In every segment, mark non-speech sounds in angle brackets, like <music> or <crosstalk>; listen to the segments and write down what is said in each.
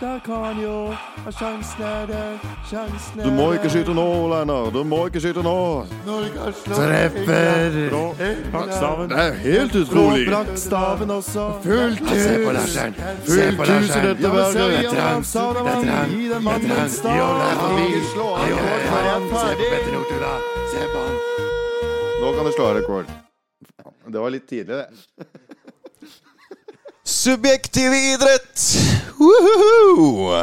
Der kan jo Sjansen er der, sjansen er Du må ikke skyte nå, Leinar. Du må ikke skyte nå. Norge har slått Treffer. Brakkstaven. Det er helt utrolig. Brakkstaven også. Fullt Se på hus. Larsen. Se Fullt hus i dette verket. Dette er trangt. Det er trangt. Gi den mannen en stav. Det. Ikke slå av det. Se på Se han. Nå kan du slå av rekord. Det var litt tidlig, det. Subjektiv idrett! Woohoo!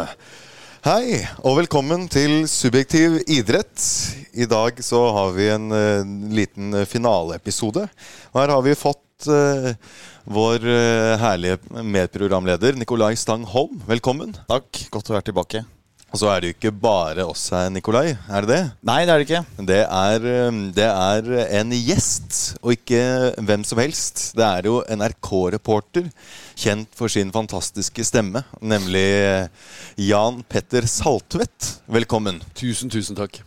Hei, og velkommen til Subjektiv idrett. I dag så har vi en uh, liten finaleepisode. Og her har vi fått uh, vår uh, herlige medprogramleder Nikolai Stang Holm. Velkommen. Takk. Godt å være tilbake. Og så er det jo ikke bare oss her, Nikolai. Er det det? Nei, det er det ikke. Det er, eh, det er en gjest, og ikke hvem som helst. Det er jo NRK-reporter, kjent for sin fantastiske stemme, nemlig Jan Petter Saltvedt. Velkommen. Tusen, tusen takk.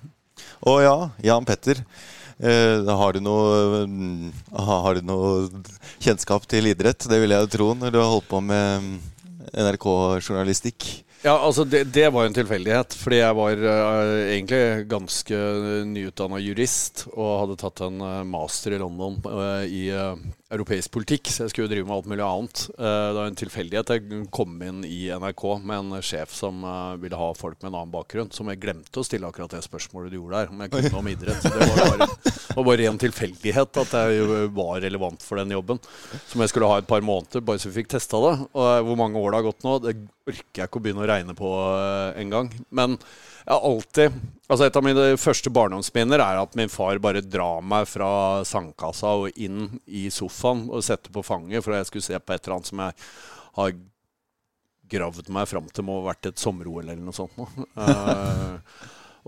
Å ja, Jan Petter. Uh, har, du noe, uh, har du noe kjennskap til idrett? Det vil jeg tro når du har holdt på med mm, NRK-journalistikk. Ja, altså det, det var jo en tilfeldighet. Fordi jeg var uh, egentlig ganske nyutdanna jurist og hadde tatt en eh, master i London uh, i eh, europeisk politikk. Så jeg skulle jo drive med alt mulig annet. Eh, det var en tilfeldighet jeg kom inn i NRK med en sjef som eh, ville ha folk med en annen bakgrunn. Som jeg glemte å stille akkurat det spørsmålet du gjorde der, om jeg kunne noe om idrett. Det var bare, var bare ren tilfeldighet at jeg var relevant for den jobben. Som jeg skulle ha et par måneder, bare så vi fikk testa det. Og eh, hvor mange år det har gått nå, det orker jeg ikke å begynne å regne på engang. Men jeg alltid Altså Et av mine første barndomsminner er at min far bare drar meg fra sandkassa og inn i sofaen og setter på fanget for at jeg skulle se på et eller annet som jeg har gravd meg fram til må ha vært et sommer-OL eller noe sånt. Eh,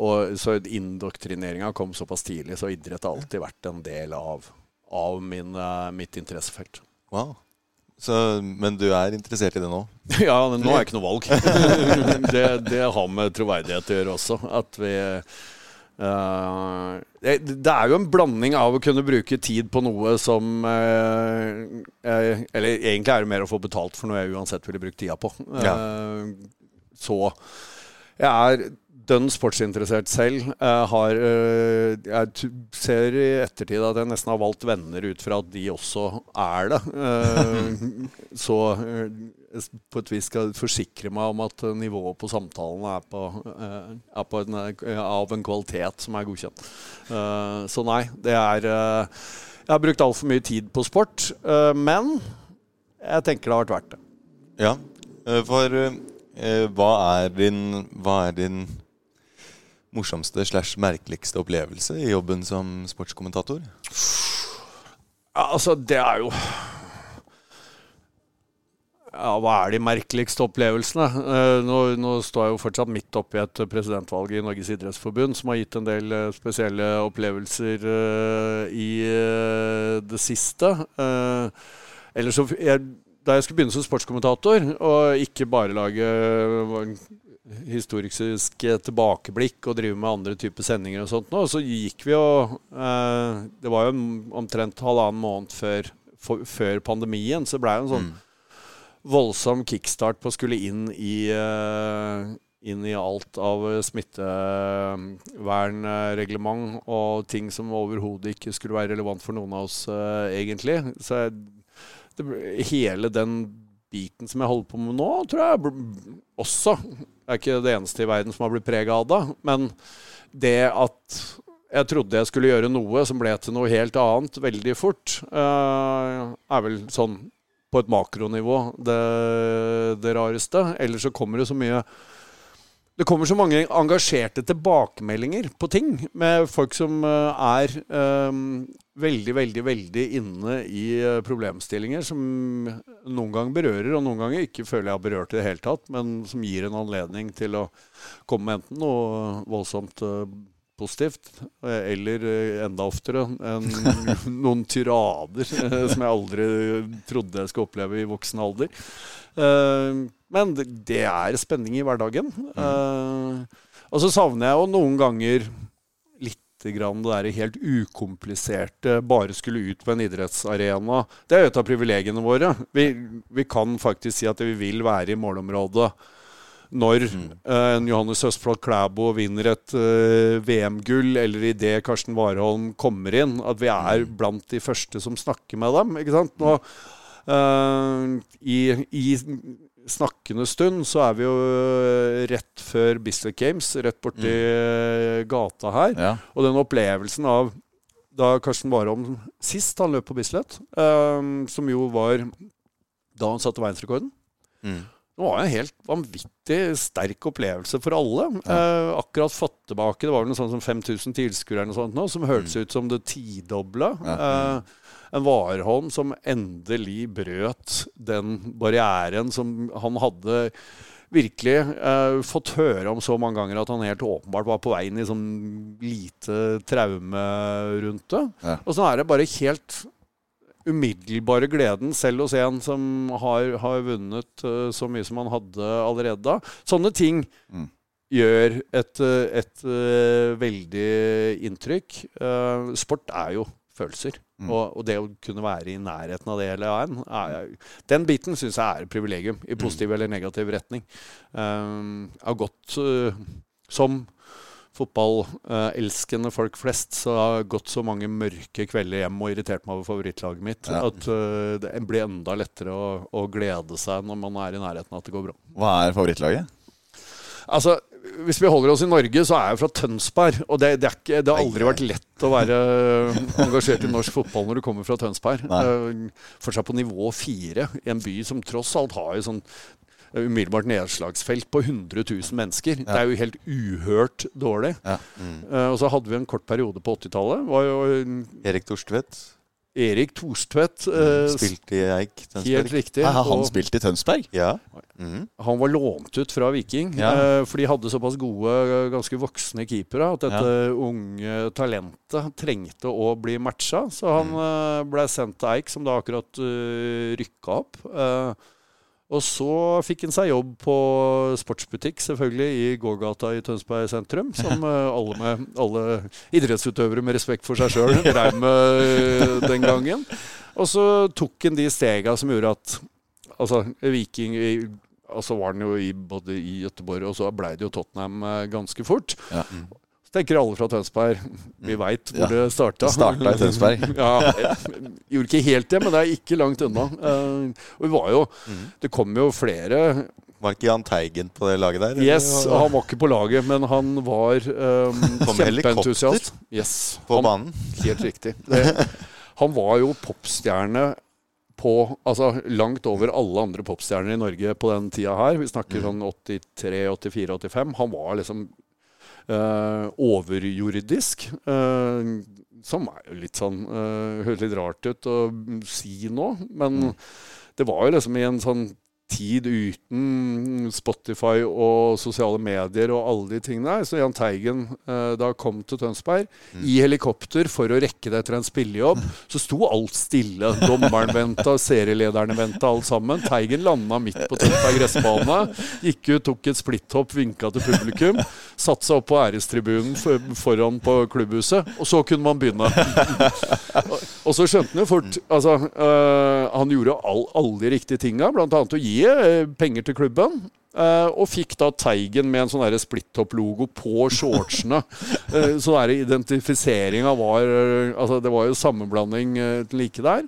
og så Indoktrineringa kom såpass tidlig, så idrett har alltid vært en del av, av min, uh, mitt interessefelt. Wow. Så, men du er interessert i det nå? <laughs> Ja, men nå er ikke noe valg. <laughs> <laughs> det, det har med troverdighet å gjøre også. At vi uh, det, det er jo en blanding av å kunne bruke tid på noe som uh, eh, Eller egentlig er det mer å få betalt for noe jeg uansett ville brukt tida på. Eh, så jeg er dønn sportsinteressert selv. Jeg, har, eh, jeg ser i ettertid at jeg nesten har valgt venner ut fra at de også er det. Eh, <laughs> så eh, på et vis skal jeg forsikre meg om at nivået på samtalene er, på, eh, er på en, eh, av en kvalitet som er godkjent. Eh, så nei, det er eh, Jeg har brukt altfor mye tid på sport, eh, men jeg tenker det har vært verdt det. Ja, eh, for eh, hva er din Hva er din morsomste slash merkeligste opplevelse i jobben som sportskommentator? Altså, det er jo Ja, hva er de merkeligste opplevelsene? Eh, nå, nå står jeg jo fortsatt midt oppi et presidentvalg i Norges idrettsforbund som har gitt en del eh, spesielle opplevelser eh, i det siste. Ellers så jeg, Da jeg skulle begynne som sportskommentator, og ikke bare lage eh, historisk tilbakeblikk og drive med andre typer sendinger og sånt nå, så gikk vi jo eh, Det var jo omtrent halvannen måned før, for, før pandemien, så det blei jo en sånn voldsom kickstart på å skulle inn i eh, inn i alt av smittevernreglement og ting som overhodet ikke skulle være relevant for noen av oss, eh, egentlig. Så det, hele den biten som jeg holder på med nå, tror jeg også Jeg er ikke det eneste i verden som har blitt prega av det. Men det at jeg trodde jeg skulle gjøre noe som ble til noe helt annet veldig fort, eh, er vel sånn på et makronivå det, det rareste. Ellers så kommer det så mye det kommer så mange engasjerte tilbakemeldinger på ting med folk som eh, er um, veldig, veldig, veldig inne i eh, problemstillinger som noen ganger berører, og noen ganger ikke føler jeg har berørt i det hele tatt, men som gir en anledning til å komme med enten noe voldsomt eh, positivt, eller enda oftere en, <laughs> noen tyrader som jeg aldri trodde jeg skulle oppleve i voksen alder. Eh, men det, er spenning i hverdagen. Eh, og så savner jeg jo noen ganger litt grann det der helt ukompliserte, bare skulle ut på en idrettsarena. Det er jo et av privilegiene våre. Vi, vi kan faktisk si at vi vil være i målområdet når eh, en Johannes Østfold Klæbo vinner et eh, VM-gull, eller idet Karsten Warholm kommer inn, at vi er blant de første som snakker med dem. ikke sant? Nå, eh, i, I snakkende stund så er vi jo eh, rett før Bislett Games, rett borti mm. gata her. Ja. Og den opplevelsen av da Karsten Warholm sist han løp på Bislett, eh, som jo var da han satte verdensrekorden Mm. Det var en helt vanvittig sterk opplevelse for alle. Eh, akkurat fått tilbake Det var vel noe sånt som 5000 tilskuere eller noe sånt nå, som hørtes ut som det tidobla. Eh, en Warholm som endelig brøt den barrieren som han hadde virkelig eh, fått høre om så mange ganger at han helt åpenbart var på vei inn i sånn lite traume rundt det. Ja. Og så er det bare helt umiddelbare gleden selv hos en som har, har vunnet uh, så mye som han hadde allerede da. Sånne ting Mm. gjør et, eh, et uh, veldig inntrykk. Uh, sport er jo følelser. Mm. Og, og det å kunne være i nærheten av det hele veien er, Den biten syns jeg er et privilegium, i positiv eller negativ retning. Um, gått eh, som fotballelskende folk flest, så jeg har gått så mange mørke kvelder hjem og irritert meg over favorittlaget mitt Ja. at eh, det blir enda lettere å, å glede seg når man er i nærheten av at det går bra. Hva er favorittlaget? Altså, Hvis vi holder oss i Norge, så er jeg fra Tønsberg. Og det, det, er ikke, det har aldri vært lett å være engasjert i norsk fotball når du kommer fra Tønsberg. Nei. Eh, Fortsatt på nivå fire, i en by som tross alt har jo sånn eh, umiddelbart nedslagsfelt på 100 000 mennesker. Det er jo helt uhørt dårlig. Ja. Eh, og så hadde vi en kort periode på 80-tallet. Erik Torstvedt Erik Torstvedt. eh, spilte i Eik. Helt Tønsberg. riktig. Har han og- spilt i Tønsberg? Ja. Mm. Han var lånt ut fra Viking, Ja. eh, for de hadde såpass gode, eh, ganske voksne keepere at dette unge talentet trengte å bli matcha. Så han mm. ble sendt til Eik, som da akkurat uh, rykka opp. Eh, og så fikk han seg jobb på sportsbutikk, selvfølgelig, i gågata i Tønsberg sentrum. Som <laughs> eh, alle, med, alle idrettsutøvere med respekt for seg sjøl <laughs> <laughs> drev med eh, den gangen. Og så tok han de stega som gjorde at Altså, Viking Altså var han jo i, både i Gøteborg og så blei det jo Tottenham eh, ganske fort. Ja. Så tenker alle fra Tønsberg Vi veit hvor Ja. det starta. Starta i Tønsberg. <laughs> ja, gjorde ikke helt det, men det er ikke langt unna. Uh, og vi var jo Det kom jo flere Var ikke Jahn Teigen på det laget der? eller? Yes, han var ikke på laget, men han var <laughs> um, kjempeentusiast. Yes, På han, banen? Helt riktig. Det, <laughs> han var jo popstjerne på Altså langt over alle andre popstjerner i Norge på den tida her. Vi snakker sånn 83, 84, 85. Han var liksom overjordisk. eh, som er jo litt sånn uh, Høres litt rart ut å si nå, men det var jo liksom i en sånn tid uten Spotify og sosiale medier og alle de tingene der. Så Jahn Teigen eh, da kom til Tønsberg i helikopter for å rekke det etter en spillejobb. <laughs> Så sto alt stille. Dommeren venta, serielederne venta, alt sammen. Teigen landa midt på Tønsberg gressbane. Gikk ut, tok et splitthopp, vinka til publikum. Satte seg opp på ærestribunen for, foran på klubbhuset, og så kunne man begynne. <laughs> Og- Og så skjønte han jo fort altså, øh, Han gjorde all, alle de riktige tinga, bl.a. å gi øh, penger til klubben. øh, og fikk da Teigen med en sånn splitt-opp-logo på shortsene. uh, <laughs> så der identifiseringa var Altså, det var jo sammenblanding like der.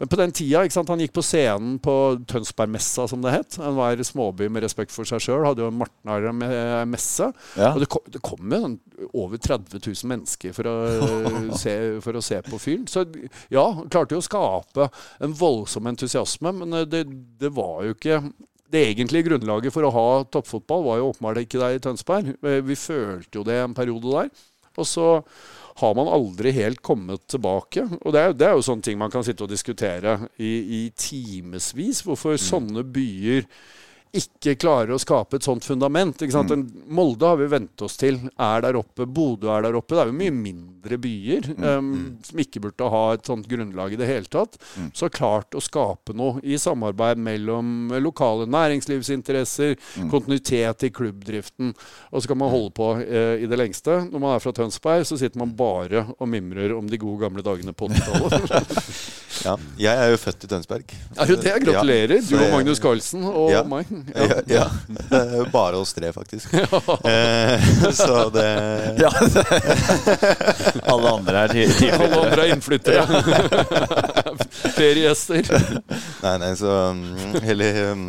Men på den tida, ikke sant, han gikk på scenen på Tønsbergmessa, som det het. Enhver småby med respekt for seg sjøl hadde jo en Martnar-messe. Ja. Og det kom, det kom jo sånn over 30 000 mennesker for å, <laughs> se, for å se på fyren. Så ja, klarte jo å skape en voldsom entusiasme, men eh, det, det var jo ikke det egentlige grunnlaget for å ha toppfotball var jo åpenbart ikke der i Tønsberg. Eh, Vi følte jo det en periode der. Og så har man aldri helt kommet tilbake. Og det er, det er jo sånne ting man kan sitte og diskutere i, i timevis. Hvorfor sånne byer ikke klarer å skape et sånt fundament. En Molde har vi vent oss til er der oppe. Bodø er der oppe. Det er jo mye mindre byer um, som ikke burde ha et sånt grunnlag i det hele tatt. Så klart å skape noe i samarbeid mellom lokale næringslivsinteresser, kontinuitet i klubbdriften. Og så kan man holde på uh, i det lengste. Når man er fra Tønsberg, så sitter man bare og mimrer om de gode gamle dagene på 80-tallet. <laughs> Ja. Jeg er jo født i Tønsberg. er du det? Gratulerer. Du og Magnus Carlsen og Ja. meg. Ja, ja. Er <laughs> bare oss tre, faktisk. <laughs> Eh, så det Ja, <laughs> Alle andre er til- Alle andre er innflyttere. Feriegjester. Nei, nei, så mm, Eller um,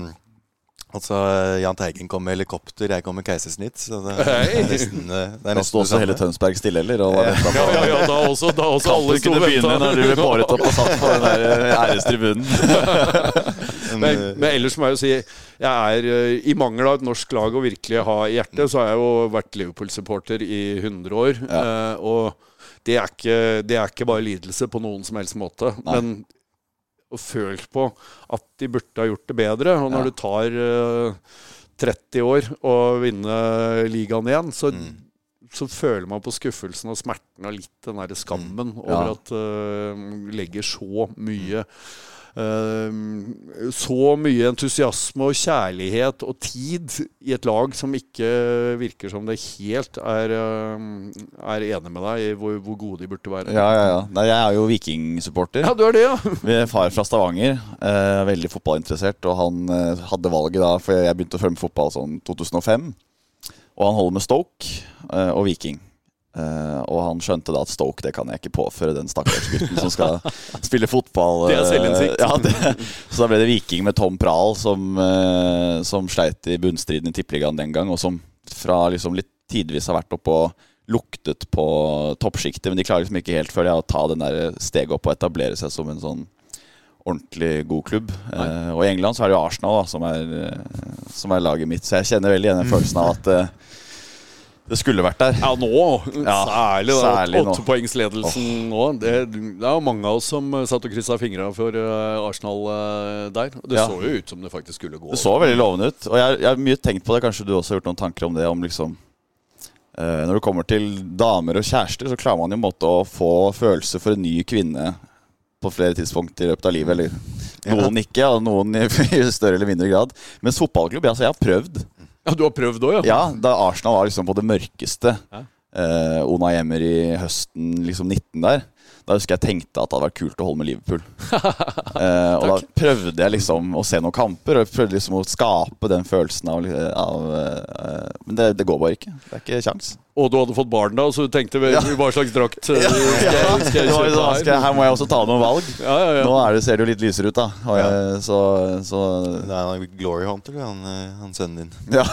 Altså, Jahn Teigen kom med helikopter, jeg kom med keisersnitt. Så det er nesten, det er Da nesten sto også hele Tønsberg stille, eller? Og var på- Ja, ja, ja, da også, da også alle sto kunne og venta. når du ble båret opp og satt på den der eh, ærestribunen. <laughs> Men, Men, ellers må jeg jo si Jeg er eh, i mangel av et norsk lag å virkelig ha i hjertet, så har jeg jo vært Liverpool-supporter i 100 år. Ja. eh, og det er, ikke, det er ikke bare lidelse på noen som helst måte. Nei. Men å følt på at de burde ha gjort det bedre. Og når Ja. det tar uh, 30 år å vinne ligaen igjen, så Mm. så føler man på skuffelsen og smerten og litt den der skammen Ja. over at uh, legger så mye eh, Så mye entusiasme og kjærlighet og tid i et lag som ikke virker som det helt er, eh, er enig med deg i hvor, hvor gode de burde være. Ja, ja, ja. Nei, jeg er jo vikingsupporter. Ja, du er det, ja. <laughs> Min far fra Stavanger, eh, veldig fotballinteressert, og han eh, hadde valget da, for jeg begynte å følge med fotball sånn 2005. Og han holder med Stoke eh, og Viking. Eh, og han skjønte da at Stoke det kan jeg ikke påføre den stakkars gutten som skal <laughs> spille fotball. Det er eh, selvinnsikt. Ja, det, så da ble det Viking med Tom Prahl som, uh, som sleit i bunnstriden i Tippeligaen den gang, og som fra liksom litt tidvis har vært oppe og luktet på toppsjiktet, men de klarer liksom ikke helt føler jeg, å ta den der steget opp og etablere seg som en sånn ordentlig god klubb. Uh, og i England så er det jo Arsenal da, som, er, eh, som er laget mitt, så jeg kjenner veldig igjen den følelsen av at eh, det skulle vært der. Ja, nå. Ja, særlig da. Åttepoengsledelsen nå. Det, det er jo mange av oss som eh, satt og kryssa fingra for eh, Arsenal eh, der. Det Ja. så jo ut som det faktisk skulle gå. Det så veldig lovende ut. Og jeg, har mye tenkt på det, kanskje du også har gjort noen tanker om det, om liksom eh, Når det kommer til damer og kjærester, så klarer man jo en måte å få følelse for en ny kvinne på flere tidspunkt i løpet av livet. Eller noen ikke, og noen i, i <laughs> større eller mindre grad. Mens fotballklubb, altså jeg har prøvd. Ja, Du har prøvd òg, ja? Ja, da Arsenal var liksom på det mørkeste. Ja. Eh, Ona Emery høsten liksom 19 der. Da husker jeg tenkte at det hadde vært kult å holde med Liverpool. <laughs> eh, og da prøvde jeg liksom å se noen kamper, og prøvde liksom å skape den følelsen av, av eh, Men det, det går bare ikke. Det er ikke kjangs. Og du hadde fått barn da, så du tenkte vel, Ja. hva slags drakt eh, <laughs> skal jeg, skal jeg kjøpe liksom, her? skal, jeg- her må jeg også ta noen valg. Ja, ja, ja. Nå er det, ser det jo litt lysere ut, da. Og jeg, så, så Det er en Glory Hunter, han, eh, han sønnen din. ja. <laughs>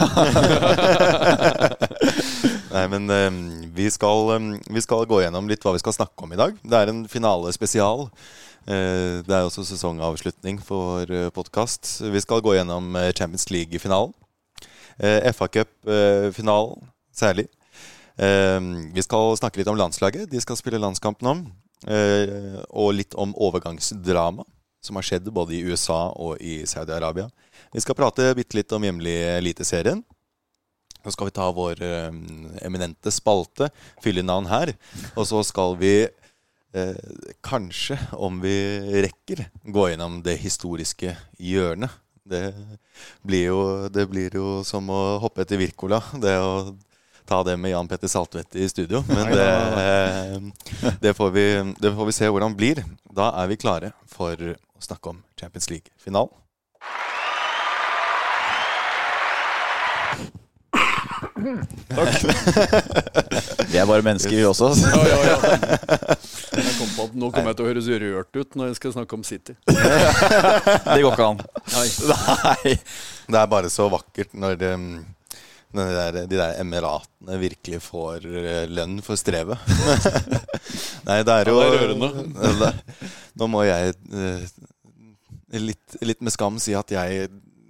Nei, men eh, vi, skal, um, vi skal gå gjennom litt hva vi skal snakke om i dag. Det er en finale spesial. Eh, det er også sesongavslutning for uh, podkast. Vi skal gå gjennom Champions League-finalen. Uh, FA Cup-finalen særlig. Vi skal snakke litt om landslaget. De skal spille landskampen om. Og litt om overgangsdrama som har skjedd både i USA og i Saudi-Arabia. Vi skal prate bitte litt om hjemlig Eliteserien. Så skal vi ta vår eh, eminente spalte, fylle navn her. Og så skal vi eh, kanskje, om vi rekker, gå gjennom det historiske hjørnet. Det blir jo, det blir jo som å hoppe etter Wirkola. Det å ta det med Jan Petter Saltvedt i studio. Men det, eh, det, får vi, det får vi se hvordan det blir. Da er vi klare for å snakke om Champions League-finalen. <laughs> Vi er bare mennesker, vi også. Ja, ja, ja. Jeg kom på at Nå kommer jeg til å høres rørt ut når jeg skal snakke om City. <laughs> Det går ikke an. Nei. Nei. Det er bare så vakkert når, det, de, der, de der emiratene virkelig får eh, lønn for strevet. <laughs> Nei, det er jo Ja, det er rørende. Nå må jeg eh, litt, litt med skam si at jeg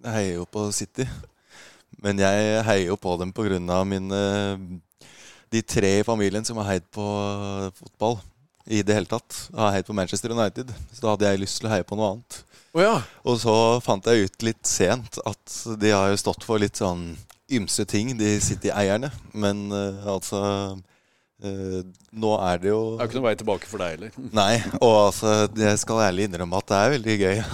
heier jo på City. Men jeg heier jo på dem av mine De tre i familien som har heid på fotball i det hele tatt. Har heid på Manchester United. Så da hadde jeg lyst til å heie på noe annet. Oh, ja. Og så fant jeg ut litt sent at de har jo stått for litt sånn ymse ting, de City-eierne. Men uh, altså eh, Nå er det jo Det er jo ikke noen vei tilbake for deg heller. <laughs> Nei, og altså Jeg skal ærlig innrømme at det er veldig gøy. <laughs>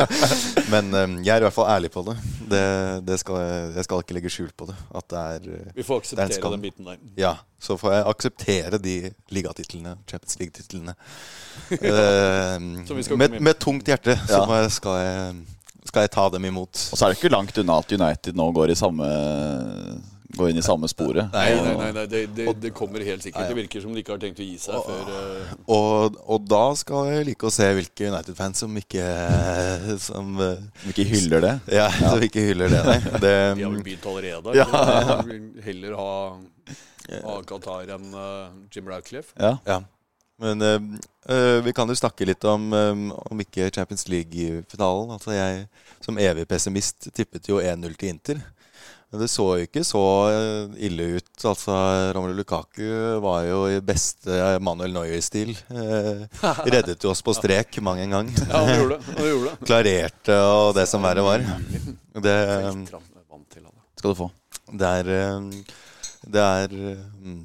<laughs> Men um, jeg er i hvert fall ærlig på det. det, det skal jeg, jeg skal ikke legge skjul på det. At det er eh, Vi får er akseptere den biten der. Ja, så får jeg akseptere de ligatitlene, Champions League-titlene. Så med, med tungt hjerte så Ja. må jeg, skal, jeg, skal jeg ta dem imot. Og så er det ikke langt unna at United nå går, i samme, går inn i samme sporet. Nei, nei, nei, nei det, det, det kommer helt sikkert. Det virker som de ikke har tenkt å gi seg før eh, Og, og da skal jeg like å se hvilke United-fans som ikke <laughs> Som som ikke hyller det. Ja, som ikke hyller det. <laughs> Det, De har vel begynt allerede. Ja. Vil Heller ha, ha Qatar enn uh, Jim Radcliffe. Ja. ja. Men eh, vi kan jo snakke litt om, eh, om ikke Champions League-finalen. Altså jeg som evig pessimist tippet jo 1-0 til Inter. Men det så jo ikke så eh, ille ut. Altså, Romelu Lukaku var jo i beste Manuel Neuer-stil. Eh, <laughs> reddet jo oss på strek mang en gang. Ja, han gjorde det. Han gjorde det. <laughs> Klarerte og det som verre var. Det, han, da. Skal du få. det er eh, Det er eh,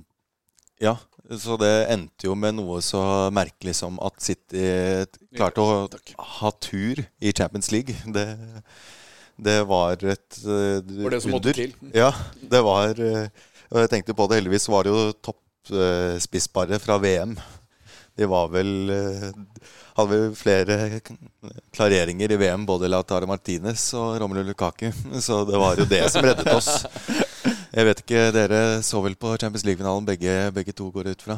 Ja. Så det endte jo med noe så merkelig som at City klarte å ha tur i Champions League. Det, det var et uh, Var det som måtte til. Ja, det var eh, Og jeg tenkte på det, heldigvis var det jo toppspissbare fra VM. De var vel eh, Hadde vel flere klareringer i VM, både Lautaro Martinez og Romelu Lukaku. <laughs> Så det var jo det som reddet oss. Jeg vet ikke, Dere så vel på Champions League-finalen, begge, begge to går ut fra?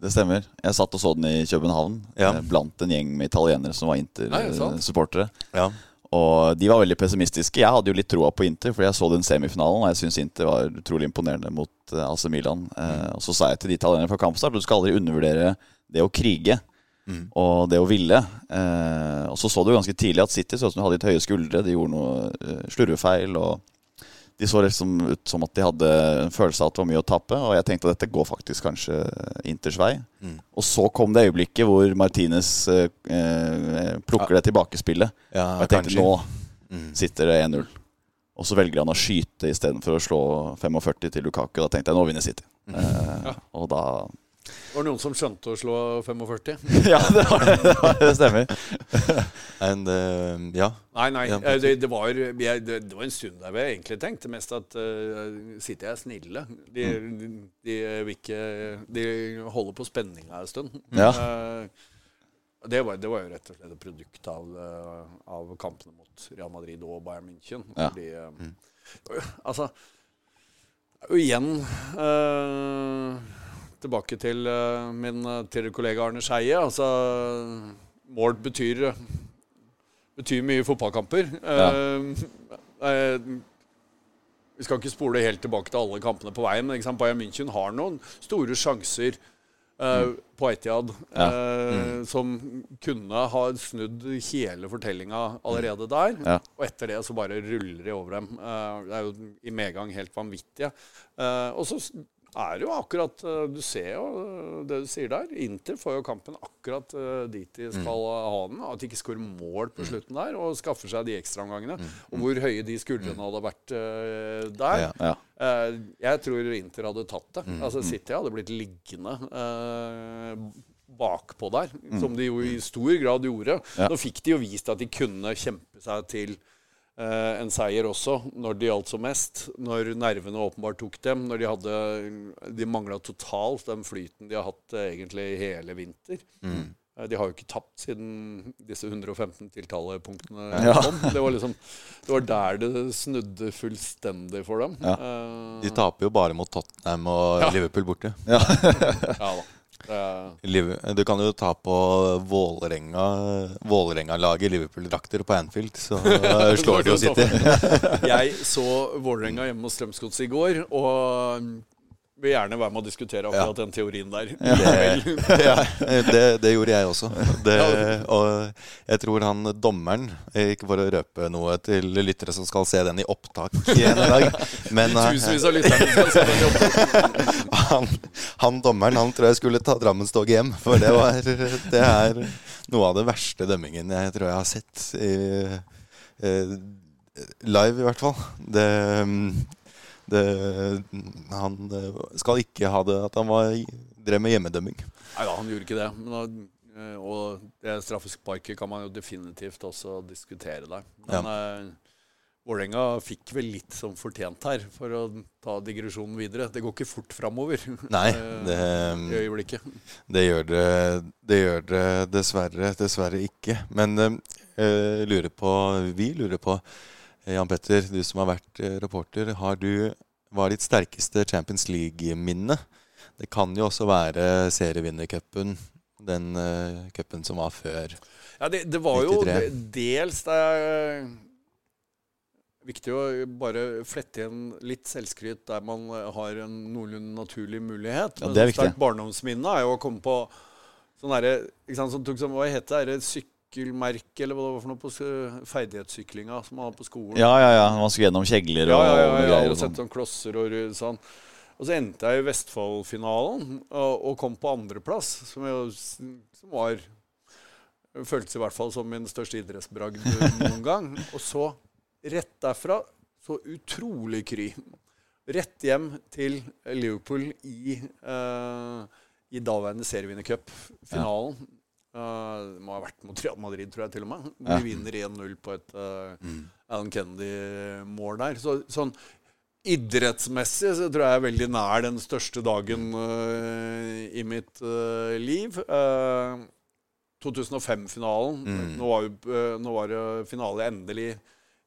Det stemmer. Jeg satt og så den i København Ja. eh, blant en gjeng med italienere som var er? Inter-supportere. Ja. Og de var veldig pessimistiske. Jeg hadde jo litt troa på Inter, fordi jeg så den semifinalen, og jeg syns Inter var utrolig imponerende mot uh, AC Milan. Uh, og så sa jeg til de italienerne fra kampstart du skal aldri undervurdere det å krige. Og det å ville. Uh, og så så du ganske tidlig at City så ut som de hadde litt høye skuldre. De gjorde noe eh, slurvefeil. Og de så liksom ut som at de hadde en følelse av at det var mye å tape. Og jeg tenkte at dette går faktisk kanskje Inters vei. Og så kom det øyeblikket hvor Martinez eh, plukker plukker det tilbakespillet. Ja, Og jeg tenkte kanskje. nå sitter det 1-0. Og så velger han å skyte istedenfor å slå 45 til Lukaku. Da tenkte jeg nå vinner City. Eh, Og da Var det noen som skjønte å slå 45? <laughs> Ja, det, var, det, var, det stemmer. <laughs> And, uh, ja. Nei, nei. Eh, Det, det, var, jeg, det, var en stund der hvor jeg egentlig tenkte mest at uh, City er snille. De, de, de, vil ikke, de holder på spenninga en stund. Ja. Uh, det, var, det var jo rett og slett et produkt av, av kampene mot Real Madrid og Bayern München. Ja. Fordi, mm. Altså Og igjen eh, Tilbake til eh, min eh, tidligere kollega Arne Skeie. Altså, mål betyr betyr mye i fotballkamper. Eh, Uh, vi skal ikke spole helt tilbake til alle kampene på veien, men? Bayern München har noen store sjanser eh, på Etiad Ja. mm. som kunne ha snudd hele fortellinga allerede der. Ja. Og etter det så bare ruller de over dem. Uh, det er jo i medgang helt vanvittige. Eh, og så er jo akkurat eh, Du ser jo eh, det du sier der. Inter får jo kampen akkurat eh, dit de skal ha den. At de ikke skårer mål på slutten der og skaffer seg de ekstraomgangene. Og hvor høye de skuldrene hadde vært der. Ja. Ja. Jeg tror Inter hadde tatt det. Altså City hadde blitt liggende bakpå der, som de jo i stor grad gjorde. Nå fikk de jo vist at de kunne kjempe seg til en seier også, når det gjaldt som mest. Når nervene åpenbart tok dem. Når de hadde De mangla totalt den flyten de har hatt eh, egentlig hele vinter. Mm. De har jo ikke tapt siden disse 115 tiltalepunktene Ja. kom. Det var liksom Det var der det snudde fullstendig for dem. Ja. Eh, De taper jo bare mot Tottenham og Ja. Liverpool borte. ja <laughs> da. Du kan jo ta på Vålerenga Vålerenga-laget Liverpool-drakter på Anfield, så <laughs> slår de jo City. Jeg så Vålerenga hjemme hos Strømsgodset i går, og vil gjerne være med å diskutere akkurat den teorien der. Det, <laughs> ja, det, det gjorde jeg også. Det, og jeg tror han dommeren Ikke for å røpe noe til lyttere som skal se den i opptak igjen i dag, men eh, Tusenvis av lytterne skal se den i opptak. <laughs> han, han dommeren han tror jeg skulle ta Drammenstoget hjem. For det, var, det er noe av det verste dømmingen jeg tror jeg har sett. I, eh, live, i hvert fall. Det, det Han skal ikke ha det at han var, drev med hjemmedømming. Nei da, han gjorde ikke det. Men eh, og det straffesparket kan man jo definitivt også diskutere der. Men, eh, Vålerenga fikk vel litt som fortjent her, for å ta digresjonen videre. Det går ikke fort framover Nei, <laughs> eh, det, i øyeblikket. det, gjør det, det gjør det dessverre, dessverre ikke. Men eh, lurer på, vi lurer på, Jan Petter, du som har vært eh, reporter, har du, hva er ditt sterkeste Champions League-minne? Det kan jo også være serievinnercupen, den uh, cupen som var før. Ja, det, det var jo 93. jo dels det er viktig å bare flette igjen litt selvskryt der man eh, har en noenlunde naturlig mulighet. Ja, det er viktig. sterkt barndomsminne er jo å komme på sånn derre som tok sånn, Hva het det? Det sykkelmerke, eller hva det var for noe på ferdighetssyklinga som man hadde på skolen? Ja, ja, ja. Man skulle gjennom kjegler og, Ja, ja, ja, ja, og Og sett sånn. klosser og sånn. Og så endte jeg i Vestfoldfinalen og, og kom på andreplass, som, jo som var Føltes i hvert fall som min største idrettsbragd noen <laughs> gang. Og så, rett derfra, så utrolig kry. Rett hjem til Liverpool i, eh, i daværende serievinnercup-finalen. Eh, det må ha vært mot Real Madrid, tror jeg til og med. De Ja. Vi vinner 1-0 på et eh, Alan Kennedy-mål der. Så, sånn idrettsmessig så tror jeg jeg er veldig nær den største dagen uh, i mitt uh, liv. Eh, 2005-finalen. Mm. Nå, nå var det finale endelig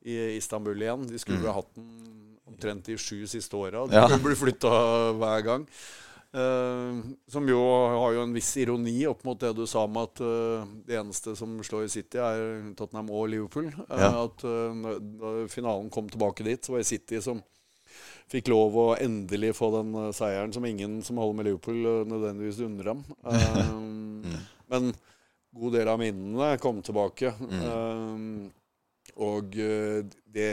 i Istanbul igjen. De skulle mm. ha hatt den omtrent de sju siste åra. De Ja. bli flytta hver gang. Eh, som jo har jo en viss ironi opp mot det du sa om at uh, det eneste som slår i City, er Tottenham og Liverpool. Uh, Ja. At når finalen kom tilbake dit, så var det City som fikk lov å endelig få den seieren som ingen som holder med Liverpool, nødvendigvis unner dem. <laughs> mm. Men god del av minnene kom tilbake. Eh, og det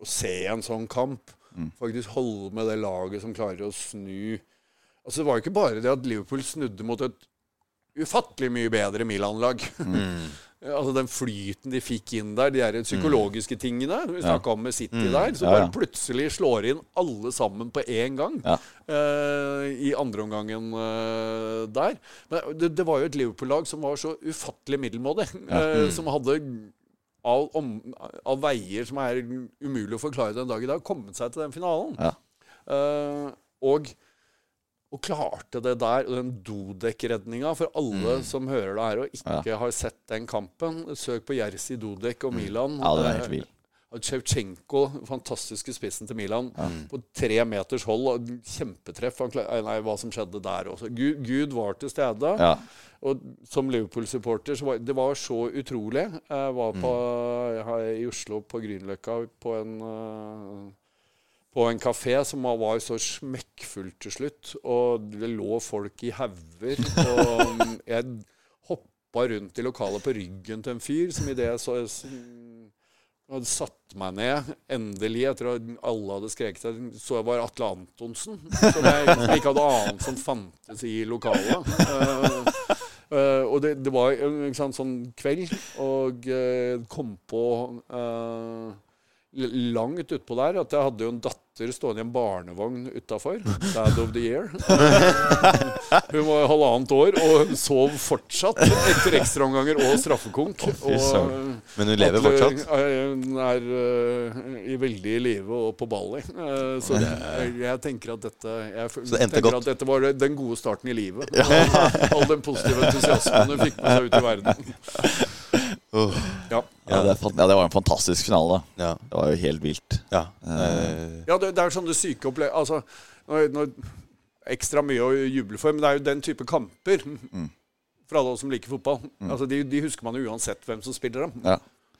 å se en sånn kamp, Mm. faktisk holde med det laget som klarer å snu Altså Det var jo ikke bare det at Liverpool snudde mot et ufattelig mye bedre Milan-lag. <laughs> altså Den flyten de fikk inn der, de der psykologiske tingene vi Ja. om med City der, så Ja, bare plutselig slår inn alle sammen på én gang Ja. eh, i andre omgangen eh, der. Men det, det var jo et Liverpool-lag som var så ufattelig middelmådig. uh, Som hadde av, om, av veier som er umulig å forklare den dag i dag, kommet seg til den finalen. Ja. Eh, og, og klarte det der, og den Dodek-redninga for alle som hører det her og ikke har sett den kampen. Søk på Jerzy Dodek og Milan. Ja, det var helt vill. og Shevchenko, fantastiske spissen til Milan, på tre meters hold. Kjempetreff. Klar- nei, hva som skjedde der også. Gud, Gud var til stede. Ja. Og som Liverpool-supporter så var det var så utrolig. Jeg var på, her i Oslo, på Grünerløkka, på en eh, på en kafé som var så smekkfullt til slutt. Og det lå folk i hauger. Og jeg hoppa rundt i lokalet på ryggen til en fyr som idet jeg så hadde satt meg ned, endelig, etter at alle hadde skreket, så jeg var Atle Antonsen. Som jeg som ikke hadde annet som fantes i lokalet. Uh, uh, og det, det var en sant, sånn kveld, og uh, kom på eh, langt utpå der at jeg hadde jo en datter stående i en barnevogn utafor. Dad of the year. <laughs> Hun var halvannet år og sov fortsatt etter ekstraomganger og straffekonk. Men hun lever fortsatt? er- Hun er eh, i veldig live og på Bali. Eh, så jeg, jeg tenker at dette Jeg Så tenker godt? at dette var den gode starten i livet. <laughs> All den positive entusiasmen hun fikk med seg ut i verden. Ja, Ja, det er ja, det var en fantastisk finale. da. ja. Det var jo helt vilt. ja. uh, ja det, det er sånne syke opplevelser altså, Ekstra mye å juble for, men det er jo den type kamper. For alle oss som liker fotball. Altså, de, de husker man jo uansett hvem som spiller dem. Ja.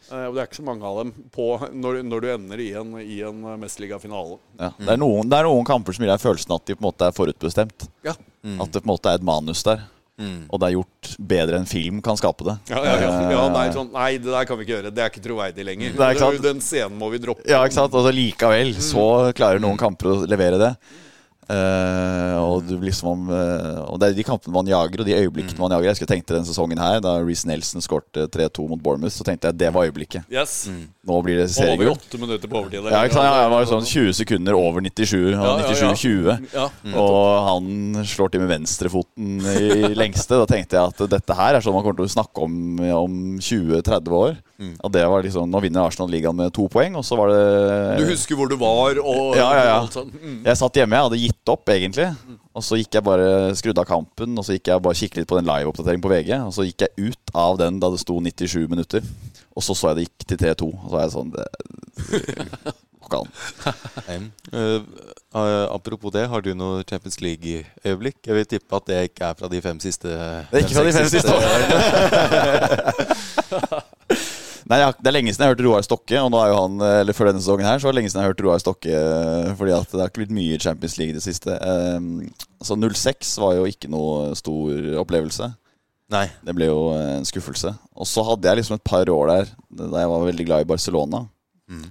Uh, og det er ikke så mange av dem på når, når du ender i en, i en mesterligafinale. Ja. Det, er noen, det er noen kamper som gir deg følelsen at de på en måte er forutbestemt. Ja. At det på en måte er et manus der. Mm. Og det er gjort bedre enn film kan skape det. Ja, ja, ja. ja nei, sånn, nei, det der kan vi ikke gjøre. Det er ikke troverdig lenger. Det er ikke sant. Den scenen må vi droppe. Ja, ikke sant? Og så likevel så klarer noen kamper å levere det. Eh, og du liksom uh, Og det er de kampene man jager, og de øyeblikkene man jager. Jeg husker jeg tenkte den sesongen her, da Reece Nelson skårte 3-2 mot Bournemouth, så tenkte jeg det var øyeblikket. Yes. Nå blir det Over seriegull. åtte minutter på overtid. Ja, ikke sant? Ja, det var sånn 20 sekunder over 97, og Ja, ja, ja. 97-20. Ja. Og han slår til med venstrefoten i <laughs> lengste. Da tenkte jeg at dette her er sånn man kommer til å snakke om om 20-30 år. Og det var liksom, Nå vinner Arsenal ligaen med to poeng, og så var Du husker hvor du var og Ja, ja, ja. og alt sånt. Mm. Jeg satt hjemme, jeg hadde gitt opp egentlig. Og så gikk jeg bare skrudd av kampen, og så gikk jeg bare kikket litt på den live-oppdateringen på VG. Og så gikk jeg ut av den da det sto 97 minutter. Og så så jeg det gikk til 3-2. Og så var jeg sånn Det det. Em, eh, eh, apropos det, har du noe Champions League-øyeblikk? Jeg vil tippe at det ikke er fra de fem siste Det er ikke fra de fem siste <laughs> <laughs> Nei, Det er lenge siden jeg har hørt Roar Stokke. Og nå er jo han, eller før denne sesongen her Så er det lenge siden jeg har hørt Roar Stokke eh, Fordi at det har ikke blitt mye Champions League i det siste. Um, så 06 var jo ikke noe stor opplevelse. Nei. Det ble jo en skuffelse. Og så hadde jeg liksom et par år der da jeg var veldig glad i Barcelona.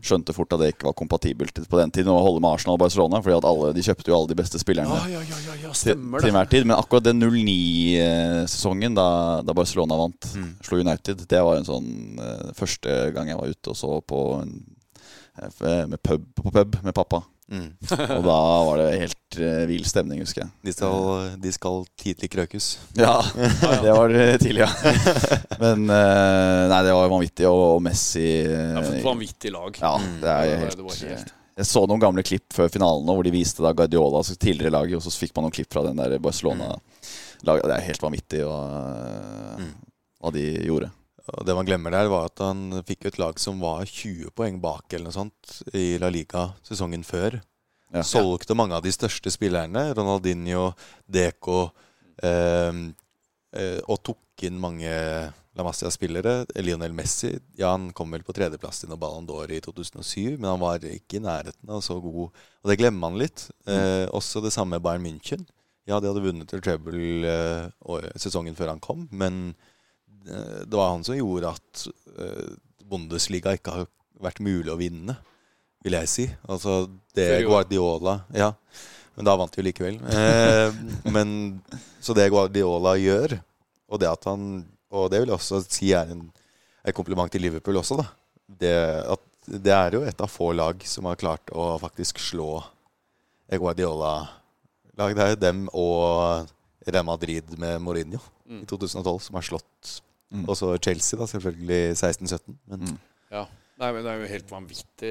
Skjønte fort at det ikke var kompatibelt på den tiden å holde med Arsenal og Barcelona. Fordi at alle, de kjøpte jo alle de beste spillerne Ja, ja, ja, ja, ja, til, stemmer til enhver tid. Men akkurat den 09-sesongen, da, da Barcelona vant, slo United, det var en sånn uh, første gang jeg var ute og så på en, eh, med pub, på pub med pappa. Mm. Og da var det helt uh, vill stemning, husker jeg. De skal, de skal tidlig krøkes. <laughs> Ja, det var det tidlig, ja. <laughs> Men uh, nei, det var vanvittig. Og, og Messi uh, Ja, for et vanvittig lag. Ja, det er helt, det var helt- Jeg så noen gamle klipp før finalen hvor de viste da Guardiola, altså tidligere laget, og så fikk man noen klipp fra den der Barcelona-laget. Det er helt vanvittig hva, eh, hva de gjorde. Det man glemmer der, var at han fikk et lag som var 20 poeng bak eller noe sånt i La Liga sesongen før. Ja. Solgte mange av de største spillerne, Ronaldinho, Deco, eh, eh, og tok inn mange La Masia-spillere. Lionel Messi ja, han kom vel på tredjeplass i Ballon d'Or i 2007, men han var ikke i nærheten av så god. Og det glemmer man litt. Eh, også det samme Bayern München. Ja, de hadde vunnet til Treble eh, sesongen før han kom, men det var han som gjorde at eh, Bundesliga ikke har vært mulig å vinne, vil jeg si. Altså det. Guardiola Ja, men da vant de jo likevel. Eh, men Så det Guardiola gjør, og det at han Og det vil jeg også si er en et kompliment til Liverpool også, da. Det, at det er jo et av få lag som har klart å faktisk slå Guardiola-lag. Det er dem og Real Madrid med Mourinho i 2012 som har slått Mm. Og så Chelsea, da, selvfølgelig 16-17. Men Mm. Ja. Nei, men Det er jo helt vanvittig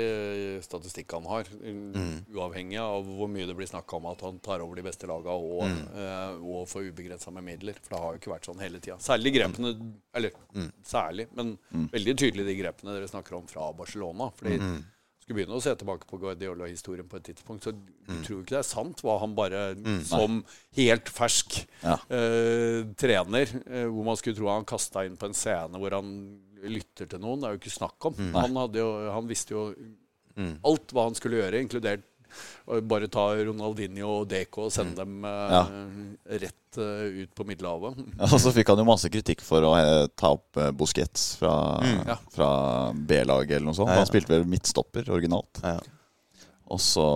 eh, statistikk han har. Mm. Uavhengig av hvor mye det blir snakka om at han tar over de beste laga og, Mm. eh, og får ubegrensa med midler. For det har jo ikke vært sånn hele tida. Særlig grepene Eller Mm. særlig, men veldig tydelig de grepene dere snakker om fra Barcelona. Fordi Mm. Skulle begynne å se tilbake på Guardiola-historien på et tidspunkt, så Mm. tror ikke det er sant hva han bare som helt fersk Ja. eh, trener, eh, hvor man skulle tro han kasta inn på en scene hvor han lytter til noen. Det er jo ikke snakk om. Han, hadde jo, han visste jo Mm. alt hva han skulle gjøre, inkludert bare ta Ronaldinho og Deco og sende dem eh, Ja. rett eh, ut på Middelhavet. <laughs> Ja, og så fikk han jo masse kritikk for å eh, ta opp eh, Busquets fra, Ja. fra B-laget eller noe sånt. Ja, ja. Han spilte vel midtstopper originalt. Ja. Og så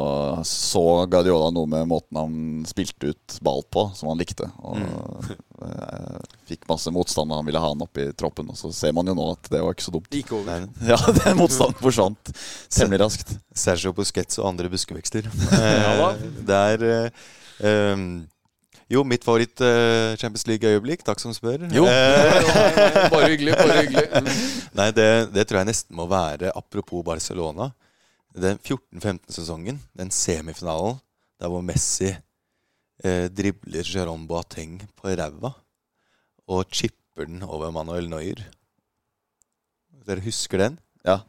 så Guardiola noe med måten han spilte ut ball på, som han likte. Og mm. fikk masse motstand, Da han ville ha han opp i troppen. Og så ser man jo nå at det var ikke så dumt. Gikk over. Nei, <laughs> Ja, den motstanden forsvant temmelig raskt. Sergio Busquets og andre buskevekster. <laughs> Ja da. Det er eh, um, Jo, mitt favoritt uh, Champions League-øyeblikk. Takk som spør. Jo. Eh, <laughs> Bare hyggelig. bare hyggelig. Nei, det, det tror jeg nesten må være apropos Barcelona. Den 14-15-sesongen, den semifinalen, der hvor Messi eh, dribler Jérôme Boateng på ræva og chipper den over Manuel Neuer. Dere husker den? Ja.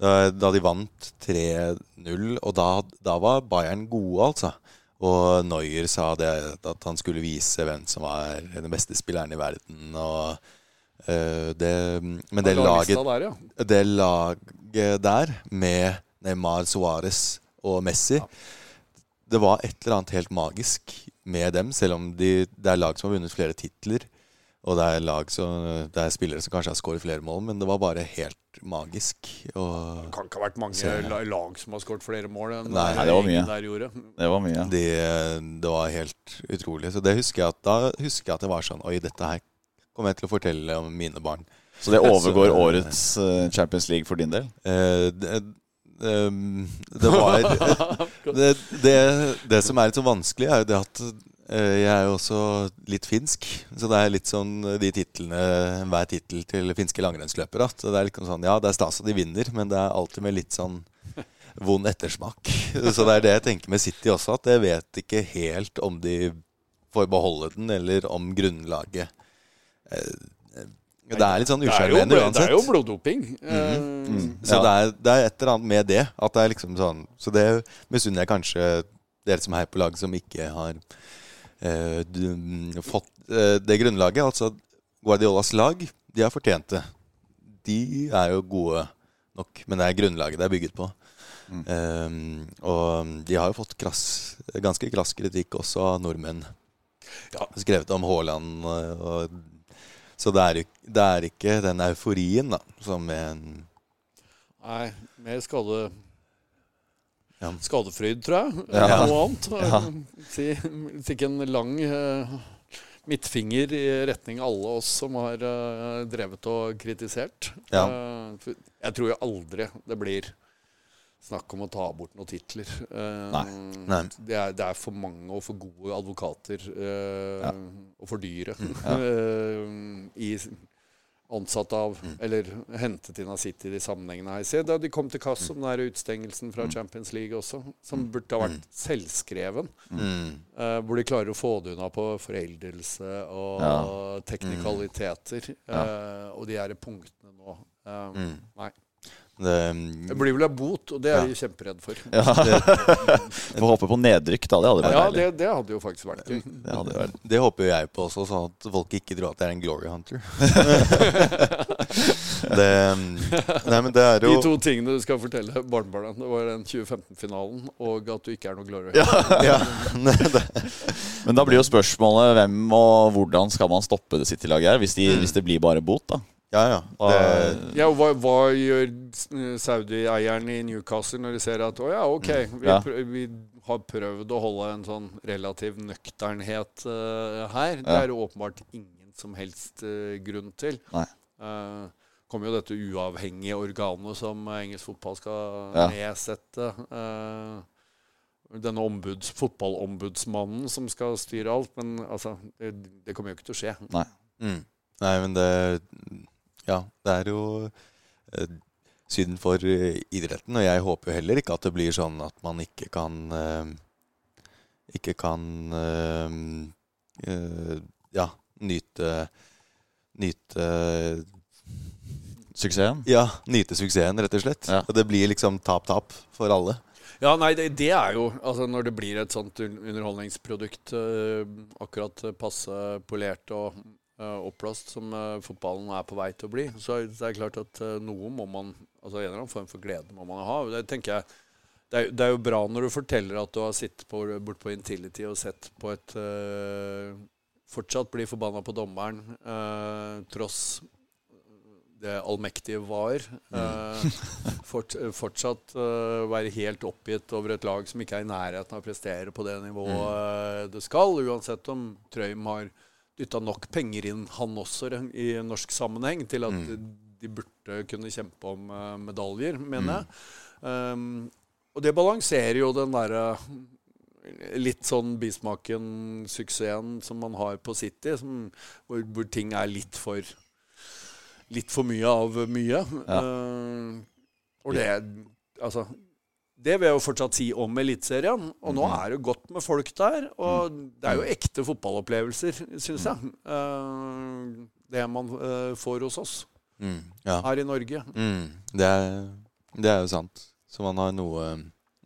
Da, da de vant 3-0, og da, da var Bayern gode, altså. Og Neuer sa det, at han skulle vise hvem som var den beste spilleren i verden. Og, Uh, det, men det laget der, ja. det laget der, med Neymar Suárez og Messi Det var et eller annet helt magisk med dem, selv om de, det er lag som har vunnet flere titler. og det er lag som, det er spillere som kanskje har skåret flere mål, men det var bare helt magisk. Og Det kan ikke ha vært mange Se. lag som har skåret flere mål enn Nei, det var mye. der gjorde. Det var mye. de, det var helt utrolig. Så det husker jeg at, da husker jeg at det var sånn Oi, dette her kommer jeg til å fortelle om mine barn. Så det <laughs> overgår årets eh, Champions League for din del? Eh, det, ehm, det var <laughs> <laughs> det, det, det som er litt så vanskelig, er jo det at eh, jeg er jo også litt finsk. Så det er litt sånn de titlene Hver tittel til finske langrennsløpere. At det er litt sånn Ja, det er stas at de vinner, men det er alltid med litt sånn vond ettersmak. <laughs> Så det er det jeg tenker med City også, at jeg vet ikke helt om de får beholde den, eller om grunnlaget eh, Det er litt sånn er, usjarmerende uansett. det er jo bloddoping. Eh, Så Ja. det, er, det er et eller annet med det. At det er liksom sånn Så det misunner jeg kanskje dere som heier på lag som ikke har eh, du, fått eh, det grunnlaget. Altså Guardiolas lag, de har fortjent det. De er jo gode nok, men det er grunnlaget det er bygget på. Eh, og de har jo fått krass, ganske krass kritikk også av nordmenn. Ja. Skrevet om Haaland eh, og Så det er, det er ikke den euforien da som en Nei, mer skade... Ja. Skadefryd, tror jeg. Ja. Noe annet. Ja. Si, ikke en lang uh, midtfinger i retning alle oss som har uh, drevet og kritisert. Ja. Uh, jeg tror jo aldri det blir snakk om å ta bort noen titler. Eh, Nei. Nei. Det, er, det er for mange og for gode advokater eh, Ja. og for dyre <laughs> Ja. eh, i ansatt av, Mm. eller hentet inn av City i de sammenhengene her. Se da de kom til kass om den der utstengelsen fra Champions League også, som burde ha vært selvskreven. Mm. Uh, hvor de klarer å få det unna på foreldelse og Ja. teknikaliteter. eh, og de her punktene nå. Mm. Nei. Det, Det blir vel en bot, og det er Ja. de kjemperedd for. <laughs> Ja. Får håpe på nedrykk, da. Det hadde vært Ja, deilig. det, det hadde jo faktisk vært gøy. <laughs> Det hadde vært. det håper jo jeg på også, sånn at folk ikke tror at jeg er en glory hunter. <laughs> det, nei, men det er De to tingene du skal fortelle barnebarna, det var den 2015-finalen og at du ikke er noe glory. ja, nei, Men da blir jo spørsmålet hvem og hvordan skal man stoppe det City-laget her, hvis, de, hvis det blir bare bot, da? Ja, ja. Det, Ja, hva, hva gjør eh, Saudi-eieren i Newcastle når de ser at å ja, ok, vi, Ja. vi har prøvd å holde en sånn relativ nøkternhet uh, her. Det Ja. er det åpenbart ingen som helst uh, grunn til. Nei. Uh, kommer jo dette uavhengige organet som engelsk fotball skal Ja. nedsette. eh, denne ombuds, fotballombudsmannen som skal styre alt. Men altså, det, det kommer jo ikke til å skje. Nei. mm. Nei, men det Ja, det er jo eh, synd for eh, idretten, og jeg håper jo heller ikke at det blir sånn at man ikke kan eh, Ikke kan eh, eh, Ja, nyte Nyte Suksessen? Ja, nyte suksessen, rett og slett. Ja. Og det blir liksom tap-tap for alle. Ja, nei, det, det er jo Altså, når det blir et sånt underholdningsprodukt øh, akkurat passe polert og oppblåst som eh, fotballen er på vei til å bli, så det er klart at eh, noe må man Altså en eller annen form for glede må man ha. Det tenker jeg det er, det er jo bra når du forteller at du har sittet på, bort på Intility og sett på et eh, Fortsatt blir forbanna på dommeren, eh, tross det allmektige var. Eh, <laughs> fort, fortsatt eh, være helt oppgitt over et lag som ikke er i nærheten av å prestere på det nivået eh, det skal, uansett om Trøim har dytta nok penger inn, han også, i norsk sammenheng, til at de burde kunne kjempe om eh, medaljer, mener jeg. Um, og det balanserer jo den derre litt sånn bismaken-suksessen som man har på City, som, hvor, hvor ting er litt for litt for mye av mye. Eh, og det Altså det vil jeg jo fortsatt si om Eliteserien. Og nå er det godt med folk der. Og det er jo ekte fotballopplevelser, syns jeg. eh, det man eh, får hos oss Mm. Ja. her i Norge. Mm. Det, er, det er jo sant. Så man har noe,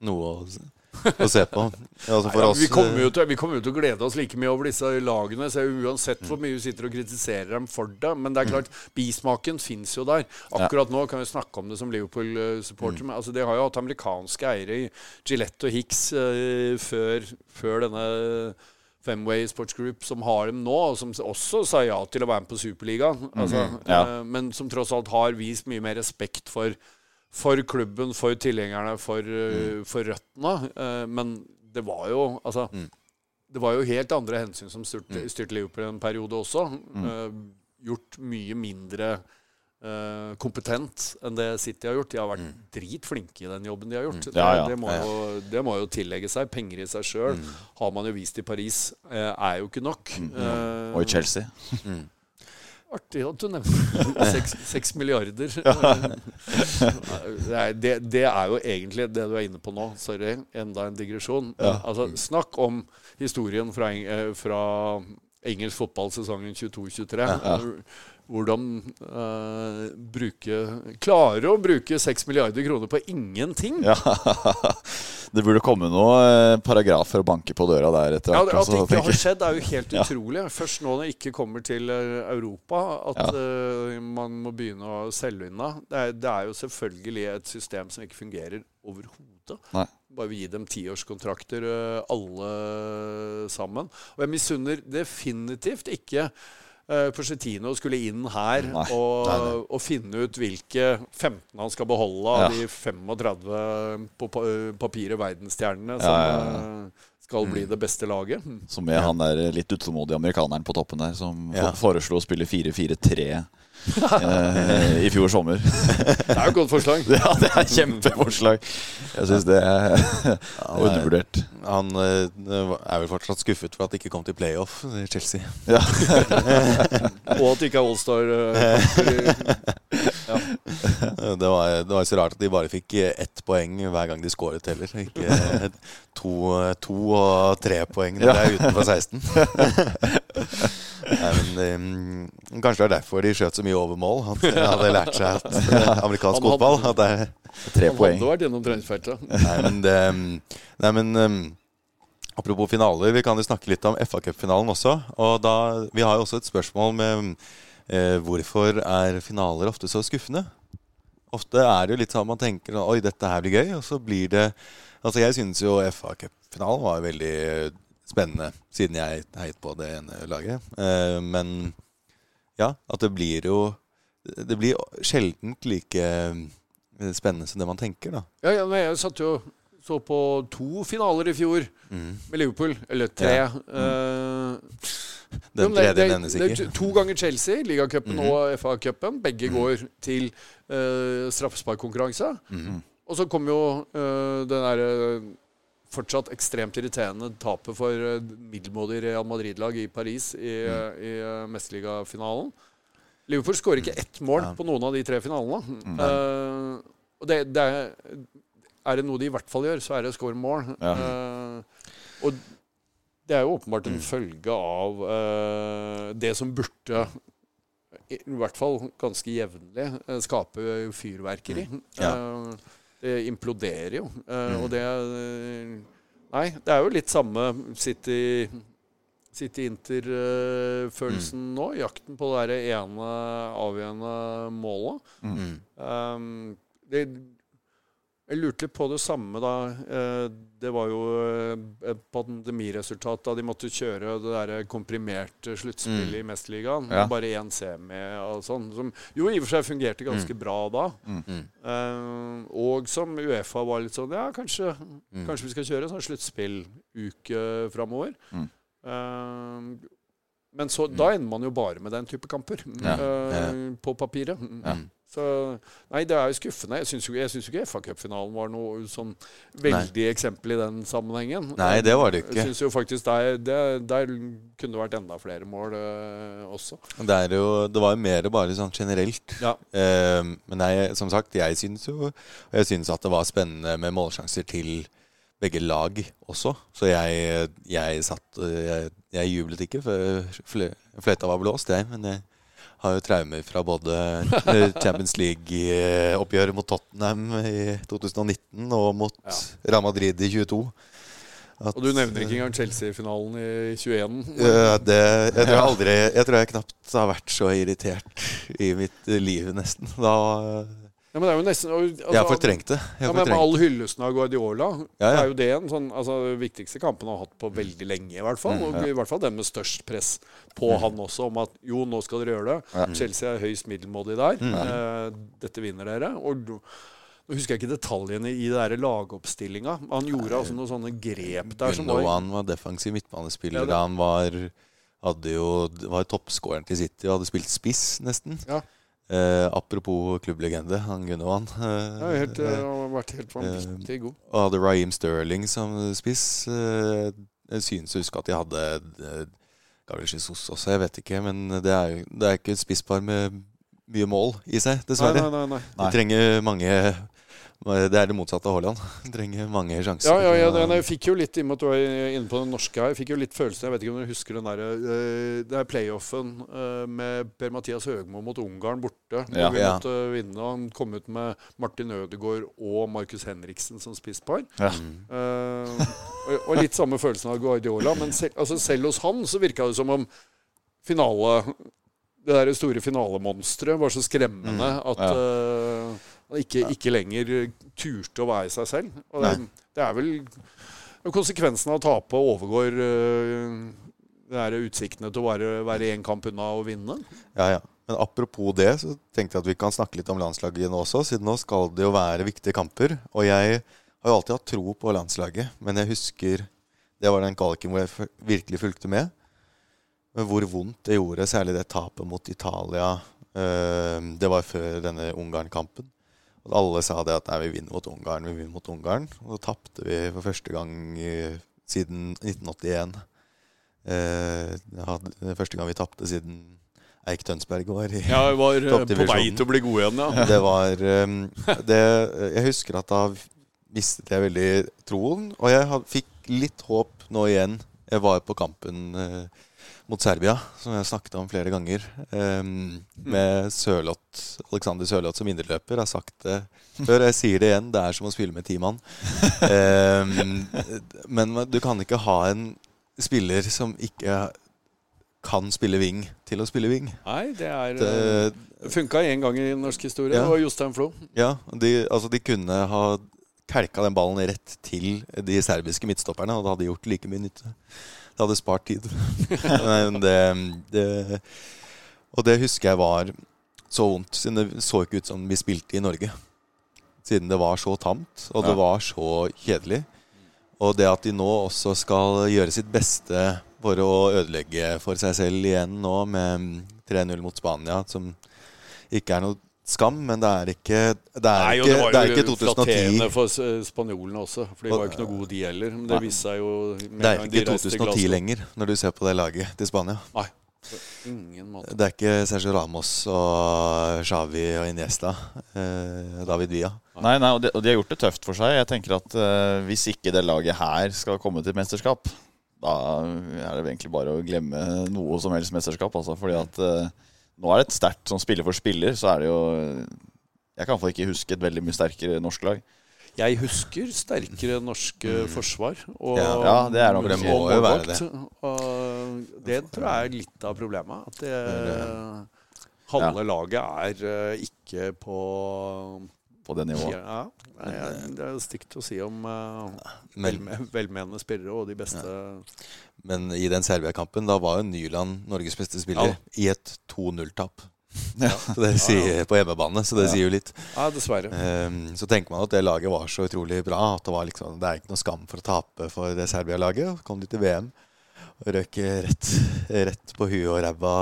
noe å, å se på. Altså Nei, ja, vi, kommer jo til, vi kommer jo til å glede oss like mye over disse lagene. Så uansett hvor mye vi sitter og kritiserer dem for det. Men det er klart, bismaken fins jo der. Akkurat nå kan vi snakke om det som Liverpool-supporter. Men altså, de har jo hatt amerikanske eiere i Gillette og Hicks uh, før, før denne Femway Sports Group som har dem nå, og som også sa ja til å være med på Superligaen. Altså, ja. uh, men som tross alt har vist mye mer respekt for, for klubben, for tilhengerne, for, mm. for røttene. Eh, men det var jo Altså Det var jo helt andre hensyn som styrte, styrte Liverpool en periode også. Eh, gjort mye mindre eh, kompetent enn det City har gjort. De har vært dritflinke i den jobben de har gjort. Ja, ja. Det, det, må jo, det må jo tillegge seg. Penger i seg sjøl har man jo vist i Paris, eh, er jo ikke nok. Eh, Og i Chelsea. <laughs> Artig at du nevner seks, milliarder. det, er, det, det er jo egentlig det du er inne på nå. Sorry, enda en digresjon. Altså, snakk om historien fra, eh, fra engelsk fotball sesongen 22-23. Hvordan eh, bruke Klare å bruke 6 milliarder kroner på ingenting. Ja. <laughs> Det burde komme noen eh, paragrafer og banke på døra der etter hvert. Ja. At det ikke har skjedd, er jo helt <laughs> utrolig. Først nå når det ikke kommer til eh, Europa, at eh, man må begynne å selge unna. Det det er jo selvfølgelig et system som ikke fungerer overhodet. Bare vi gi dem tiårskontrakter, alle sammen. Og jeg misunner definitivt ikke uh, Porcetino skulle inn her Nei. og, og finne ut hvilke 15 han skal beholde av Ja. de 35 på pa papiret verdensstjernene som ja, eh, skal bli det beste laget. Som er han der litt utålmodige amerikaneren på toppen der, som foreslo å spille 4-4-3 eh, i fjor sommer. Det er jo et godt forslag. <laughs> ja, det er et kjempeforslag. Jeg syns det er undervurdert. Han eh, er vel fortsatt skuffet for at det ikke kom til playoff i Chelsea. Ja. <laughs> Og at det ikke er Allstar. Ja. Det var, det var så rart at de bare fikk ett poeng hver gang de skåret heller. Ikke eh, to, to og tre poeng når det er utenfor 16. <laughs> Nei, men, um, kanskje det er derfor de skjøt så mye over mål. At de hadde lært seg at <laughs> amerikansk Han hadde- fotball at det er Tre han poeng. hadde vært gjennom treningsfeltet. Nei, men, det, nei, men um, Apropos finaler, vi kan jo snakke litt om FA Cup-finalen også. Og da, Vi har jo også et spørsmål med uh, hvorfor er finaler ofte så skuffende? Ofte er det jo litt sånn man tenker Oi, dette her blir gøy, og så blir det Altså, jeg synes jo FA Cup-finalen var veldig spennende, siden jeg heiet på det ene laget. Eh, men ja, at det blir jo Det blir sjelden like eh, spennende som det man tenker, da. Ja, ja, men jeg satt jo så på to finaler i fjor med Liverpool. Eller tre. Ja. Mm. Uh, Den tredje nevnes ikke. To ganger Chelsea, ligacupen og FA-cupen. Begge går til uh, straffesparkkonkurranse. Og så kom jo uh, den derre fortsatt ekstremt irriterende tapet for uh, middelmådig Real Madrid-lag i Paris i, mm. i uh, mesterligafinalen. Liverpool skårer ikke ett mål på noen av de tre finalene. Eh, og det, det er, er det noe de i hvert fall gjør, så er det å skåre mål. Ja. Uh, og det er jo åpenbart en følge av uh, det som burde i hvert fall ganske jevnlig eh, skape fyrverkeri. Eh, det imploderer jo. eh, Og det eh, Nei, det er jo litt samme City City Inter-følelsen nå. Jakten på det ene avgjørende målet. Um, det, jeg lurte litt på det samme da. Eh, det var jo eh, et pandemiresultat da de måtte kjøre det der komprimerte sluttspillet i Mesterligaen. Ja. Bare én semi og sånn. Som jo i og for seg fungerte ganske bra da. Eh, og som Uefa var litt sånn Ja, kanskje, kanskje vi skal kjøre en sånn sluttspilluke framover. Uh, men så, da ender man jo bare med den type kamper Ja. eh, på papiret. Så Nei, det er jo skuffende. Jeg syns jo, jeg syns jo ikke FA-cupfinalen var noe sånn veldig eksempel i den sammenhengen. Nei, det var det ikke. Jeg syns jo faktisk der, det, der kunne det vært enda flere mål eh, også. Det, jo, det var jo mer bare sånn generelt. Ja. Eh, men nei, som sagt, jeg syns jo Og jeg syns at det var spennende med målsjanser til begge lag også. Så jeg, jeg satt Jeg, jeg jublet ikke før fløyta var blåst, jeg. Men jeg har jo traumer fra både eh, Champions League-oppgjøret mot Tottenham i 2019 og mot Ja. Real Madrid i 22. At- Og du nevner ikke engang Chelsea-finalen i 21. Ja, det, jeg tror jeg aldri Jeg tror jeg knapt har vært så irritert i mitt liv, nesten. Da Ja, men det er jo nesten altså, Jeg har fortrengt det. Jeg Ja, men Med all hyllesten av Guardiola, Ja, ja. er jo det en sånn altså, viktigste kampen han har hatt på veldig lenge, i hvert fall. Mm, Og i hvert fall den med størst press på han også, om at jo, nå skal dere gjøre det. Ja. Chelsea er høyst middelmådig der. Mm. Eh, dette vinner dere. Og nå husker jeg ikke detaljene i det lagoppstillinga. Han gjorde altså noen sånne grep der som var Gundogan var defensiv midtbanespiller. Ja, da Han var, hadde jo, var toppskåreren til City og hadde spilt spiss, nesten. Ja. Eh, apropos klubblegende, han Gunnovan. Eh, ja, helt, eh, eh, han har vært helt vanvittig god. og hadde Raheem Sterling som spiss. Eh, jeg synes å huske at de hadde eh, Gabriel Jesus også, jeg vet ikke. Men det er det er ikke et spisspar med mye mål i seg, Nei, dessverre. nei, nei, nei. De trenger mange Det er det motsatte av Haaland. <laughs> Trenger mange sjanser. Ja, ja, ja den, jeg fikk jo litt, du var inne på den norske her, jeg fikk jo litt følelsen Jeg vet ikke om dere husker den der eh, Det er playoffen eh, med Per-Mathias Høgmo mot Ungarn borte. Ja. Vi måtte vinne. og Han kom ut med Martin Ødegaard og Markus Henriksen som spisspar. Ja. Eh, og, litt samme følelsen av Guardiola. Men selv, altså selv hos han så virka det som om finale Det der store finalemonsteret var så skremmende at Ja. eh, han ikke, ikke lenger turte å være seg selv. Og det, det er vel Konsekvensen av å tape overgår eh, det er utsiktene til å være, være én kamp unna å vinne. Ja, ja. Men apropos det, så tenkte jeg at vi kan snakke litt om landslaget nå også. Siden nå skal det jo være viktige kamper. Og jeg har jo alltid hatt tro på landslaget. Men jeg husker Det var den kvaliken hvor jeg virkelig fulgte med. Men hvor vondt det gjorde, særlig det tapet mot Italia. eh, det var før denne Ungarn-kampen. Og alle sa det at nei, vi vinner mot Ungarn, vi vinner mot Ungarn. Og så tapte vi for første gang siden 1981. Eh, første gang vi tapte siden Eik Tønsberg var i Ja, vi var eh, på vei til å bli god igjen, ja. Det var um, det, Jeg husker at da mistet jeg veldig troen. Og jeg had, fikk litt håp nå igjen. Jeg var på kampen eh, mot Serbia, som jeg har snakket om flere ganger. Um, med Sørloth, Alexander Sørloth som indreløper. Jeg har sagt det før. Jeg sier det igjen. Det er som å spille med ti mann. Um, <laughs> men du kan ikke ha en spiller som ikke kan spille wing, til å spille wing. Nei, det er Det, Det funka én gang i norsk historie. Ja. Det var Jostein Flo. Ja, de, altså de kunne ha kelka den ballen rett til de serbiske midtstopperne, og det hadde gjort like mye nytte. Det hadde spart tid. <laughs> Men det, det Og det husker jeg var så vondt, siden det så ikke ut som vi spilte i Norge. Siden det var så tamt, og det var så kjedelig. Og det at de nå også skal gjøre sitt beste for å ødelegge for seg selv igjen nå med 3-0 mot Spania, som ikke er noe skam, men det er ikke Det er, Nei, ikke, det var det er jo ikke 2010. flatterende for spanjolene også. For de var jo ikke noe gode, de heller. Men det viste seg jo Det er ikke 2010 lenger, når du ser på det laget til Spania. Nei. På ingen måte. Det er ikke Sergio Ramos og Xavi og Iniesta. Eh, David Villa. Nei, nei, og de, og de har gjort det tøft for seg. Jeg tenker at eh, Hvis ikke det laget her skal komme til mesterskap, da er det egentlig bare å glemme noe som helst mesterskap. Altså, fordi at eh, nå er det et sterkt sånn spiller for spiller, så er det jo Jeg kan iallfall ikke huske et veldig mye sterkere norsk lag. Jeg husker sterkere norske forsvar. Og, Ja, ja, det er nok det må jo være det. Og det tror jeg er litt av problemet. At det, halve laget er eh, ikke på På det nivået. Ja, nei, det er stygt å si om uh, velme, velmenende spillere og de beste men i den Serbia-kampen, da var jo Nyland Norges beste spiller Ja. i et 2-0-tap. <laughs> Så det sier på hjemmebane, så det Ja. sier jo litt. Ja, dessverre. Um, så tenker man at det laget var så utrolig bra. At det, var liksom, det er ikke noe skam for å tape for det Serbia-laget. Kom de til VM røk rett, rett på huet og ræva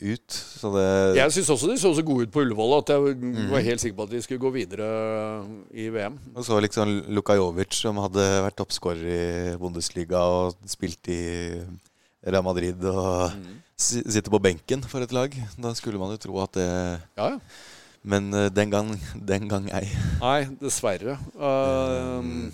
ut. Så det Jeg syns også de så så gode ut på Ullevål at jeg mm. var helt sikker på at de skulle gå videre i VM. Og så liksom Luka Jovic, som hadde vært toppskårer i Bundesliga og spilt i Real Madrid, og mm. sitter på benken for et lag. Da skulle man jo tro at det Ja, ja. Men eh, den gang, den gang ei. Nei, dessverre. Um,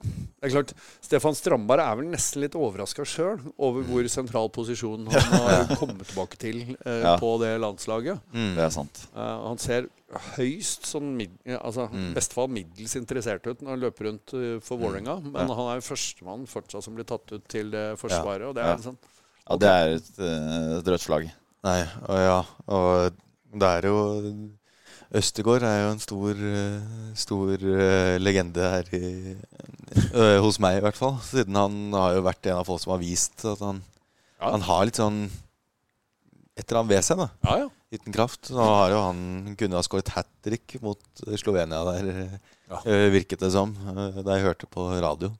det er klart, Stefan Strandberg er vel nesten litt overraska sjøl over hvor sentral posisjon han <laughs> har kommet tilbake til eh, Ja. på det landslaget. Mm. Det er sant. Uh, han ser høyst sånn mid, altså, Mm. best fall middels interessert ut når han løper rundt uh, for Vålerenga. Men Ja. han er jo førstemann fortsatt som blir tatt ut til det forsvaret. Og det Ja. er okay. Ja, det er et, eh, et rødt flagg. Nei, og ja. Og det er jo Østegård er jo en stor, stor eh, legende her i, hos meg, i hvert fall. Siden han har jo vært en av folk som har vist at han, Ja. han har litt sånn et eller annet ved seg. da Ja, ja. Liten kraft. Nå har jo han kunne ha skåret hat trick mot eh, Slovenia der, Ja. eh, virket det som, da jeg hørte på radio.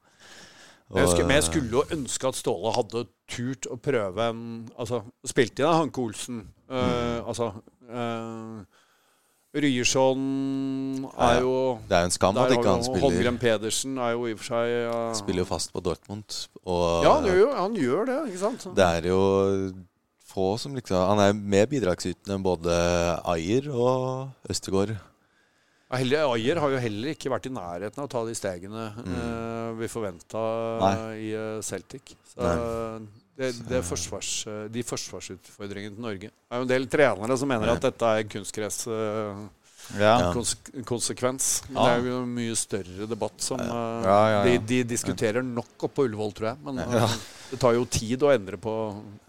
Og, jeg, skulle, men jeg skulle jo ønske at Ståle hadde turt å prøve en Altså, spilte inn av Hanke Olsen. eh, Altså uh, Ryerson er jo Det er jo en skam at ikke han spiller, Holmgren Pedersen er jo i og for seg ja. spiller jo fast på Dortmund. Og Ja, han gjør, han gjør det, ikke sant? det er jo få som liksom Han er mer bidragsytende enn både Ayer og Østegård. Heller, Ayer har jo heller ikke vært i nærheten av å ta de stegene mm. vi forventa i eh, Celtic. Så Nei. Det, det forsvars, eh, de forsvarsutfordringene til Norge Det er jo en del trenere som mener at dette er kunstgress. Ja. Ja. konsekvens. Ja. det er jo en mye større debatt som eh, Ja, ja. De, de diskuterer nok oppe på Ullevål, tror jeg. Men eh, det tar jo tid å endre på,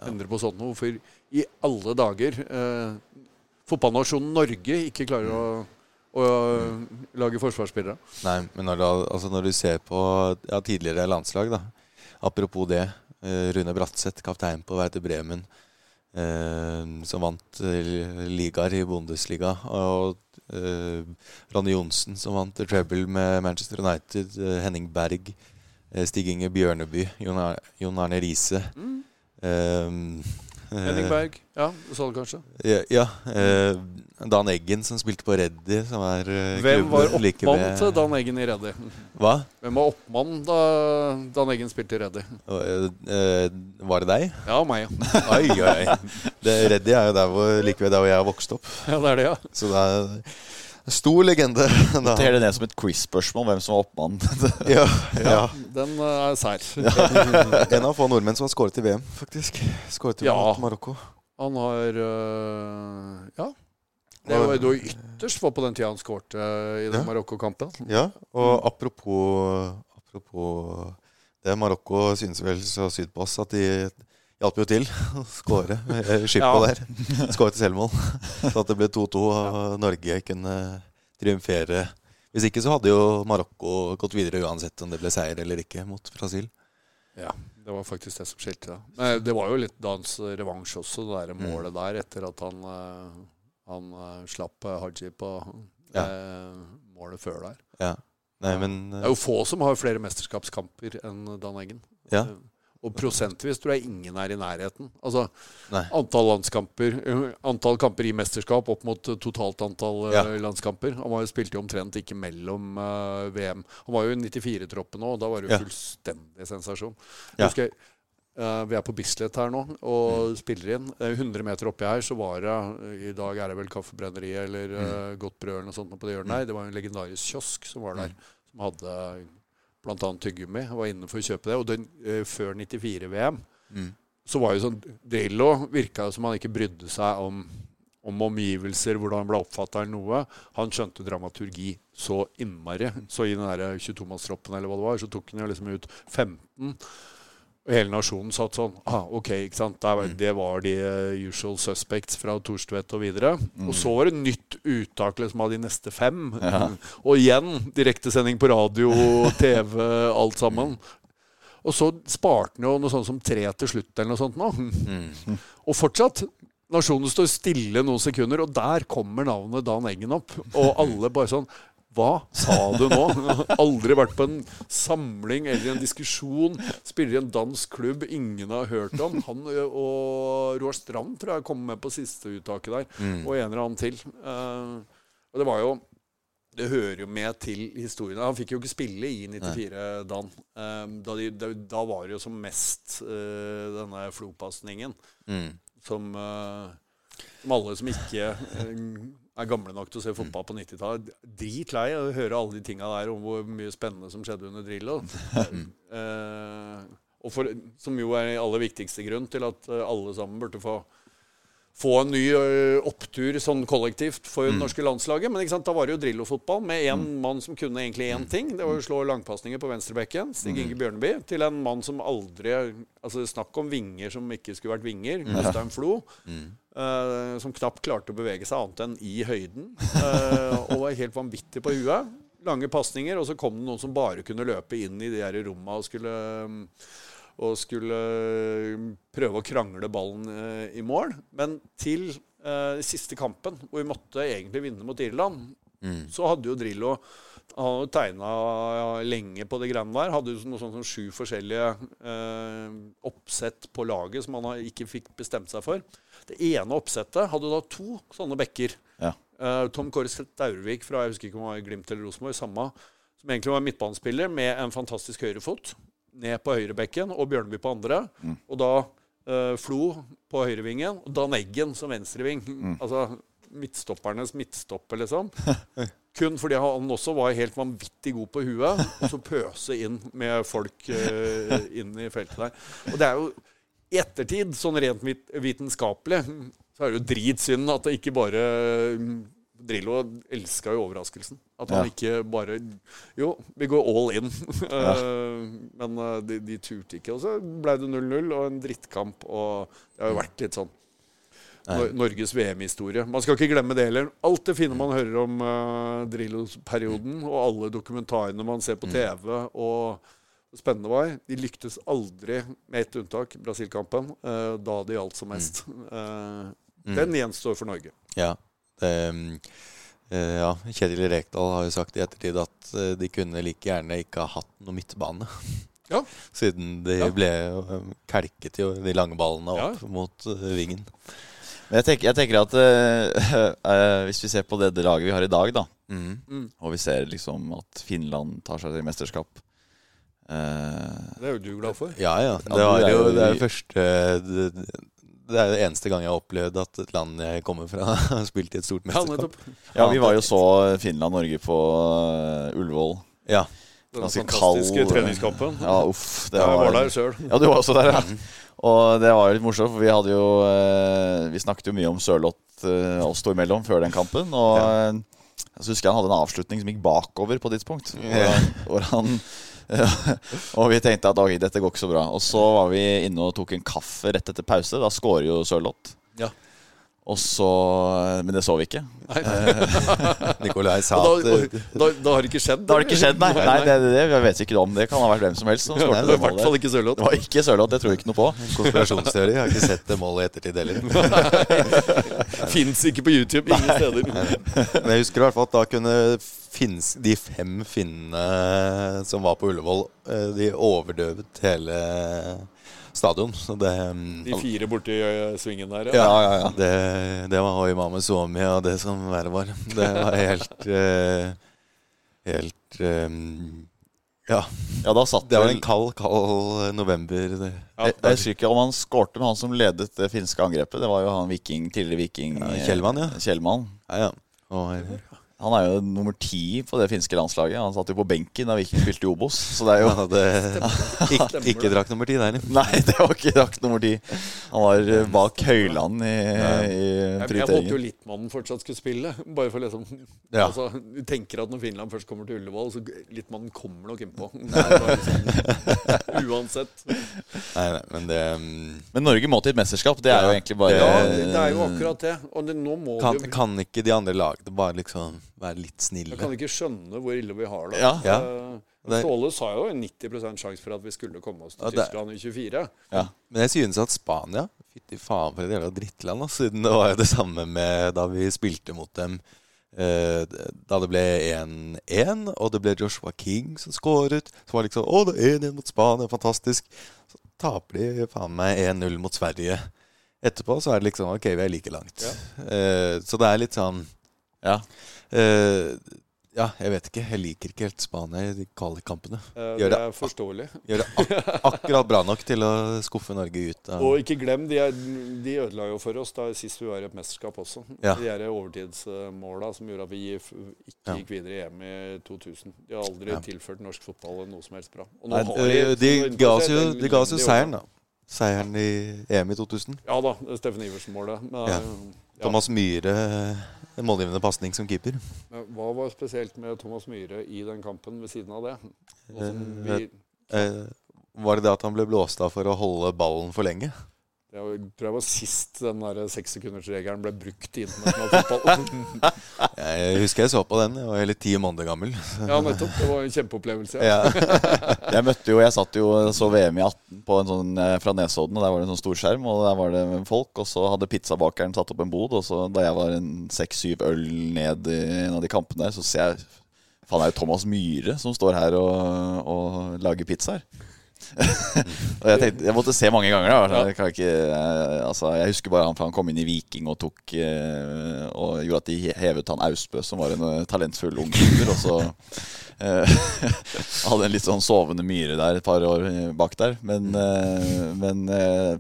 endre på sånt noe. For i alle dager eh, Fotballnasjonen Norge ikke klarer å, å lage forsvarsspillere. Nei, men når du, altså når du ser på ja, tidligere landslag, da. Apropos det. Eh, Rune Bratseth, kaptein på vei til Bremen, eh, som vant eh, ligaer i Bundesliga. Og eh, Ronny Johnsen, som vant treble med Manchester United. Henning Berg. Stig Inge Bjørneby. Jon Arne Riise. Eh, Henning Berg. Ja, du sa det kanskje. Ja. ja eh, Dan Eggen, som spilte på Reddy, som er klubben Hvem var like oppmann ved- til Dan Eggen i Reddy? Hva? Hvem var oppmann da Dan Eggen spilte i Reddy? Eh, eh, var det deg? Ja, meg. ja. <laughs> Oi, oi. Reddy er jo der hvor, like ved der hvor jeg har vokst opp. Ja, det er det, ja. Så det er stor legende. <laughs> Da. Det er ned som et quiz-spørsmål hvem som var oppmannen. <laughs> Ja, ja. Den eh, er sær. <laughs> En av få nordmenn som har skåret i VM, faktisk. Skåret i Ja. Marokko. Han har øh, Ja. Det var jo ytterst få på den tida han skårte øh, i den Ja. Marokko-kampen. Ja, og apropos, apropos det, Marokko synes vel så sydd på oss at de hjalp jo til <laughs> å skåre. eh, Skippo Ja. der. Skåret selvmål. Så at det ble 2-2, og Norge kunne triumfere. Hvis ikke så hadde jo Marokko gått videre uansett om det ble seier eller ikke mot Brasil. Ja, det var faktisk det som skilte. da. Det var jo litt dans revansj også, det der målet der, etter at han, øh, han øh, slapp Haji på Ja. målet før der. Ja. Nei, men Det er jo få som har flere mesterskapskamper enn Dan Eggen. Ja. Og prosentvis tror jeg ingen er i nærheten. Altså Nei. antall landskamper øh, Antall kamper i mesterskap opp mot øh, totalt antall øh, Ja. landskamper. Han var jo spilte jo omtrent ikke mellom uh, VM. Han var jo i 94-troppen nå, og da var det jo Ja. fullstendig sensasjon. Ja. Jeg husker, øh, vi er på Bislett her nå og spiller inn. Uh, 100 meter oppi her så var det uh, I dag er det vel Kaffebrenneriet eller mm. Godt brød eller noe sånt på det hjørnet her. Det var en legendarisk kiosk som var der, som hadde annet tyggegummi. Var inne for å kjøpe det. Og den, eh, før 94-VM Mm. så var jo sånn Drillo virka som han ikke brydde seg om, om omgivelser, hvordan han ble oppfatta eller noe. Han skjønte dramaturgi så innmari. Så i den der 22-mannstroppen eller hva det var, så tok han jo liksom ut 15. Og hele nasjonen satt sånn ah, OK, ikke sant. Det, var, de eh, usual suspects fra Thorstvedt og videre. Og så var det nytt uttak liksom, av de neste fem. <laughs> Og igjen direktesending på radio, <laughs> TV, alt sammen. Og så sparte han jo noe sånt som tre til slutt eller noe sånt nå. Mm. <laughs> Og fortsatt. Nasjonen står stille noen sekunder, og der kommer navnet Dan Eggen opp. Og alle bare sånn Hva sa du nå? <laughs> Aldri vært på en samling eller en diskusjon. Spiller i en dansk klubb ingen har hørt om. Han og Roar Strand tror jeg kom med på siste uttaket der. Og en eller annen til. Uh, og det var jo det hører jo med til historien. Han fikk jo ikke spille i 94, Dan. Um, da, de, da, da var det jo som mest uh, denne flopasningen Mm. som, uh, som alle som ikke uh, er gamle nok til å se fotball på 90-tallet Dritlei å høre alle de tinga der om hvor mye spennende som skjedde under Drillo. Uh, <laughs> og for, som jo er aller viktigste grunn til at uh, alle sammen burde få få en ny opptur sånn kollektivt for det norske landslaget. Men da var det jo Drillo-fotball med én mann som kunne egentlig én ting. Det var å slå langpasninger på venstrebekken. Stig Inge Bjørneby. Til en mann som aldri Altså Snakk om vinger som ikke skulle vært vinger. Øystein Flo. Eh, som knapt klarte å bevege seg annet enn i høyden. Uh, og var helt vanvittig på huet. Lange pasninger, og så kom det noen som bare kunne løpe inn i de her romma og skulle og skulle prøve å krangle ballen uh, i mål. Men til eh, siste kampen, hvor vi måtte egentlig vinne mot Irland, så hadde jo Drillo han hadde tegna lenge på det greiene der. Hadde jo noe sånt som sju forskjellige eh, oppsett på laget som han ikke fikk bestemt seg for. Det ene oppsettet hadde da to sånne bekker. Ja. Uh, Tom Kåre Staurvik fra jeg husker ikke om det var Glimt eller Rosenborg, samme, som egentlig var midtbanespiller med en fantastisk høyrefot, ned på høyrebekken, og Bjørneby på andre. Og da uh, Flo på høyrevingen, og Dan Eggen som venstreving. Altså midtstoppernes midtstopper, liksom. <laughs> Kun fordi han også var helt vanvittig god på huet, og så pøse inn med folk uh, inn i feltet der. Og det er jo i ettertid, sånn rent vit vitenskapelig, så er det jo dritsynd at det ikke bare Drillo elska jo overraskelsen. At han Ja. ikke bare Jo, vi går all in. Ja. <laughs> Men eh, de, de turte ikke. Og så ble det 0-0 og en drittkamp. Og det har jo vært litt sånn Nei. Norges VM-historie. Man skal ikke glemme det heller. Alt det fine man hører om uh, Drillo-perioden, og alle dokumentarene man ser på TV, og spennende var, de lyktes aldri, med ett unntak, Brasil-kampen, eh, da det gjaldt som mest. Eh, Den gjenstår for Norge. Ja. Um, mm, eh, ja. Kjetil Rekdal har jo sagt i ettertid at eh, de kunne like gjerne ikke ha hatt noe midtbane. Ja. <laughs> Siden de Ja. ble kalket de lange ballene opp Ja. mot vingen. Men jeg tenker, jeg tenker at uh, uh, <laughs> hvis vi ser på det, laget vi har i dag, da, Mm. og vi ser liksom at Finland tar seg til mesterskap Det er jo du glad for. Ja, ja. Det, var er jo, det er jo første det, er jo det eneste gang jeg har opplevd at et land jeg kommer fra, <laughs> har spilt i et stort mesterskap. Ja, vi var jo så Finland-Norge på eh, Ullevål. Ja. Den Ganske fantastiske kald, treningskampen. Ja, uff. Det jeg var, var der sjøl. Ja, du var også der, ja. Og det var jo litt morsomt, for vi hadde jo eh, Vi snakket jo mye om Sørloth eh, oss to imellom før den kampen. Og Ja. eh, husker han hadde en avslutning som gikk bakover på et tidspunkt. Hvor han, hvor han <laughs> Og vi tenkte at oi, dette går ikke så bra. Og så var vi inne og tok en kaffe rett etter pause. Da scorer jo Sørloth. Ja. Og så Men det så vi ikke. <laughs> Nikolai sa at da, eh, da, da har det ikke skjedd? Da har det ikke skjedd, nei. nei det, det, jeg vet ikke om det kan ha vært hvem som helst. Som Det skåret var det i hvert målet. fall ikke Sørloth. Det var ikke Sørloth, det tror jeg ikke noe på. <laughs> konspirasjonsteori. Jeg har ikke sett det målet i ettertid heller. Fins ikke på YouTube ingen steder. Men jeg husker i hvert fall at da kunne finnes, de fem finnene som var på Ullevål, eh, de overdøvet hele stadion. Så det mm, De fire borti eh, svingen der, ja, ja, ja. Det, det var Hoi Mame Suomi og det som verre var. <laughs> Det var helt eh, Helt Ja. Ja, da satt Det var en kald, kald november. Det. Jeg, jeg husker ikke om han skårte, men han som ledet det finske angrepet, det var jo han viking, tidligere viking Ja, Kjellmann ja. Kjellmann. Ja, ja. Og, Han er jo nummer ti på det finske landslaget. Han satt jo på benken da Viking spilte i Obos. Så det er jo ja, det, <laughs> ikke, ikke drakk nummer ti der. Nei, det var ikke drakt nummer ti. Han var eh, bak Høyland i, i Jeg, jeg håpet jo. Littmannen fortsatt skulle spille. Bare for liksom Ja. altså, Du tenker at når Finland først kommer til Ullevål, så Littmannen kommer nok innpå. Liksom, <laughs> uansett. Nei, nei, men det mm, Men Norge må til et mesterskap. Det er jo egentlig bare Ja, det, er jo akkurat det. Og det, nå må kan, jo kan ikke de andre lagene bare liksom være litt snille? Jeg kan ikke skjønne hvor ille vi har det. Ja. Ja. Eh, Ståle sa jo en 90% sjanse for at vi skulle komme oss til Ja, Tyskland i 24. ja. Men jeg synes at Spania Fytti faen for et jævla drittland, Altså. Det var jo det samme med da vi spilte mot dem. Eh, da det ble 1-1, og det ble Joshua King som skåret. Så var liksom Å, det er 1-1 mot Spania, fantastisk. Så taper de faen meg 1-0 mot Sverige. Etterpå så er det liksom Ok, vi er like langt. Eh, så det er litt sånn ja. Uh, Ja, jeg vet ikke. Jeg liker ikke helt Spania i de kvalikkampene. Uh, det det er forståelig. Gjør det ak <laughs> akkurat bra nok til å skuffe Norge ut Og ikke glem, de, er, de ødela jo for oss da sist vi var i et mesterskap også. Ja. De der overtidsmåla som gjorde at vi ikke gikk videre i EM i 2000. De har aldri Ja. tilført norsk fotball noe som helst bra. Og nå Nei, har eh, de, ga oss jo, de ga oss jo seieren, da. Seieren i EM i 2000. Ja da, Steffen Iversen-målet. Ja. Thomas Myhre, en målgivende pasning som keeper. Hva var spesielt med Thomas Myhre i den kampen ved siden av det? Noe Eh, vi, Eh, var det det at han ble blåst av for å holde ballen for lenge? Det var, tror jeg var sist den der sekssekundersregelen ble brukt i internasjonal fotball. <laughs> Jeg husker jeg så på den. Jeg var hele ti måneder gammel. ja, nettopp. Det var en kjempeopplevelse. Ja. <laughs> Jeg møtte jo, jeg satt jo så VM i 18 på en sånn, eh, fra Nesodden. og Der var det en sånn storskjerm, og der var det folk. Og så hadde pizzabakeren satt opp en bod. Og så da jeg var en seks-syv øl ned i en av de kampene der, så ser jeg Faen, det er jo Thomas Myhre som står her og, og lager pizzaer. <laughs> og jeg, tenkte, jeg måtte se mange ganger. Da. Jeg, kan ikke, eh, altså, jeg husker bare han han kom inn i Viking og tok eh, Og gjorde at de hevet han Austbø, som var en eh, talentfull ung gutter. Og så <laughs> <laughs> hadde en litt sånn sovende myre der et par år bak der. Men, eh, men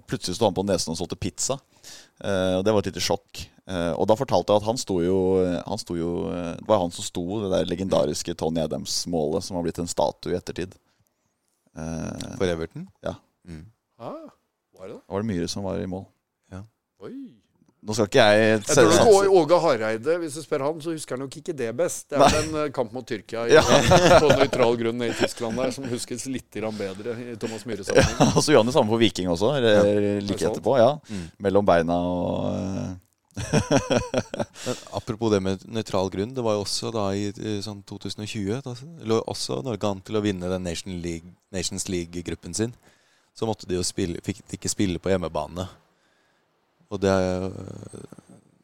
plutselig sto han på nesen og solgte pizza. Og det var et lite sjokk. Og da fortalte jeg at han sto jo, han sto jo Det var han som sto det der legendariske Tony Adams-målet, som har blitt en statue i ettertid. Eh, For Everton. Ah, var det det? da var det Myhre som var i mål. Oi. Nå skal ikke jeg Jeg tror nok Å- Åge Hareide, hvis du spør han, så husker han nok ikke det best. Det er en eh, kamp mot Tyrkia i, Ja. på nøytral grunn nede i Tyskland der, som huskes litt grann bedre i Thomas Myhre sammenheng. <laughs> Og så gjør han det samme for Viking også, eller like Er sant? etterpå. ja Mm. Mellom beina og eh, <laughs> Men apropos det med nøytral grunn. Det var jo også da i, sånn 2020 Da lå også Norge an til å vinne den Nation League, Nations League-gruppen sin. Så måtte de jo spille, fikk de ikke spille på hjemmebane. Og det er jo-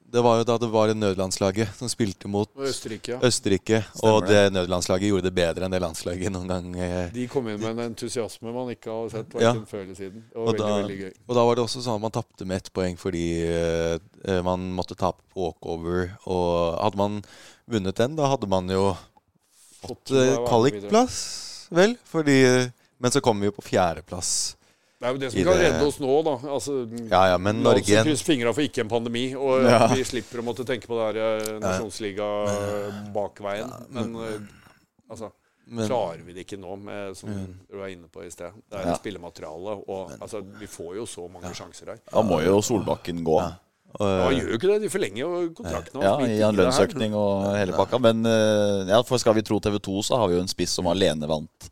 Det var jo da det var nødlandslaget som spilte mot Og Østerrike, ja. Østerrike. Og det nødlandslaget gjorde det bedre enn det landslaget noen gang. eh, De kom inn med en entusiasme man ikke har sett Ja. hverken før eller siden. Det var Og veldig, da, veldig gøy. og da var det også sånn at man tapte med ett poeng fordi eh, man måtte tape på walkover. Og hadde man vunnet den, da hadde man jo fått kvalikplass, vel? Fordi, men så kom vi jo på fjerdeplass. Det er jo det som kan det- redde oss nå, da. Altså, Ja ja, men La oss Norge krysse fingra for ikke en pandemi, og Ja. vi slipper å måtte tenke på det her eh, nasjonsliga bakveien. Men men, altså men, Klarer vi det ikke nå, med, som du var inne på i sted? Det er Ja. spillemateriale, og altså, vi får jo så mange sjanser her. Da må jo Solbakken gå. Ja. Ja, eh, gjør jo ikke det. De forlenger jo kontrakten Ja, i en lønnsøkning og hele pakka. Men eh, ja, for skal vi tro TV 2, så har vi jo en spiss som alene vant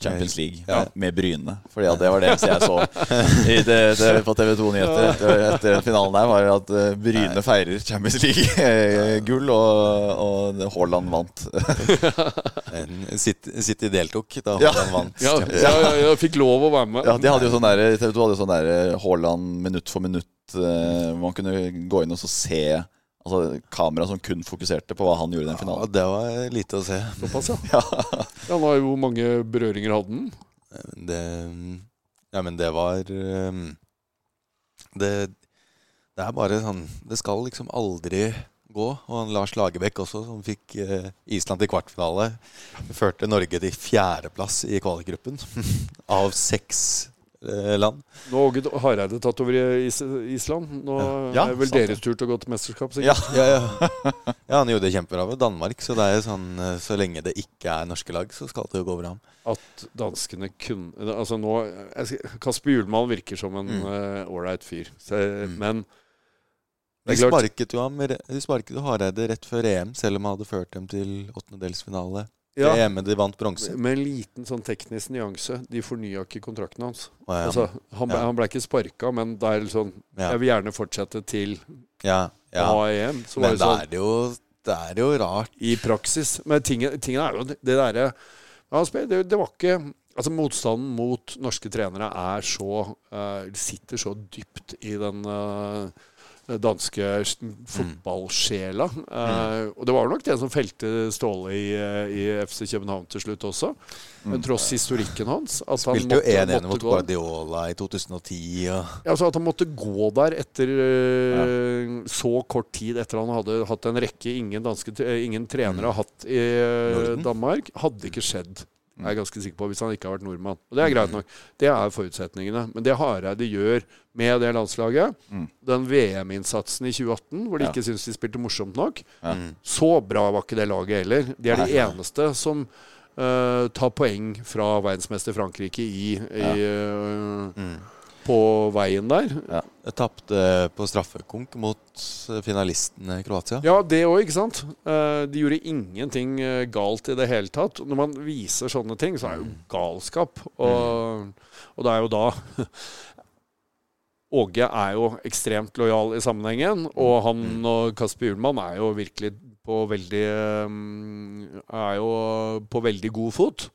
Champions League Ja. med, Bryne. Fordi at det var det jeg så i det, det, på TV 2 Nyheter etter, etter finalen der, var at Bryne Nei. feirer Champions League-gull, og, og Haaland vant. <laughs> City, City deltok da Ja. Haaland vant. Ja, ja, ja, fikk lov å være med. Ja, de hadde jo sånn der, TV 2 hadde jo sånn der Haaland minutt for minutt. eh, man kunne gå inn og så se altså, kamera som kun fokuserte på hva han gjorde i den Ja, finalen. det var lite å se. Såpass, ja. <laughs> ja. Han har jo hvor mange berøringer hadde han? Det, ja, men det var um, det, det er bare sånn Det skal liksom aldri gå. Og han Lars Lagerbäck også, som fikk eh, Island til kvartfinale, førte Norge til fjerdeplass i kvalikgruppen <laughs> av seks land. Nå har Åge Hareide tatt over i Island. Nå Ja, er vel sant deres tur til å gå til mesterskap. Ja, sikkert. Ja, ja. ja, han gjorde det kjempebra ved Danmark, så det er sånn eh, så lenge det ikke er norske lag, så skal det jo gå bra. At danskene kunne Altså nå Kasper Hjulmann virker som en Mm. uh, fyr. Så, Mm. Men De sparket jo ham De sparket Hareide rett før EM, selv om han hadde ført dem til åttendedelsfinale. Ja, Det EM-et de vant bronse. med en liten sånn teknisk nyanse. De fornya ikke kontrakten hans. Å, ja. Altså, han, ble, Ja. han ble ikke sparka, men det er sånn. Jeg vil gjerne fortsette til Ja, ja. å ha EM. Så var Men det sånn er jo Det er jo rart. i praksis. Men tingen, tingen er jo det derre ja, det, det var ikke Altså Motstanden mot norske trenere er så uh, Sitter så dypt i den eh, danske fotballsjela. Mm. Uh, Og det var nok det som felte Ståle i, eh, i FC København til slutt også. Men tross historikken hans. At han Spilte jo måtte- 1-1 mot Guardiola i 2010. Og, ja, altså At han måtte gå der etter ja. så kort tid etter han hadde hatt en rekke ingen, danske, ingen trenere har hatt i eh, Norden. Danmark, hadde ikke skjedd. Jeg er ganske sikker på Hvis han ikke har vært nordmann. Og det er greit nok. Det er forutsetningene. Men det Hareide gjør med det landslaget, Mm. den VM-innsatsen i 2018 hvor de Ja. ikke syntes de spilte morsomt nok, Ja. Mm. så bra var ikke det laget heller. De er de Nei. eneste som uh, tar poeng fra verdensmester Frankrike i, i uh, mm. På veien der. Ja. tapte på straffekonk mot finalistene i Kroatia. Ja, det òg, ikke sant. Eh, de gjorde ingenting eh, galt i det hele tatt. Når man viser sånne ting, så er det jo galskap. Og, og det er jo da <laughs> Åge er jo ekstremt lojal i sammenhengen, og han og Kasper Hjulmann er jo virkelig på veldig Er jo på veldig god fot.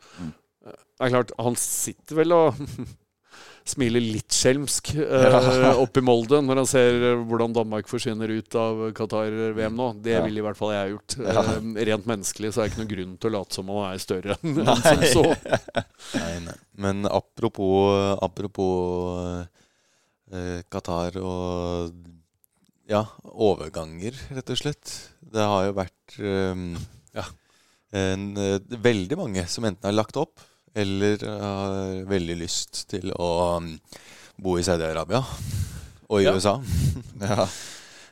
Det er klart, han sitter vel og <laughs> smiler litt skjelmsk <laughs> uh, oppe i Molde når han ser hvordan Danmark forsvinner ut av Qatar-VM nå. Det ville i hvert fall jeg gjort. Uh, rent menneskelig så er det ikke noen grunn til å late som han er større enn som så. <laughs> Nei, nei. Men apropos, apropos uh, Qatar og ja, overganger, rett og slett. Det har jo vært um, ja, en, eh, veldig mange som enten har lagt opp, eller har veldig lyst til å um, bo i Saudi-Arabia og i Ja. USA. <laughs> ja.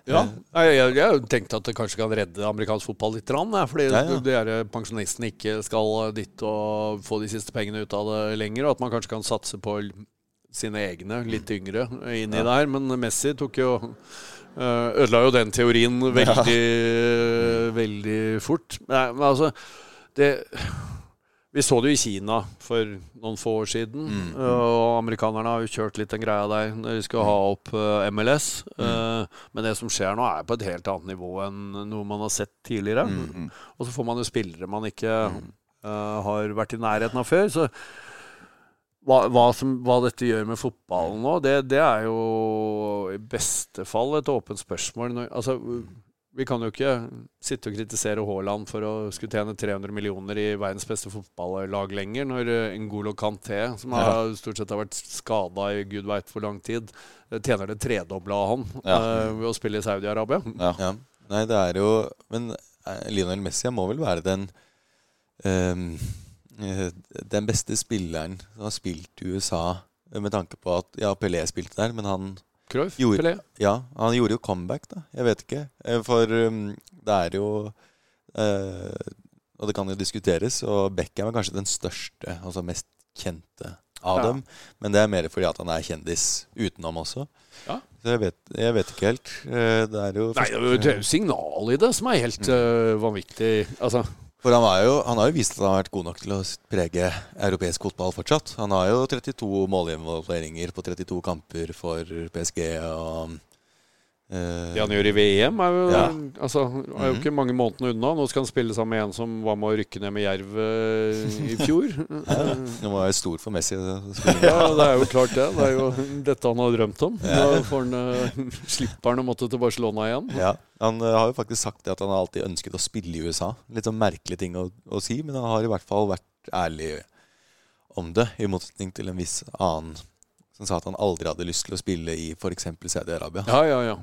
Ja, jeg, har tenkt at det kanskje kan redde amerikansk fotball litt. Fordi Ja, de her pensjonistene ikke skal dit og få de siste pengene ut av det lenger. Og at man kanskje kan satse på sine egne, litt yngre, inni der. Men Messi tok jo øh, Ødela jo den teorien veldig, veldig fort. Nei, men altså det, Vi så det jo i Kina for noen få år siden. Og amerikanerne har jo kjørt litt den greia der når de skal ha opp øh, MLS. Eh, men det som skjer nå, er på et helt annet nivå enn noe man har sett tidligere. Og så får man jo spillere man ikke øh, har vært i nærheten av før. Så hva, hva, som, hva dette gjør med fotballen nå, det, det er jo i beste fall et åpent spørsmål. Altså, vi kan jo ikke sitte og kritisere Haaland for å skulle tjene 300 millioner i verdens beste fotballag lenger, når eh, Ngolo Kanté, som har, stort sett har vært skada i gud veit hvor lang tid, eh, tjener det tredobla av han Ja. eh, ved å spille i Saudi-Arabia. Ja. Ja. Nei, det er jo Men Lionel Messi må vel være den ehm, eh, Den beste spilleren som har spilt i USA, med tanke på at Ja, Pelé spilte der, men han Cruyff, Pelé. Ja, han gjorde jo comeback, da. Jeg vet ikke. Eh, For um, det er jo uh, Og det kan jo diskuteres, og Beckham er kanskje den største, altså mest kjente av Ja. dem. Men det er mer fordi at han er kjendis utenom også. Ja. Så jeg vet, jeg vet ikke helt. Eh, Det er jo Nei, det er jo- signal i det som er helt eh, vanvittig. Altså, For han, jo, han har jo vist at han har vært god nok til å prege europeisk fotball fortsatt. Han har jo 32 målinvolveringer på 32 kamper for PSG. og Det han gjør i VM, er jo, Ja. altså, er jo ikke mange månedene unna. Nå skal han spille sammen med en som var med å rykke ned med Jerv eh, i fjor. Det må være stor for Messi. <laughs> ja, det er jo klart det. Det er jo dette han har drømt om. Får han, eh, <laughs> slipper han å måtte til Barcelona igjen. Ja, Han eh, har jo faktisk sagt at han har alltid ønsket å spille i USA. Litt sånn merkelig ting å, å si, men han har i hvert fall vært ærlig om det. I motsetning til en viss annen som sa at han aldri hadde lyst til å spille i f.eks. Saudi-Arabia. Ja, ja, ja.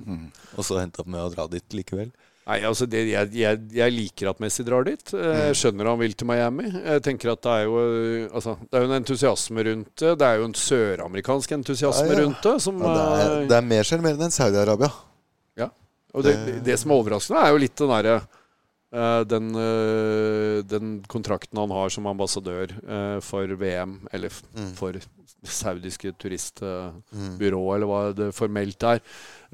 Og så endte opp med å dra dit likevel. Nei, altså det, jeg, jeg, jeg liker at Messi drar dit. Jeg skjønner han vil til Miami. Jeg tenker at Det er jo øh, altså, det er jo en entusiasme rundt det. Det er jo en søramerikansk entusiasme Ja, ja. rundt det. Som, Ja, det, er, øh, det er mer sjarmerende enn Saudi-Arabia. Ja. Og det, det som er overraskende, er jo litt den derre eh, den, eh, den kontrakten han har som ambassadør eh, for VM, eller for Mm. Saudiske turistbyrå, eller hva det formelt er,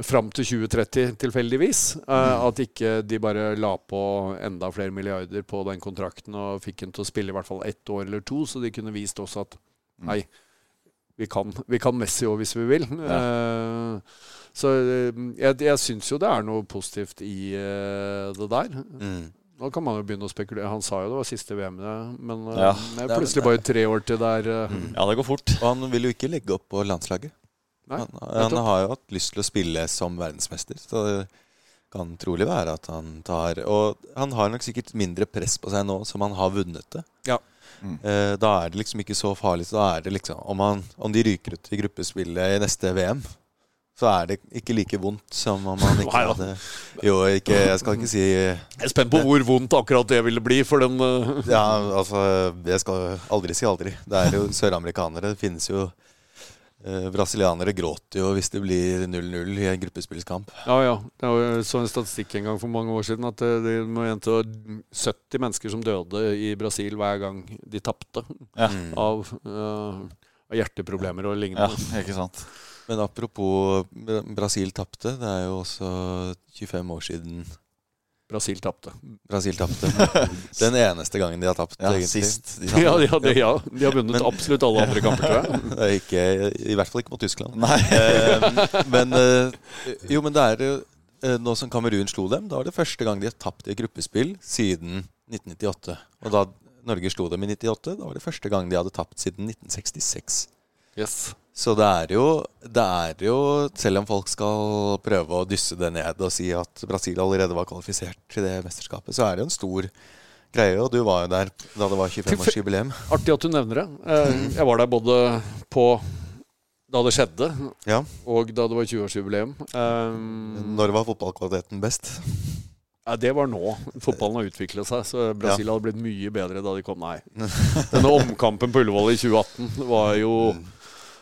fram til 2030 tilfeldigvis. Eh, At ikke de bare la på enda flere milliarder på den kontrakten og fikk den til å spille i hvert fall ett år eller to, så de kunne vist også at nei, vi kan, vi kan Messi òg hvis vi vil. Ja. så eh, jeg, jeg syns jo det er noe positivt i eh, det der. Mm. Nå kan man jo begynne å spekulere. Han sa jo det var siste VM, det, men eh, Ja. det er plutselig bare tre år til der. eh, Ja, det går fort. Og han vil jo ikke legge opp på landslaget. Nei, han, han har jo hatt lyst til å spille som verdensmester. Så det kan trolig være at han tar Og han har nok sikkert mindre press på seg nå som han har vunnet det. Ja. Mm. Eh, da er det liksom ikke så farlig. Så da er det liksom Om, han, om de ryker ut i gruppespillet i neste VM, så er det ikke like vondt som om man ikke Nei ja. hadde Jo, ikke, jeg skal ikke si Jeg er spent på hvor vondt akkurat det ville bli for den eh, Ja, altså Jeg skal aldri si aldri. Det er jo søramerikanere. Det finnes jo eh, Brasilianere gråter jo hvis det blir 0-0 i en gruppespillskamp. Ja, ja. Jeg så en statistikk en gang for mange år siden at det, til 70 mennesker som døde i Brasil hver gang de tapte Ja. Av, uh, av hjerteproblemer og lignende. Ja, ikke sant. Men apropos Brasil tapte, det er jo også 25 år siden Brasil tapte. Brasil tapte. <laughs> Den eneste gangen de har tapt, Ja, egentlig. sist. De Ja, de, hadde, ja, de har vunnet Men- absolutt alle andre kamper, tror jeg. <laughs> Ikke, I hvert fall ikke mot Tyskland. Nei. <laughs> Eh, men eh, Jo, men det er eh, Nå som Kamerun slo dem, da var det første gang de har tapt i gruppespill siden 1998. Og da Norge slo dem i 98, da var det første gang de hadde tapt siden 1966. Yes. Så det er jo, det er jo Selv om folk skal prøve å dysse det ned og si at Brasil allerede var kvalifisert til det mesterskapet, så er det jo en stor greie. Og du var jo der da det var 25-årsjubileum. Artig at du nevner det. Eh, Jeg var der både på da det skjedde, Ja. og da det var 20-årsjubileum. Eh, Når var fotballkvaliteten best? Ja, det var nå. Fotballen har utviklet seg, så Brasil hadde blitt mye bedre da de kom. Nei. Denne omkampen på Ullevål i 2018 var jo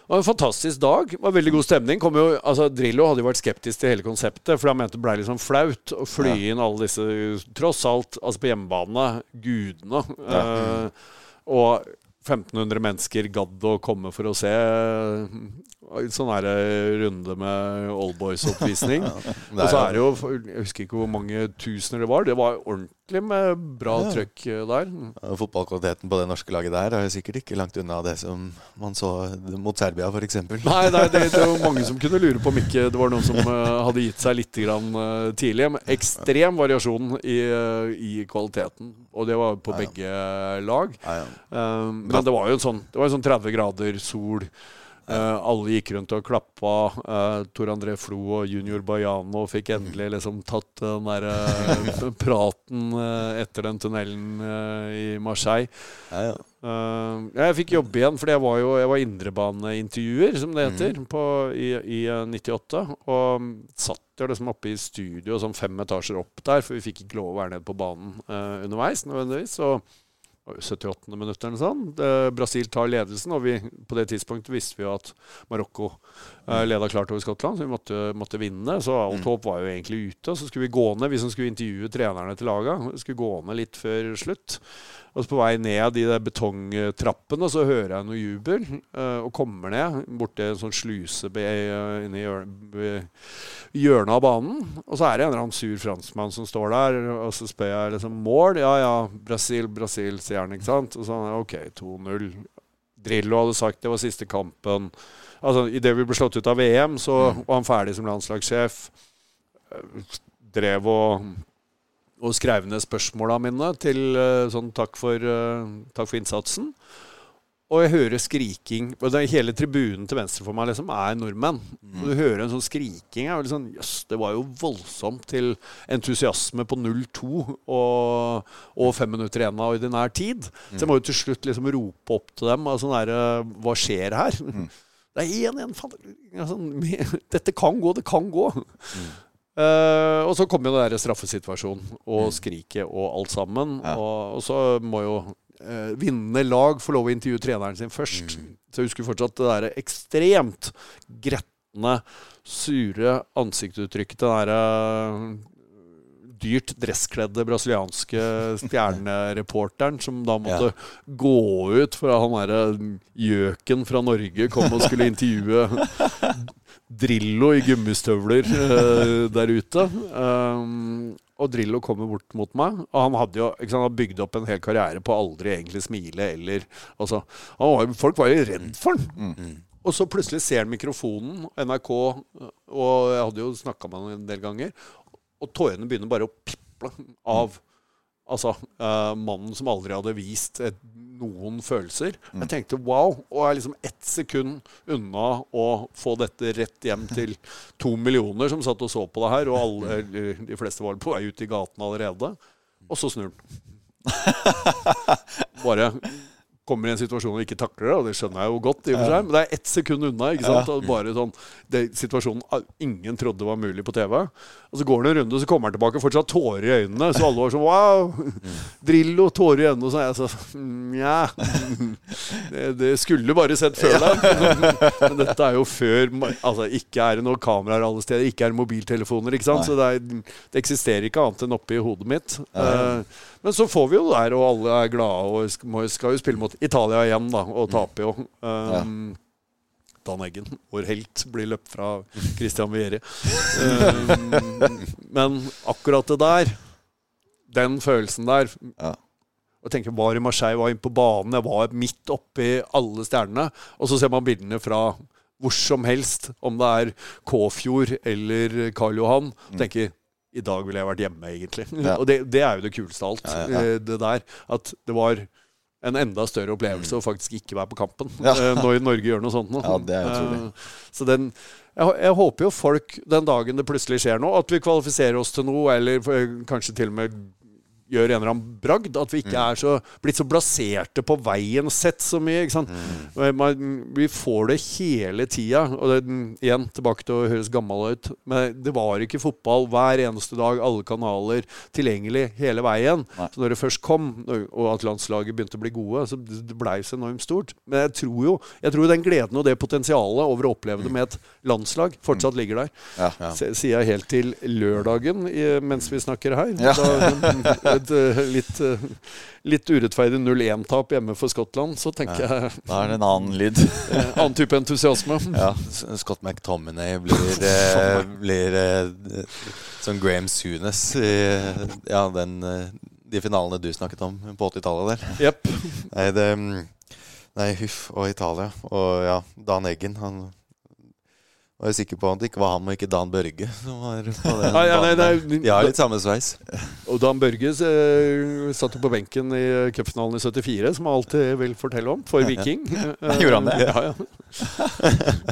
det var en fantastisk dag. Det var veldig god stemning. Jo, altså, Drillo hadde jo vært skeptisk til hele konseptet, for han mente det ble sånn flaut å fly inn alle disse Tross alt, altså på hjemmebane, gudene. Eh, og 1500 mennesker gadd å komme for å se en sånn her runde med Oldboys-oppvisning. <laughs> Og så er det jo Jeg husker ikke hvor mange tusener det var. Det var ordentlig med bra Ja. trøkk eh, der. Og Fotballkvaliteten på det norske laget der er jo sikkert ikke langt unna det som man så mot Serbia, f.eks. Nei, nei det, det var mange som <laughs> kunne lure på om ikke det var noen som eh, hadde gitt seg litt grann, eh, tidlig. Men ekstrem variasjon i, i kvaliteten. Og det var på begge lag. Ja, ja. Men det var jo en sånn Det var en sånn 30 grader sol. Uh, alle gikk rundt og klappa. Uh, Tor André Flo og junior Bajano fikk endelig liksom tatt den der uh, <laughs> praten uh, etter den tunnelen i Marseille. Ja, ja. Jeg fikk jobbe igjen, fordi jeg var jo jeg var indrebaneintervjuer, som det heter, på, i, i uh, 98. Og satt jo liksom oppe i studio sånn fem etasjer opp der, for vi fikk ikke lov å være nede på banen underveis. nødvendigvis, og 78. minutt eller noe sånt. Brasil tar ledelsen, og vi, på det tidspunktet visste vi jo at Marokko eh, leda klart over Skottland, så vi måtte, måtte vinne. Så alt håp var jo egentlig ute. Så skulle vi gå ned, vi som skulle intervjue trenerne til laga, skulle gå ned litt før slutt. Og så på vei ned de der betongtrappene, så hører jeg noe jubel, eh, og kommer ned borti en sånn sluse eh, inne i hjørnet av banen. Og så er det en eller annen sur franskmann som står der, og så spør jeg liksom mål. Ja ja, Brasil, Brasil, sier han, ikke sant. Og så OK, 2-0. Drillo hadde sagt det var siste kampen. Altså, Idet vi ble slått ut av VM, så var han ferdig som landslagssjef. Eh, Drev og, og skrev ned spørsmåla mine til eh, sånn takk for, eh, takk for innsatsen. Og jeg hører skriking. Og det er Hele tribunen til venstre for meg liksom er nordmenn. Og du hører en sånn skriking. Jeg sånn, Jøss, det var jo voldsomt til entusiasme på 0-2 og, og fem minutter igjen av ordinær tid. Så jeg må jo til slutt liksom rope opp til dem. Altså, sånn der, Hva skjer her? <laughs> Det er 1-1. faen, Sånn, <laughs> dette kan gå, det kan gå. Eh, og så kommer jo den der straffesituasjonen og skriket og alt sammen. Ja. Og, og så må jo uh, vinnende lag få lov å intervjue treneren sin først. Så jeg husker fortsatt det der ekstremt gretne, sure ansiktsuttrykket til den derre dyrt dresskledde brasilianske <laughs> stjernereporteren som da måtte gå ut for at han derre gjøken fra Norge kom og skulle <laughs> intervjue Drillo i gummistøvler uh, der ute. Um, og Drillo kommer bort mot meg. Og han hadde jo ikke sant, han hadde bygd opp en hel karriere på aldri egentlig smile eller altså, han var, Folk var jo redd for han. Og så plutselig ser han mikrofonen, NRK, og jeg hadde jo snakka med han en del ganger, og tårene begynner bare å piple av Altså, uh, mannen som aldri hadde vist et, noen følelser. Jeg tenkte wow, og er liksom ett sekund unna å få dette rett hjem til <laughs> to millioner som satt og så på det her, og alle, de fleste var på vei ut i gaten allerede. Og så snur han. <laughs> Bare kommer i en situasjon og ikke takler det, og det skjønner jeg jo godt, i og for seg, men det er ett sekund unna. ikke sant? Og bare sånn, det, Situasjonen ah, ingen trodde var mulig på TV. Og Så går det en runde, og så kommer han tilbake, og fortsatt tårer i øynene. Så alle var sånn wow! Drillo, tårer i øynene. Og så er jeg sånn Nja. <laughs> Det, det skulle bare sett før deg. Men dette er jo før Altså, ikke er det noen kameraer alle steder, ikke er det mobiltelefoner, ikke sant. Så det, er, det eksisterer ikke annet enn oppi hodet mitt. Eh, men så får vi jo der, og alle er glade og skal, jo spille mot Italia igjen, da, og taper jo. Um, Dan Eggen, vår helt, blir løpt fra Christian Vieri. Um, men akkurat det der Den følelsen der. Ja. Og tenker, var i Marseille, var inne på banen, jeg var midt oppi alle stjernene. Og så ser man bildene fra hvor som helst, om det er Kåfjord eller Karl Johan. Og tenker i dag ville jeg vært hjemme, egentlig. Ja. <laughs> Og det, det er jo det kuleste av alt. Ja, eh, Det der. At det var en enda større opplevelse å faktisk ikke være på kampen <laughs> eh, når Norge gjør noe sånt. Nå. Ja, det er utrolig. Eh, Så den jeg, jeg håper jo folk den dagen det plutselig skjer noe, at vi kvalifiserer oss til noe, eller kanskje til og med gjør en eller annen bragd. At vi ikke Mm. er så, blitt så blaserte på veien og sett så mye. ikke sant? Mm. Man, vi får det hele tida. Og det, igjen, tilbake til å høres gammel ut, men det var ikke fotball hver eneste dag, alle kanaler, tilgjengelig hele veien. Nei. Så når det først kom, og at landslaget begynte å bli gode, så det blei så enormt stort. Men jeg tror jo jeg tror den gleden og det potensialet over å oppleve det med et landslag fortsatt ligger der. Ja. ja. Sier jeg helt til lørdagen mens vi snakker her. Ja. Da, <laughs> et eh, litt, eh, litt urettferdig 0-1-tap hjemme for Skottland, så tenker jeg Da er det en annen lyd. <laughs> eh, annen type entusiasme. <laughs> Ja. Scott McTominay blir, <laughs> blir som Graham Sunes i ja, den, de finalene du snakket om på 80-tallet der. Yep. Nei, det mm, Nei, huff. Og Italia. Og ja, Dan Eggen. Han var jeg sikker på at det ikke var han og ikke Dan Børge <laughs> som var på den Nei, ja, nei, nei, De har litt samme sveis. <laughs> Og Dan Børge eh, satt jo på benken i cupfinalen i 74, som jeg alltid vil fortelle om, for <laughs> Viking. Eh, Gjorde han det? Ja, ja.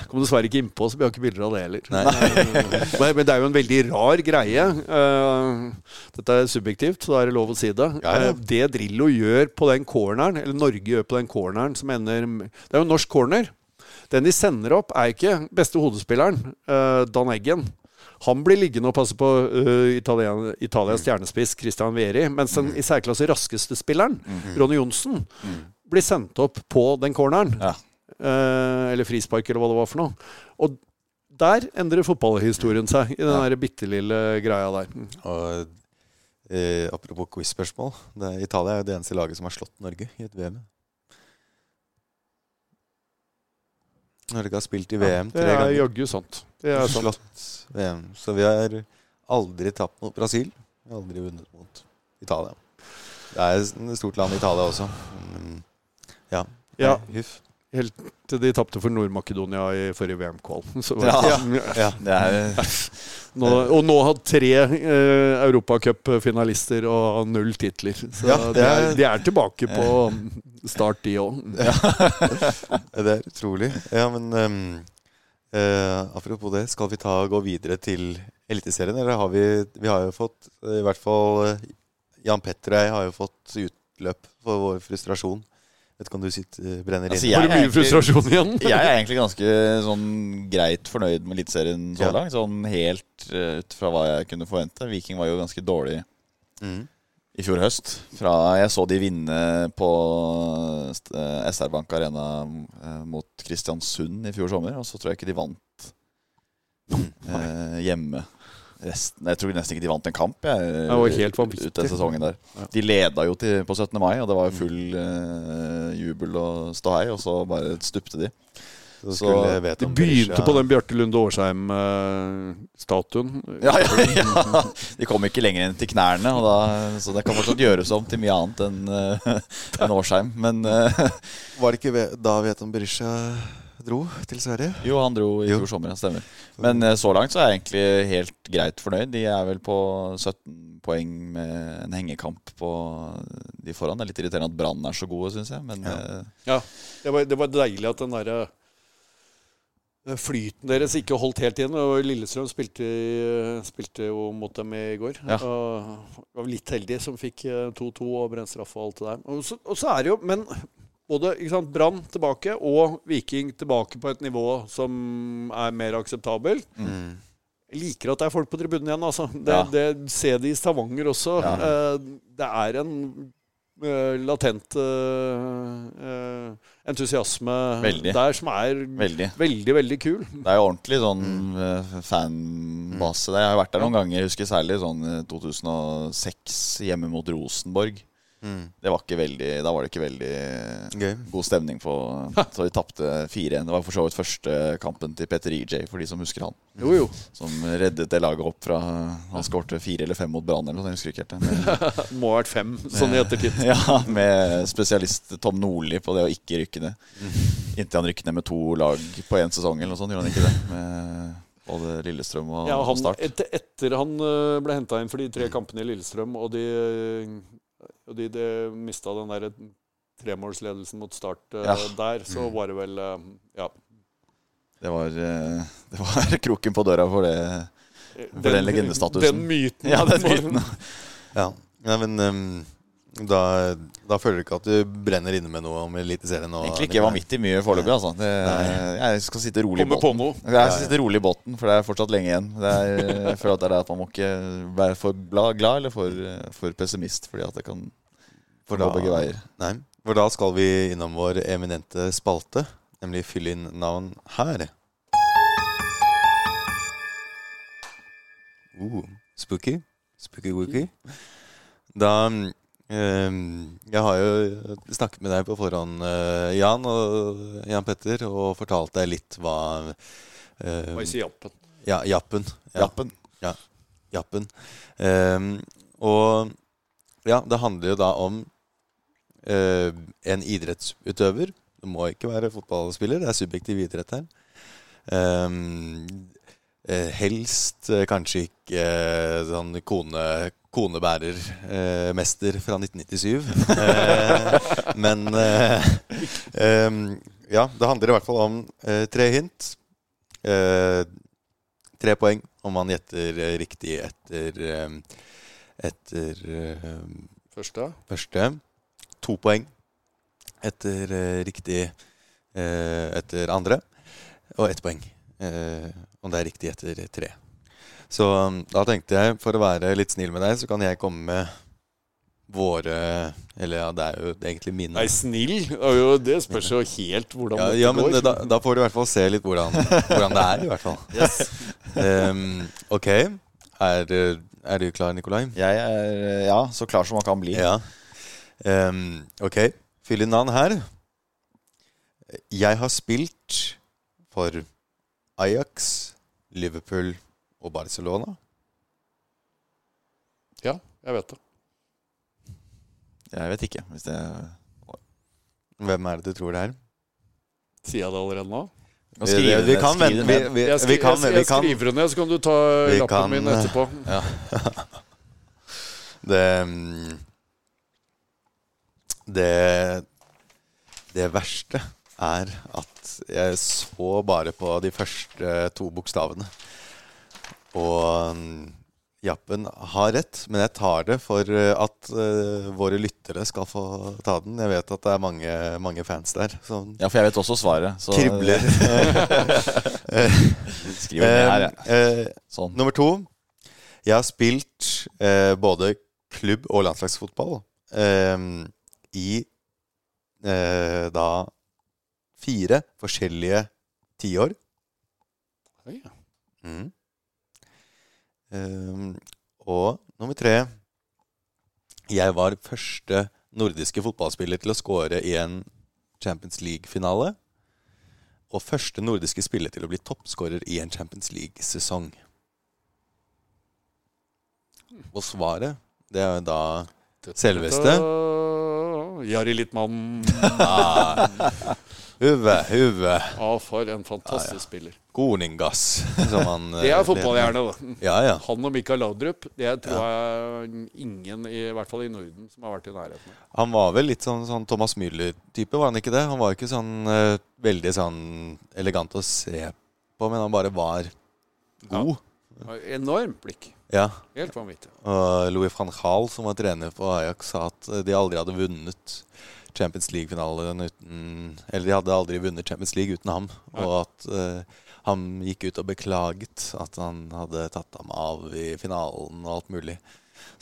Kom dessverre ikke innpå, så vi har ikke bilder av det heller. Men, men det er jo en veldig rar greie. Eh, dette er subjektivt, så da er det lov å si det. Ja, ja. Eh, det Drillo gjør på den corneren, eller Norge gjør på den corneren, som ender Det er jo en norsk corner. Den de sender opp, er ikke beste hodespilleren, eh, Dan Eggen. Han blir liggende og passe på uh, Italien, Italias stjernespiss Christian Vieri. Mens den i særklasse raskeste spilleren, Ronny Johnsen, blir sendt opp på den corneren. Ja. Uh, eller frispark, eller hva det var for noe. Og der endrer fotballhistorien seg, i den der bitte lille greia der. Og uh, apropos quiz-spørsmål. Italia er jo det eneste laget som har slått Norge i et VM. Norge har spilt i VM ja, tre er ganger. jaggu sant. Det er sant. Slått VM. Så vi har aldri tapt mot Brasil. Vi har aldri vunnet mot Italia. Det er et stort land, Italia også. Ja. Ja. Huff. Helt til de tapte for Nord-Makedonia i forrige VM-kval. <laughs> Ja, Ja. Ja. Er <laughs> Nå, og nå har tre eh, europacupfinalister og null titler. Så Ja, de, det er, er- de er tilbake på start, de òg. <laughs> Det er utrolig. Ja, men um, uh, apropos det, skal vi ta gå videre til Eliteserien, eller har vi Vi har jo fått, i hvert fall eh, Jan Petter og jeg har jo fått utløp for vår frustrasjon. Vet ikke om du sitter, brenner Altså, inne? er mye frustrasjon igjen? <laughs> Jeg er egentlig ganske sånn greit fornøyd med Eliteserien så Ja. langt. Sånn helt uh, ut fra hva jeg kunne forvente. Viking var jo ganske dårlig Mm. i fjor høst. Fra jeg så de vinne på st- eh, SR Bank Arena uh, mot Kristiansund i fjor sommer, og så tror jeg ikke de vant eh, hjemme. Resten, jeg tror nesten ikke de vant en kamp jeg, Det var helt vanvittig. ut den sesongen der. De leda jo til, på 17. mai, og det var jo full uh, jubel og ståhei, og så bare stupte de. Så Så De begynte Berisha- på den Bjarte Lunde Årsheim-statuen. Ja, ja, ja. De kom ikke lenger enn til knærne, og da, så det kan fortsatt gjøres om til mye annet enn uh, en Årsheim. Men uh, Var det ikke da Veton Berisha dro til Sverige? jo, han dro i Jo. fjor sommer, stemmer. Men eh, så langt så er jeg egentlig helt greit fornøyd. De er vel på 17 poeng med en hengekamp på de foran. Det er litt irriterende at Brann er så gode, syns jeg. Men Ja. eh, Ja, det var, det var deilig at den derre eh, flyten deres ikke holdt helt igjen. Og Lillestrøm spilte, spilte jo mot dem i går. Ja. Og var litt heldig som fikk eh, 2-2 og brennstraffe og alt det der. Og så, og så er det jo Men både Brann tilbake og Viking tilbake på et nivå som er mer akseptabelt. Mm. Jeg liker at det er folk på tribunen igjen. Altså. Det, Ja. det ser de i Stavanger også. Ja. Eh, det er en eh, latent eh, eh, entusiasme Veldig. der som er veldig. veldig, veldig kul. Det er jo ordentlig sånn mm. fanbase. der. Jeg har vært der noen ganger. Jeg husker særlig sånn eh, 2006 hjemme mot Rosenborg. Det var ikke veldig, da var det ikke veldig Gøy. god stemning på Så de tapte 4-1. Det var for så vidt første kampen til Petter EJ, for de som husker han. Jo, jo. Som reddet det laget opp fra Han skårte fire eller fem mot Brann eller noe, jeg husker ikke helt. det. <laughs> Må ha vært fem, sånn i ettertid. <laughs> ja, med spesialist Tom Nordli på det å ikke rykke ned. Inntil han rykket ned med to lag på én sesong eller noe sånt, gjorde han ikke det? Med både Lillestrøm og, Ja, og han, Start. etter, etter han øh, ble henta inn for de tre kampene i Lillestrøm, og de, og de, de mista den der tremålsledelsen mot Start øh, Ja. der, så var det vel øh, Ja. Det var, eh, <laughs> det var kroken på døra for det. For den legendestatusen. Den myten. Ja, den myten. Ja, ja men um, da, da føler du ikke at du brenner inne med noe om Eliteserien? Egentlig ikke vanvittig mye foreløpig. Altså. Det, jeg skal sitte rolig i Kommer på båten. noe. Jeg skal sitte rolig i båten, for det er fortsatt lenge igjen. Det er, jeg føler at det er det at man må ikke være for glad, glad eller for, for pessimist, fordi at det kan For da- begge veier. Nei, for da skal vi innom vår eminente spalte, nemlig fyll inn navn her. Uh, spooky. Spooky wooky. Da ehm, Jeg har jo snakket med deg på forhånd, eh, Jan og Jan Petter, og fortalt deg litt hva eh, Hva sier Jappen? Ja, Jappen. Ja. Jappen. Ja, Jappen. Ehm, og ja, det handler jo da om eh, en idrettsutøver. Det må ikke være fotballspiller, det er subjektiv idrett her. Ehm, eh, helst eh, kanskje ikke eh, sånn kone, konebærermester fra 1997. Eh, men eh, ja, det handler i hvert fall om eh, tre hint. Eh, tre poeng om man gjetter eh, riktig etter, eh, etter eh, Første? første. To poeng etter eh, riktig eh, etter andre. Og ett poeng om det er riktig etter tre. Så um, da tenkte jeg, for å være litt snill med deg, så kan jeg komme med våre Eller ja, det er jo egentlig mine. Nei, snill? Det spørs jo helt hvordan Ja, ja men går. da, da får du i hvert fall se litt hvordan, hvordan det er, i hvert fall. <laughs> Ehm, <laughs> ok. Er, du- er du klar, Nikolai? Jeg er ja, så klar som man kan bli. Ja. Um, ok. Fyll inn navn her. Jeg har spilt for Ajax, Liverpool og Barcelona. Ja, jeg vet det. Jeg vet ikke. Hvis det Hvem er det du tror det er? Sier jeg det allerede nå? Vi, kan vente. Vi, vi, Jeg, skri, kan, jeg, jeg skriver det ned, så kan du ta Vi lappen kan- min etterpå. <laughs> Ja. Det Det Det verste er at jeg så bare på de første to bokstavene. Og Jappen har rett, men jeg tar det for eh, at uh, våre lyttere skal få ta den. Jeg vet at det er mange, mange fans der som Ja, for jeg vet også svaret. Så kribler. <laughs> skriver det her, ja. <laughs> Eh, Sånn. Nummer to. Jeg har spilt uh, både klubb- og landslagsfotball uh, i eh, da fire forskjellige tiår. Ja, Mm. Eh, og nummer tre Jeg var første nordiske fotballspiller til å score i en Champions League-finale. Og første nordiske spiller til å bli toppskårer i en Champions League-sesong. Og svaret, det er jo da Selveste? Jari Littmann. <laughs> Huve, Huve, Ja, for en fantastisk spiller. Koningass, som han <laughs> Det er fotballhjerne, da. Ja, ja. Han og Mikael Laudrup, det tror jeg ingen, i hvert fall i Norden, som har vært i nærheten. av. Han var vel litt sånn, sånn Thomas Müller-type, var han ikke det? Han var ikke sånn uh, veldig sånn elegant å se på, men han bare var god. Ja, Enormt blikk. Ja. Helt vanvittig. Og Louis van Gaal, som var trener på Ajax, sa at de aldri hadde vunnet Champions League-finalen uten Eller de hadde aldri vunnet Champions League uten ham. Og at uh, han gikk ut og beklaget at han hadde tatt ham av i finalen og alt mulig.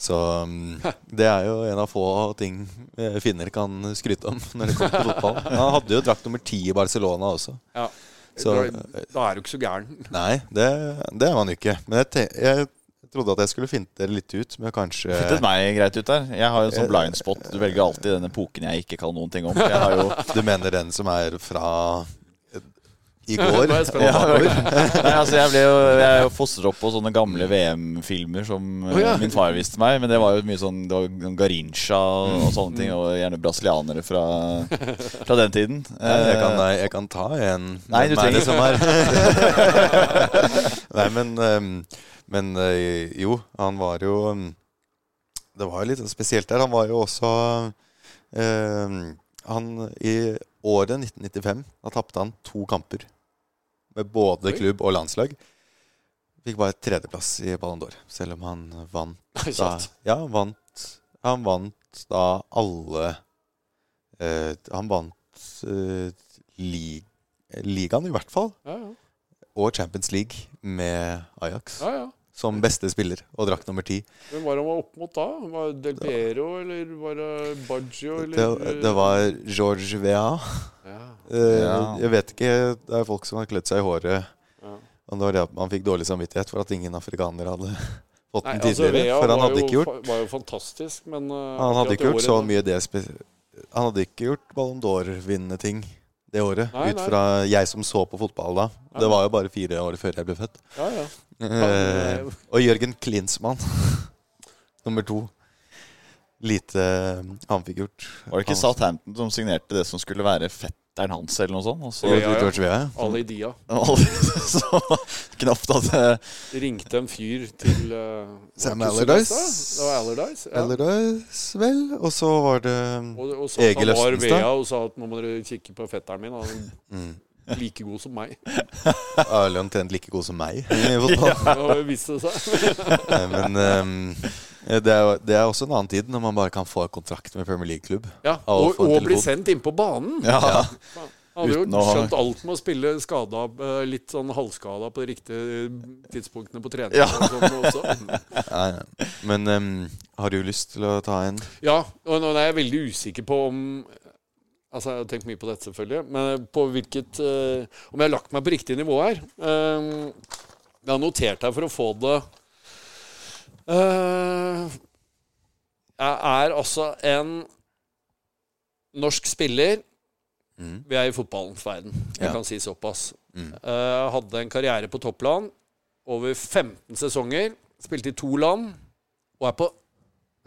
Så um, <laughs> det er jo en av få ting eh, finner kan skryte om når det kommer til fotball. <laughs> Han hadde jo drakt nummer ti i Barcelona også. Ja. Så- da, er du ikke så gæren. Nei, det, det er man ikke. Men jeg, jeg trodde at jeg skulle finte dere litt ut med kanskje Fintet meg greit ut der. Jeg har jo sånn blind spot. Du velger alltid den epoken jeg ikke kan noen ting om. Jeg har jo <laughs> Du mener den som er fra eh, i går? Ja, <laughs> Nei, altså jeg, ble jo, jeg fostret opp på sånne gamle VM-filmer som oh, ja. min far viste meg. Men det var jo mye sånn Det var Garincha og sånne ting, og gjerne brasilianere fra, fra den tiden. Jeg kan, Eh, jeg kan ta en Nei, du er trenger- som er <laughs> Nei, men, ehm, men eh, jo, han var jo ehm, Det var jo litt spesielt der. Han var jo også ehm, Han I året 1995 da tapte han to kamper med både Oi. klubb og landslag. Fikk bare tredjeplass i Ballon d'Or, selv om han vant <laughs> da. Ja, han vant Han vant da alle eh, Han vant eh, li, ligaen, i hvert fall. Ja, ja. Og Champions League med Ajax ja, ja. Som beste spiller og drakk nummer ti. Hvem var han var opp mot da? Var det Del Piero, eller var det Baggio, eller Det, det var George Vea. ja. Eh, Ja. Jeg vet ikke Det er folk som har klødd seg i håret. Ja. Og det var det at man fikk dårlig samvittighet for at ingen afrikanere hadde fått Nei, den altså, tidligere. Altså, for han hadde jo ikke gjort var jo fantastisk, men uh, Han hadde ikke gjort så mye det Han hadde ikke gjort Ballon d'Or-vinnende ting det året. Nei, ut nei. fra jeg som så på fotball da. Nei. Det var jo bare fire år før jeg ble født. Ja, ja. Eh, og Jørgen Klinsmann, <laughs> nummer to. Lite han fikk gjort. Var det ikke Southampton som signerte det som skulle være fetteren hans, eller noe sånt? Også, Ja, ja, ja. Alle i Dia. <laughs> så knapt at Ringte en fyr til uh, Sam Allardyce. Det var Allardyce. Ja. Allardyce, vel. Og så var det Og, og sa Egil han var Østenstad. Vea og sa at nå må dere kikke på fetteren min. Og, mm, like god som meg. er omtrent like god som meg i fotball. <laughs> Ja. Nei, <laughs> Men um, det, er, det er også en annen tid når man bare kan få kontrakt med Premier League-klubb. Ja, og, og, og bli sendt inn på banen. Ja. ja. hadde jo skjønt alt med å spille skada, eh, litt sånn halvskada på de riktige tidspunktene på trening. Ja. Sånn. <laughs> Men um, har du lyst til å ta en? Ja, og nå er jeg veldig usikker på om Altså, Jeg har tenkt mye på dette, selvfølgelig. Men på hvilket uh, Om jeg har lagt meg på riktig nivå her. Uh, jeg har notert her for å få det uh, Jeg er altså en norsk spiller. Mm. Vi er i fotballens verden. Jeg Ja. kan si såpass. Mm. Eh, hadde en karriere på toppland over 15 sesonger. Spilte i to land. Og er på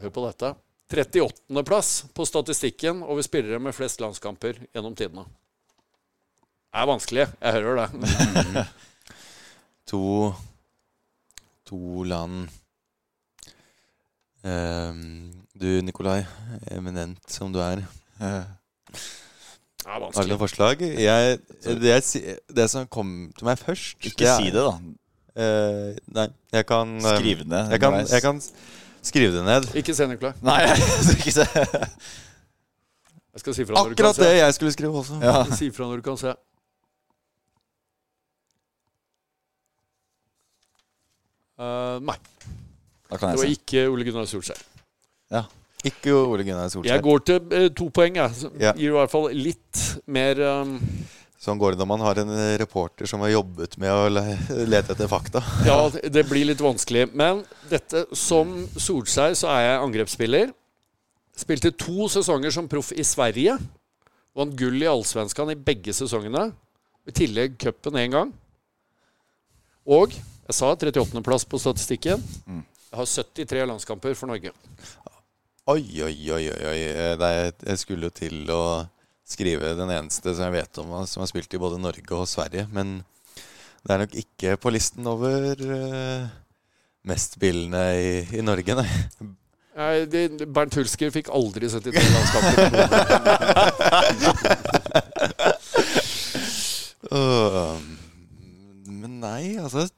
Hør på dette. 38.-plass på statistikken over spillere med flest landskamper gjennom tidene. Det er vanskelig. Jeg hører det. <laughs> To To land um, Du, Nikolai, eminent som du er. eh, Det er Har du noen forslag? Jeg, det, jeg, det som kom til meg først Ikke si det, da. Uh, nei, jeg kan eh, Skriv det ned. Jeg kan, jeg kan skrive det ned. Ikke se, Nikolai. Nei, <laughs> ikke se. Jeg skal si fra når du kan Akkurat se. det jeg skulle skrive også. Ja. Si fra når du kan se. Eh, nei, Da kan det var jeg se. ikke Ole Gunnar Solskjær. Ikke Ole Gunnar Solskjær. Jeg går til eh, to poeng, jeg. som Ja. Gir i hvert fall litt mer um, Sånn går det når man har en eh, reporter som har jobbet med å <laughs> lete etter fakta. <laughs> Ja, det blir litt vanskelig. Men dette, som Solskjær så er jeg angrepsspiller. Spilte to sesonger som proff i Sverige. Vant gull i Allsvenskan i begge sesongene. I tillegg cupen én gang. Og jeg sa 38.-plass på statistikken. Mm. Jeg har 73 landskamper for Norge. Oi, oi, oi, oi. Eh, jeg skulle jo til å skrive den eneste som jeg vet om som har spilt i både Norge og Sverige. Men det er nok ikke på listen over uh, mestspillende i, i Norge, nei. Nei, de, Bernt Hulsker fikk aldri 73 landskamper. <laughs> Øh, men nei, altså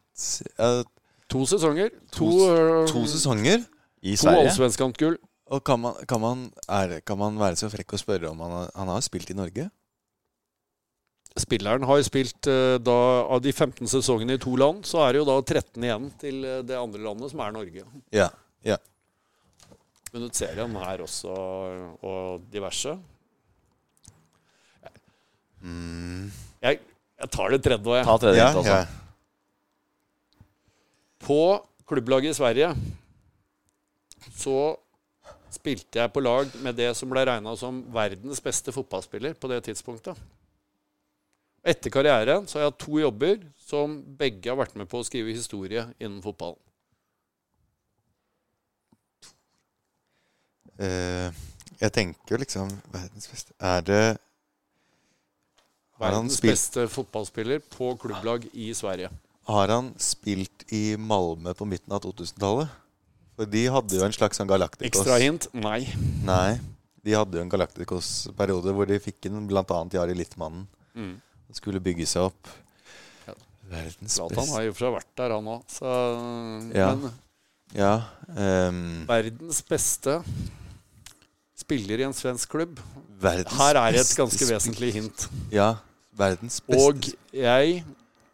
eh, To sesonger. To, To- øh, To sesonger. I to Sverige? allsvenskantgull. Og kan man, kan, man, er, kan man være så frekk å spørre om han har, han har spilt i Norge? Spilleren har spilt eh, da Av de 15 sesongene i to land, så er det jo da 13 igjen til eh, det andre landet, som er Norge. Ja. ja. Vunnet serien her også, og diverse. Mm. Jeg, jeg tar det tredje òg, jeg. Ta tredje ja, altså. ja. På klubblaget i Sverige så spilte jeg på lag med det som ble regna som verdens beste fotballspiller på det tidspunktet. Etter karrieren så har jeg hatt to jobber som begge har vært med på å skrive historie innen fotballen. Uh, jeg tenker liksom Verdens beste Er det Verdens beste fotballspiller på klubblag i Sverige. har han spilt i Malmö på midten av 2000-tallet? For de hadde jo en slags sånn Galacticos Ekstra hint nei. Nei. De hadde jo en Galacticos-periode hvor de fikk inn bl.a. Jari Littmannen. Mm. Skulle bygge seg opp. Verdens Zlatan Han har jo for seg vært der, han òg. Ja. Men Ja. um, verdens beste spiller i en svensk klubb Her er et ganske vesentlig hint. Ja. Verdens beste Og jeg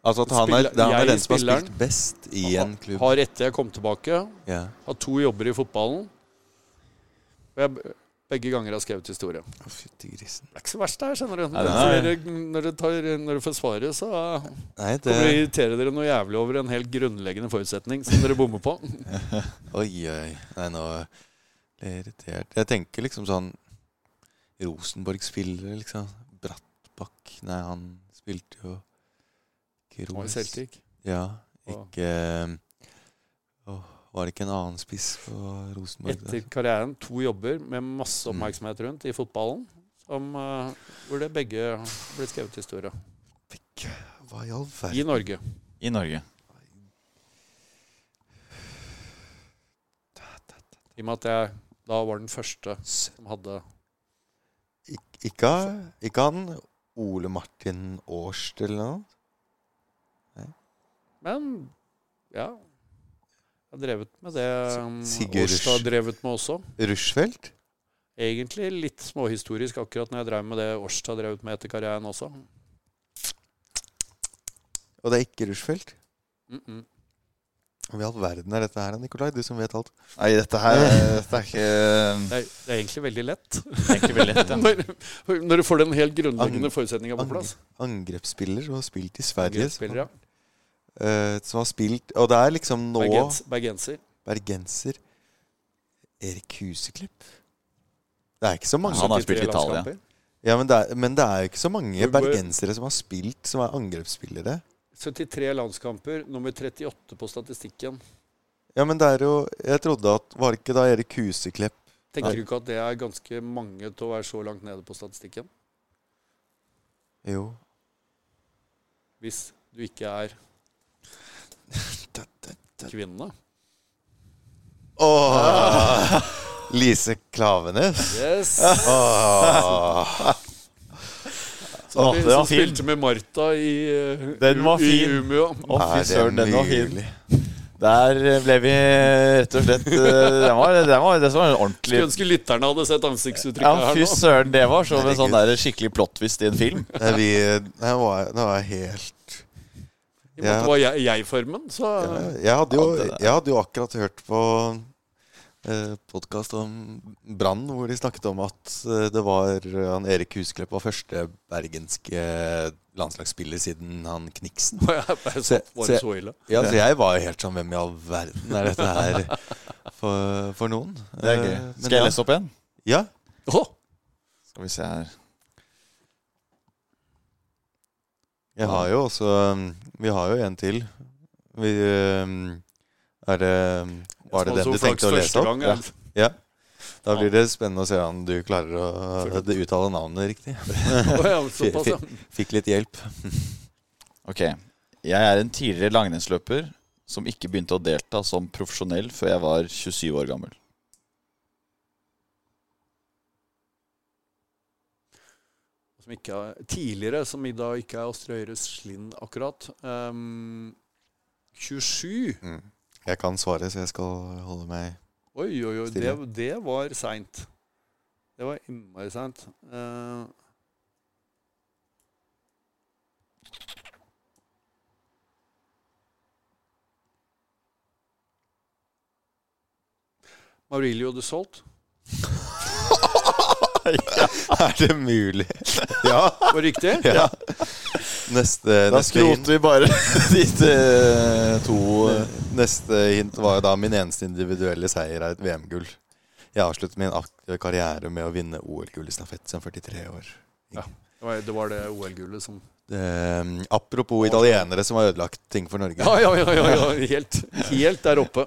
Altså at han er, det han er den som har spilt best i en klubb. har etter jeg kom tilbake, Ja. hatt to jobber i fotballen. Og jeg begge ganger har skrevet historie. Å, fytti grisen. Det er ikke så verst, det her, skjønner du. Nei, Når, er- dere, når, dere tar, når dere får svaret, så Nei, kommer dere det irritere dere noe jævlig over en helt grunnleggende forutsetning som dere bommer på. <laughs> Oi, oi. Nei, nå ble jeg irritert. Jeg tenker liksom sånn Rosenborg-spillere, liksom. Brattbakk Nei, han spilte jo ikke i Celtic. Ja, Og- ikke Åh, Var det ikke en annen spiss på Rosenborg? Etter karrieren to jobber med masse Mm. oppmerksomhet rundt i fotballen, som, eh, hvor det begge ble skrevet historie. Hva i all I? Norge. I Norge. I og med at jeg da var den første som hadde Ik ikke, ikke han Ole Martin Årst eller noe? Men ja. Jeg har drevet med det um, Årstad har drevet med også. Rushfeldt? Egentlig litt småhistorisk akkurat når jeg drev med det Årstad har drevet med etter karrieren også. Og det er ikke Rushfeldt? Mm -mm. Hva i all verden er dette her, Nikolai? Du som vet alt. Nei, dette her dette er ikke Det, er, det er egentlig veldig lett. egentlig veldig lett. Ja. <laughs> når, når du får den helt grunnleggende Ang- forutsetninga på plass. Angrepsspiller som har spilt i Sverige. Angrepsspiller, ja. Eh, som har spilt Og det er liksom nå Bergens, bergenser. bergenser Erik Huseklipp. Det er ikke så mange Han har spilt i Italia. ja, men, det er, men det er jo ikke så mange bergensere som har spilt som er angrepsspillere. 73 landskamper, nummer 38 på statistikken. Ja, men det er jo Jeg trodde at Var det ikke da Erik Huseklepp Tenker Nei. du ikke at det er ganske mange til å være så langt nede på statistikken? Jo. Hvis du ikke er kvinne? Åh, <laughs> Lise Klavenes. Yes! Åh. Åh, vi- det var som fin. spilte med Martha i, eh, Den var i fin. Umeå. Å, Er fy det søren, den var fin. mulig? Der ble vi rett og slett eh, Den var, den var, det var en ordentlig Skulle ønske lytterne hadde sett ansiktsuttrykket Ja, her fy nå. søren, det var som en sånn der skikkelig plot-twist i en film. Nei, vi, det, var, det var helt I måte var jeg- jeg-formen, så jeg hadde, jo, Ja, jeg hadde jo akkurat hørt på eh, podkast om Brann, hvor de snakket om at eh, det var eh, han Erik Husklepp var første bergenske landslagsspiller siden han Kniksen. var jeg bare så, var så ille. Ja, så jeg var jo helt sånn Hvem i all verden er dette her for, for noen? Det er gøy. Eh, men Skal jeg ja. lese opp en? Ja. Åh, Skal vi se her. Jeg har jo også Vi har jo en til. Vi um, Er det Var det den du tenkte å lese opp? Ja. ja. Da blir det spennende å se om du klarer å uttale navnet riktig. <laughs> <laughs> Fikk litt hjelp. <laughs> Ok. Jeg er en tidligere langrennsløper som ikke begynte å delta som profesjonell før jeg var 27 år gammel. Som ikke er, tidligere, som i dag ikke er Astrid Høyres Slind akkurat. Um, 27 Mm. Jeg kan svare, så jeg skal holde meg Oi, oi, oi. Det, det var seint. Det var innmari seint. Uh, Maurilio de Solt. <laughs> Er det mulig? Ja. Var det riktig? ja. Neste, Da neste hint. vi bare <laughs> ditt eh, to eh, Neste hint var jo da min eneste individuelle seier er et VM-gull. Jeg avsluttet min aktive karriere med å vinne OL-gull i stafett som 43 år. Var det, var det OL-gullet som Det, apropos italienere som har ødelagt ting for Norge. Ja, ja, ja. ja, ja. Helt, helt der oppe.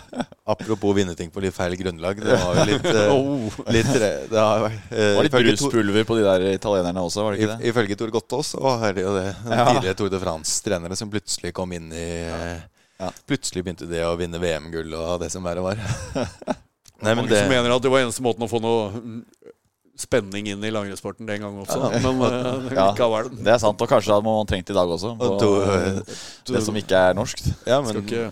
<laughs> Apropos vinne ting på litt feil grunnlag. Det var jo litt, eh, <laughs> Oh. litt det har, eh, Det var litt bruspulver på de der italienerne også, var det ikke det? I- Ifølge Tor Gottaas var er det jo det den Ja. tidligere Tour de France-trenere som plutselig kom inn i Ja. Plutselig begynte det å vinne VM-gull og det som verre var. <laughs> Nei, men Mange som mener at det var eneste måten å få noe mm, spenning inn i langrennssporten den gangen også. <laughs> Men <laughs> uh, Ja. likevel. Det er sant, og kanskje det hadde man trengt i dag også. På du, du, det som ikke er norskt. ja, Skal ikke,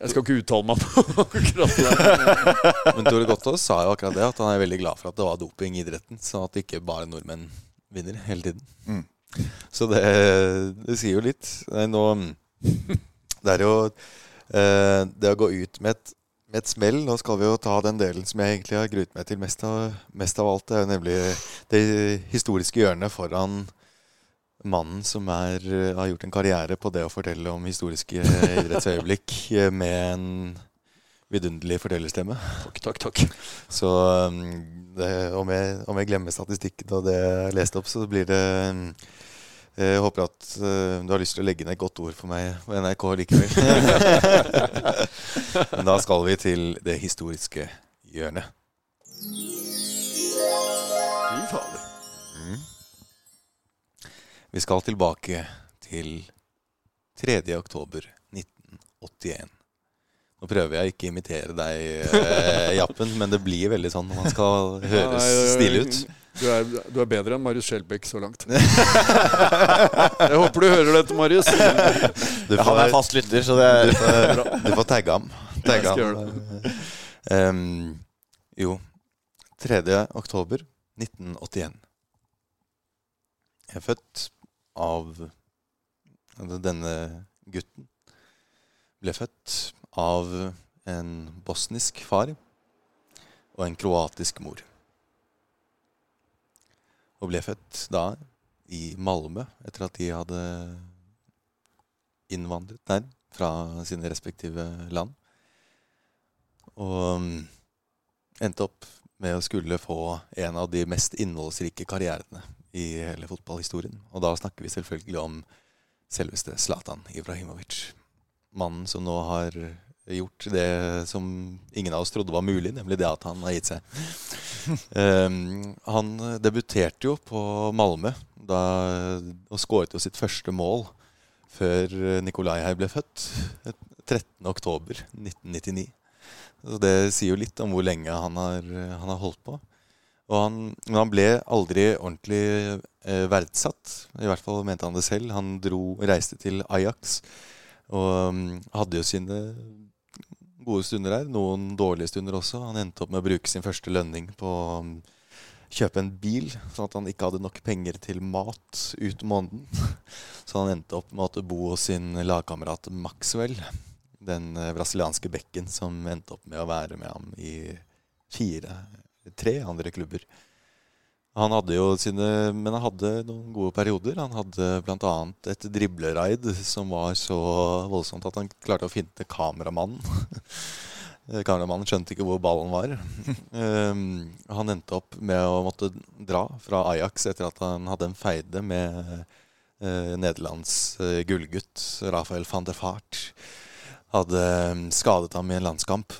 jeg skal ikke uttale meg på <laughs> akkurat det men Tore Gottaas sa jo akkurat det, at han er veldig glad for at det var doping i idretten. Sånn at ikke bare nordmenn vinner hele tiden. Mm. Så det, det sier jo litt. Nei, Nå, det er jo eh, det å gå ut med et, med et smell Nå skal vi jo ta den delen som jeg egentlig har gruet meg til mest av, mest av alt. Det er jo nemlig det historiske hjørnet foran mannen som er, har gjort en karriere på det å fortelle om historiske idrettsøyeblikk eh, med en vidunderlig fortellerstemme. Takk, takk, takk. Så um, det, om, jeg, om jeg glemmer statistikken og det jeg leste opp, så blir det Jeg håper at uh, du har lyst til å legge ned et godt ord for meg på NRK likevel. <laughs> Men da skal vi til det historiske hjørnet. Fy fader. Vi skal tilbake til 3. oktober 1981. Nå prøver jeg ikke å imitere deg, eh, Jappen, men det blir veldig sånn når man skal <laughs> høres stille ut. Du er, du er bedre enn Marius Skjelbæk så langt. <laughs> Jeg håper du hører dette, Marius. Du Ja, han er fast lytter, så det Du er får, du får tagge ham. Tagge ham. Um, jo, 3. oktober 1981. Jeg er født av altså Denne gutten ble født av en bosnisk far og en kroatisk mor. Og ble født da i Malmö etter at de hadde innvandret der fra sine respektive land. Og mm, endte opp med å skulle få en av de mest innholdsrike karrierene i hele fotballhistorien. Og da snakker vi selvfølgelig om selveste Zlatan Ibrahimovic. Mannen som nå har gjort det som ingen av oss trodde var mulig, nemlig det at han har gitt seg. Um, han debuterte jo på Malmö da, og skåret jo sitt første mål før Nikolai her ble født. 13.10.1999. Så det sier jo litt om hvor lenge han har, han har holdt på. Han, men han ble aldri ordentlig eh, verdsatt. I hvert fall mente han det selv. Han dro, reiste til Ajax og um, hadde jo sine gode stunder her. Noen dårlige stunder også. Han endte opp med å bruke sin første lønning på å mm, kjøpe en bil, sånn at han ikke hadde nok penger til mat ut måneden. <laughs> Så han endte opp med å bo hos sin lagkamerat Maxwell den eh, brasilianske bekken som endte opp med å være med ham i fire, tre andre klubber. Han hadde jo sine Men han hadde noen gode perioder. Han hadde bl.a. et dribleraid som var så voldsomt at han klarte å finte kameramannen. <laughs> Kameramannen skjønte ikke hvor ballen var. Um, <laughs> han endte opp med å måtte dra fra Ajax etter at han hadde en feide med uh, Nederlands uh, gullgutt Rafael van der Fart hadde um, skadet ham i en landskamp.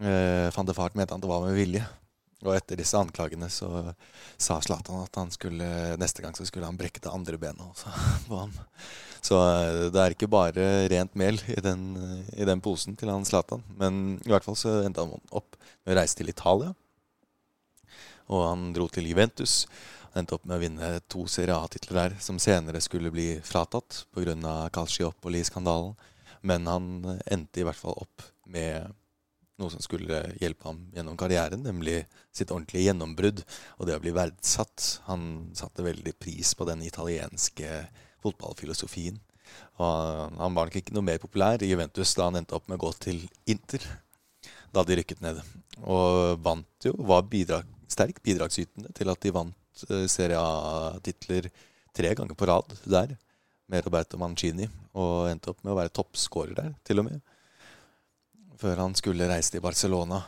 Uh, van de Fart mente han det var med vilje. Og etter disse anklagene så sa Zlatan at han skulle, neste gang så skulle han brekke det andre benet også <laughs> på ham. Så eh, det er ikke bare rent mel i den, i den posen til han Zlatan. Men i hvert fall så endte han opp med å reise til Italia. Og han dro til Juventus. Han endte opp med å vinne to Serie A-titler der, som senere skulle bli fratatt pga. Calciopoli-skandalen. Men han endte i hvert fall opp med noe som skulle hjelpe ham gjennom karrieren, nemlig sitt ordentlige gjennombrudd og det å bli verdsatt. Han satte veldig pris på den italienske fotballfilosofien. Og han var nok ikke noe mer populær i Juventus da han endte opp med å gå til Inter, da de rykket ned. Og vant jo, var bidrag, sterkt bidragsytende til at de vant eh, Serie A-titler tre ganger på rad der med Roberto Mancini, og endte opp med å være toppskårer der, til og med. Før han skulle reise til Barcelona.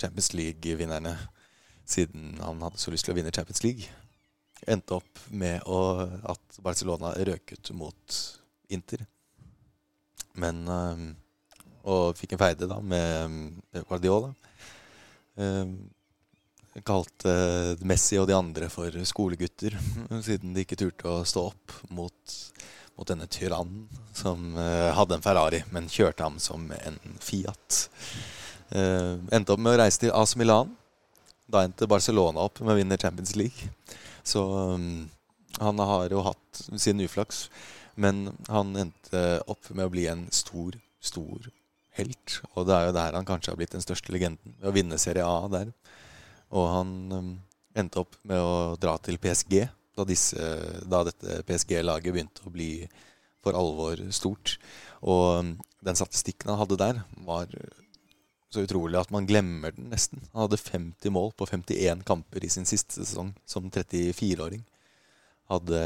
Champions League-vinnerne. Siden han hadde så lyst til å vinne Champions League. Endte opp med å, at Barcelona røk ut mot Inter. Men øh, Og fikk en feide da med eh, Guardiola. Eh, kalte Messi og de andre for skolegutter, siden de ikke turte å stå opp mot, mot denne tyrannen som eh, hadde en Ferrari, men kjørte ham som en Fiat. Eh, endte opp med å reise til AC Milan. Da endte Barcelona opp med å vinne Champions League. Så um, han har jo hatt sin uflaks. Men han endte opp med å bli en stor, stor helt. Og det er jo der han kanskje har blitt den største legenden. Ved å vinne Serie A der. Og han um, endte opp med å dra til PSG da, disse, da dette PSG-laget begynte å bli for alvor stort. Og um, den statistikken han hadde der, var så utrolig at man glemmer den nesten. Han hadde 50 mål på 51 kamper i sin siste sesong som 34-åring. Hadde,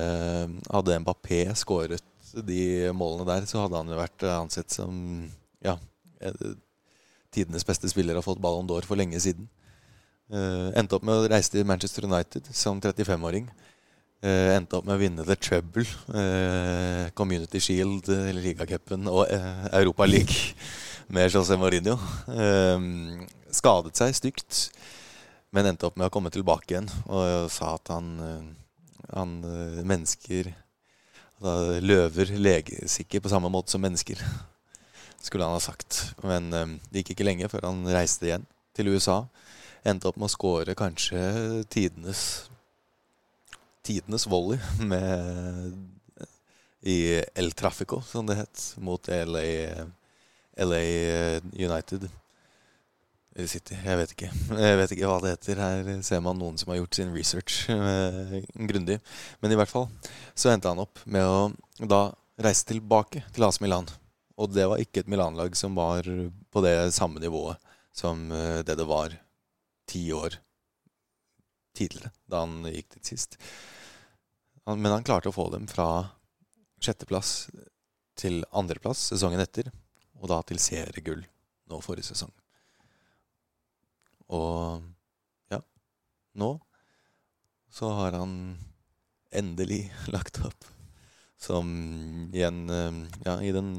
hadde Mbappé skåret de målene der, så hadde han jo vært ansett som ja, tidenes beste spiller og fått Ballon d'Or for lenge siden. Uh, endte opp med å reise til Manchester United som 35-åring. Uh, endte opp med å vinne The Trouble, uh, Community Shield, uh, Ligacupen og uh, Europa League <laughs> med José Mourinho. Skadet seg stygt, men endte opp med å komme tilbake igjen og sa at han, han mennesker altså, Løver leges ikke på samme måte som mennesker, <laughs> skulle han ha sagt. Men det gikk ikke lenge før han reiste igjen til USA. Endte opp med å skåre kanskje tidenes tidenes volley med, i El Trafico, som det het, mot LA LA United. City, jeg vet ikke. Jeg vet ikke hva det heter. Her ser man noen som har gjort sin research eh, grundig. Men i hvert fall så endte han opp med å da reise tilbake til AC Milan. Og det var ikke et Milan-lag som var på det samme nivået som eh, det det var ti år tidligere, da han gikk dit sist. Han, men han klarte å få dem fra sjetteplass til andreplass sesongen etter og da til seriegull nå forrige sesong. Og ja, nå så har han endelig <laughs> lagt opp som igjen ja, i den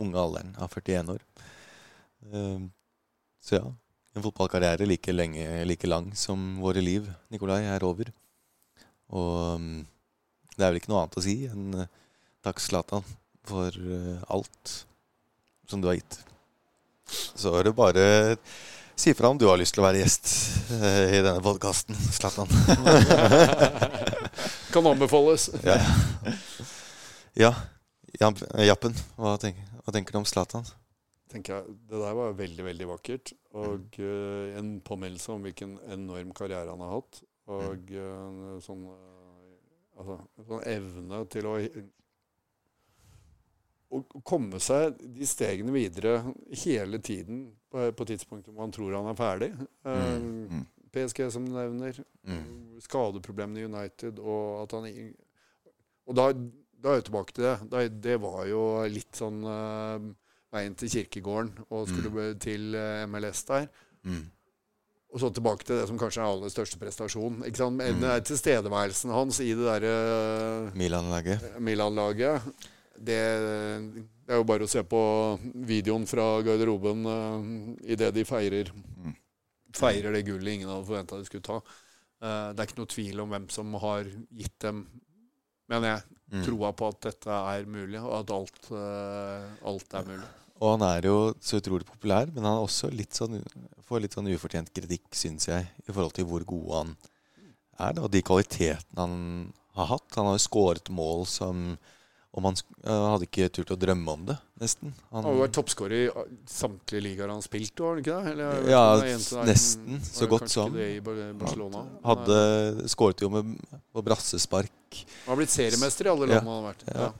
unge alderen av 41 år. Så ja, en fotballkarriere like, lenge, like lang som våre liv, Nikolai, er over. Og det er vel ikke noe annet å si enn takk, Zlatan, for alt som du har gitt. Så er det bare si fra om du har lyst til å være gjest eh, i denne podkasten, Zlatan. <laughs> kan anbefales. ja. ja. Jappen, hva tenker, hva tenker, du om Zlatan? tenker jeg, Det der var veldig veldig vakkert. Og uh, en påminnelse om hvilken enorm karriere han har hatt. Og uh, sånn, altså, sånn evne til å å komme seg de stegene videre hele tiden på, på tidspunktet hvor man tror han er ferdig. Mm. Mm. PSG, som du nevner. Mm. Skadeproblemene i United. Og at han Og da, da er jeg tilbake til det. Da, det var jo litt sånn uh, veien til kirkegården og skulle mm. til MLS der. Mm. Og så tilbake til det som kanskje er aller største prestasjon. Ikke sant? Mm. Tilstedeværelsen hans i det derre uh, Milan-laget. Milan-laget det, det, er jo bare å se på videoen fra garderoben uh, idet de feirer, feirer det gullet ingen hadde forventa de skulle ta. Uh, det er ikke noe tvil om hvem som har gitt dem, mener jeg, mm. troa på at dette er mulig, og at alt, uh, alt, er mulig. Og han er jo så utrolig populær, men han er også litt sånn, får litt sånn ufortjent kritikk, syns jeg, i forhold til hvor god han er, og de kvalitetene han har hatt. Han har jo skåret mål som og man uh, hadde ikke turt å drømme om det, nesten. Han har vært toppskårer i samtlige ligaer han har spilt, var han ikke det? Eller, ja, nesten. Så godt som. Hadde skåret jo med, på brassespark. Han har blitt seriemester i alle land ja. han har vært. Ja. Ja.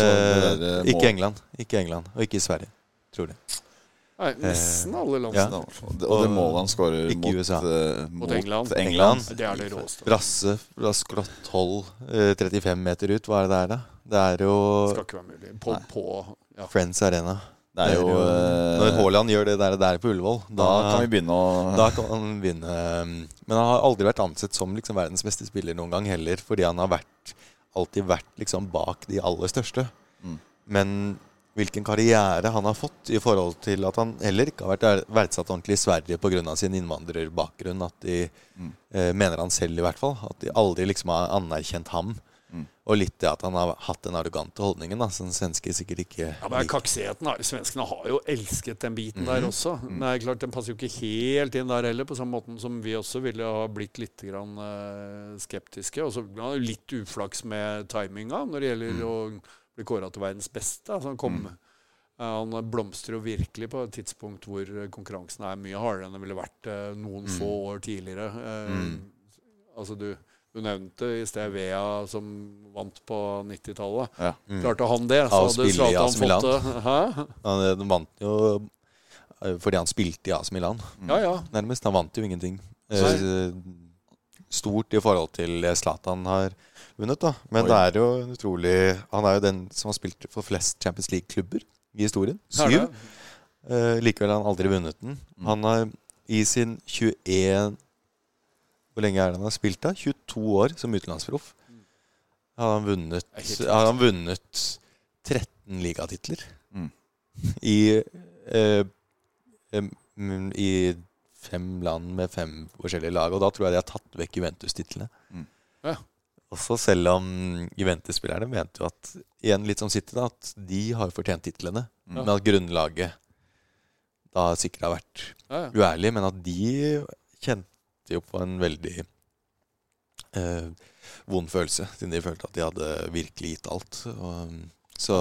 eh ikke England. Ikke England, og ikke i Sverige. Tror det. Nei, nesten alle land. Ja. Og det målet han skårer mot, uh, mot, England. England. Det er det råeste. Brasse fra skrått hold, uh, 35 meter ut. Hva er det der, da? Det er jo Skal ikke være mulig. På, på ja. Friends Arena. Det er jo eh, Når Haaland gjør det der, der på Ullevål, Da kan vi begynne å Da kan han begynne Men han har aldri vært ansett som liksom verdens beste spiller noen gang heller, fordi han har vært, alltid vært liksom bak de aller største. Mm. Men hvilken karriere han har fått i forhold til at han heller ikke har vært verdsatt ordentlig i Sverige pga. sin innvandrerbakgrunn. At de Mm. eh, mener han selv, i hvert fall. At de aldri liksom har anerkjent ham. Mm. Og litt det at han har hatt den arrogante holdningen, da, som svensker sikkert ikke Ja, men Kaksetheten her, Svenskene har jo elsket den biten der også. Men det er klart, Den passer jo ikke helt inn der heller, på samme måten som vi også ville ha blitt litt grann, eh, skeptiske. Og så litt uflaks med timinga når det gjelder å bli kåra til verdens beste. Altså, han, kom, Mm. han blomstrer jo virkelig på et tidspunkt hvor konkurransen er mye hardere enn det ville vært noen noen få år tidligere. Mm. Altså du, du nevnte i sted Vea som vant på 90-tallet. Ja. Klarte han det, så hadde Zlatan fått det. Hæ? <laughs> Han eh, vant jo eh, fordi han spilte i AS Milan, Ja, ja. nærmest. Han vant jo ingenting. Nei. Eh, Stort i forhold til det Zlatan har vunnet, da. Men Oi. det er jo utrolig Han er jo den som har spilt for flest Champions League-klubber i historien. Syv. Eh, likevel har han aldri vunnet den. Han har i sin 21 Hvor lenge er det han har spilt, da? 22 år som utenlandsproff. Har han vunnet, har han vunnet 13 ligatitler. Mm. <laughs> I uh, mm, I fem land med fem forskjellige lag. Og da tror jeg de har tatt vekk Juventus-titlene. Mm. Ja. Også selv om Juventus-spillerne mente jo at igjen litt som City, da, at de har fortjent titlene. Mm. Men at grunnlaget da sikkert har vært Ja, ja. uærlig. Men at de kjente jo på en veldig eh, vond følelse, siden de følte at de hadde virkelig gitt alt. Og, så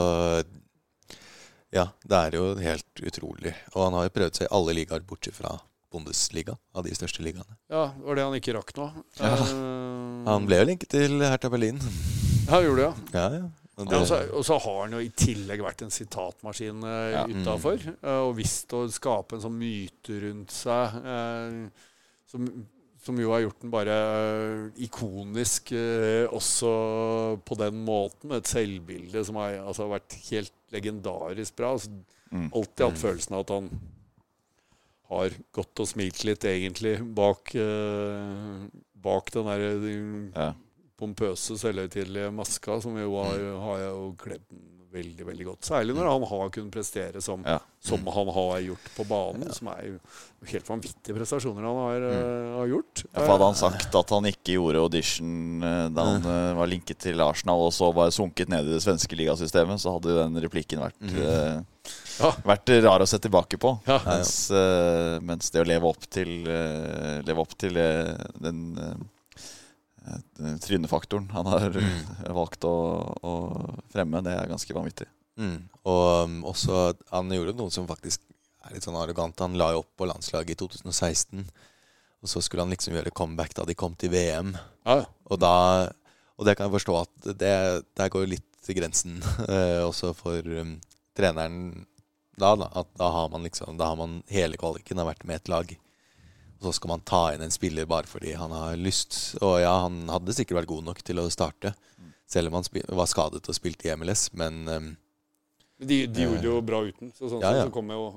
ja, det er jo helt utrolig. Og han har jo prøvd seg i alle ligaer bortsett fra Bundesliga, av de største ligaene. ja, var det han ikke rakk nå? Ja. Eh, Han ble jo linket til Hertha Berlin. Ja, gjorde det, ja. Ja, ja. Og det, og, så, og så har han jo i tillegg vært en sitatmaskin uh, Ja. utafor. og visst å skape en sånn myte rundt seg eh, som, som jo har gjort den bare ikonisk eh, også på den måten. Med et selvbilde som har altså, vært helt legendarisk bra. Altså, Mm. alltid hatt følelsen av at han har gått og smilt litt, egentlig, bak, eh, bak den der eh, Ja. pompøse, selvhøytidelige maska, som jo har, har jeg jo kledd den veldig veldig godt. Særlig når han har kunnet prestere som, Ja. som han har gjort på banen. Som er jo helt vanvittige prestasjoner han har, mm. har gjort. Ja, for Hadde han sagt at han ikke gjorde audition eh, da han mm. var linket til Arsenal, og så var sunket ned i det svenske ligasystemet, så hadde jo den replikken vært, eh, Ja. vært rar å se tilbake på. Ja. Mens, uh, mens det å leve opp til, uh, leve opp til eh, den eh, eh, trynefaktoren han har mm. <laughs> valgt å, å fremme, det er ganske vanvittig. mm. Og um, også Han gjorde noe som faktisk er litt sånn arrogant. Han la jo opp på landslaget i 2016. Og så skulle han liksom gjøre comeback da de kom til VM. Ja, ja. Og da Og det kan jeg forstå at det, der går litt til grensen <laughs> eh, også for um, treneren da, da. At da har man liksom Da har man hele kvaliken har vært med et lag. Og så skal man ta inn en spiller bare fordi han har lyst. Og ja, han hadde sikkert vært god nok til å starte. Selv om han var skadet og spilte i MLS. Men um, De, de gjorde det jo bra uten. Så sånn Ja, ja. så kom jo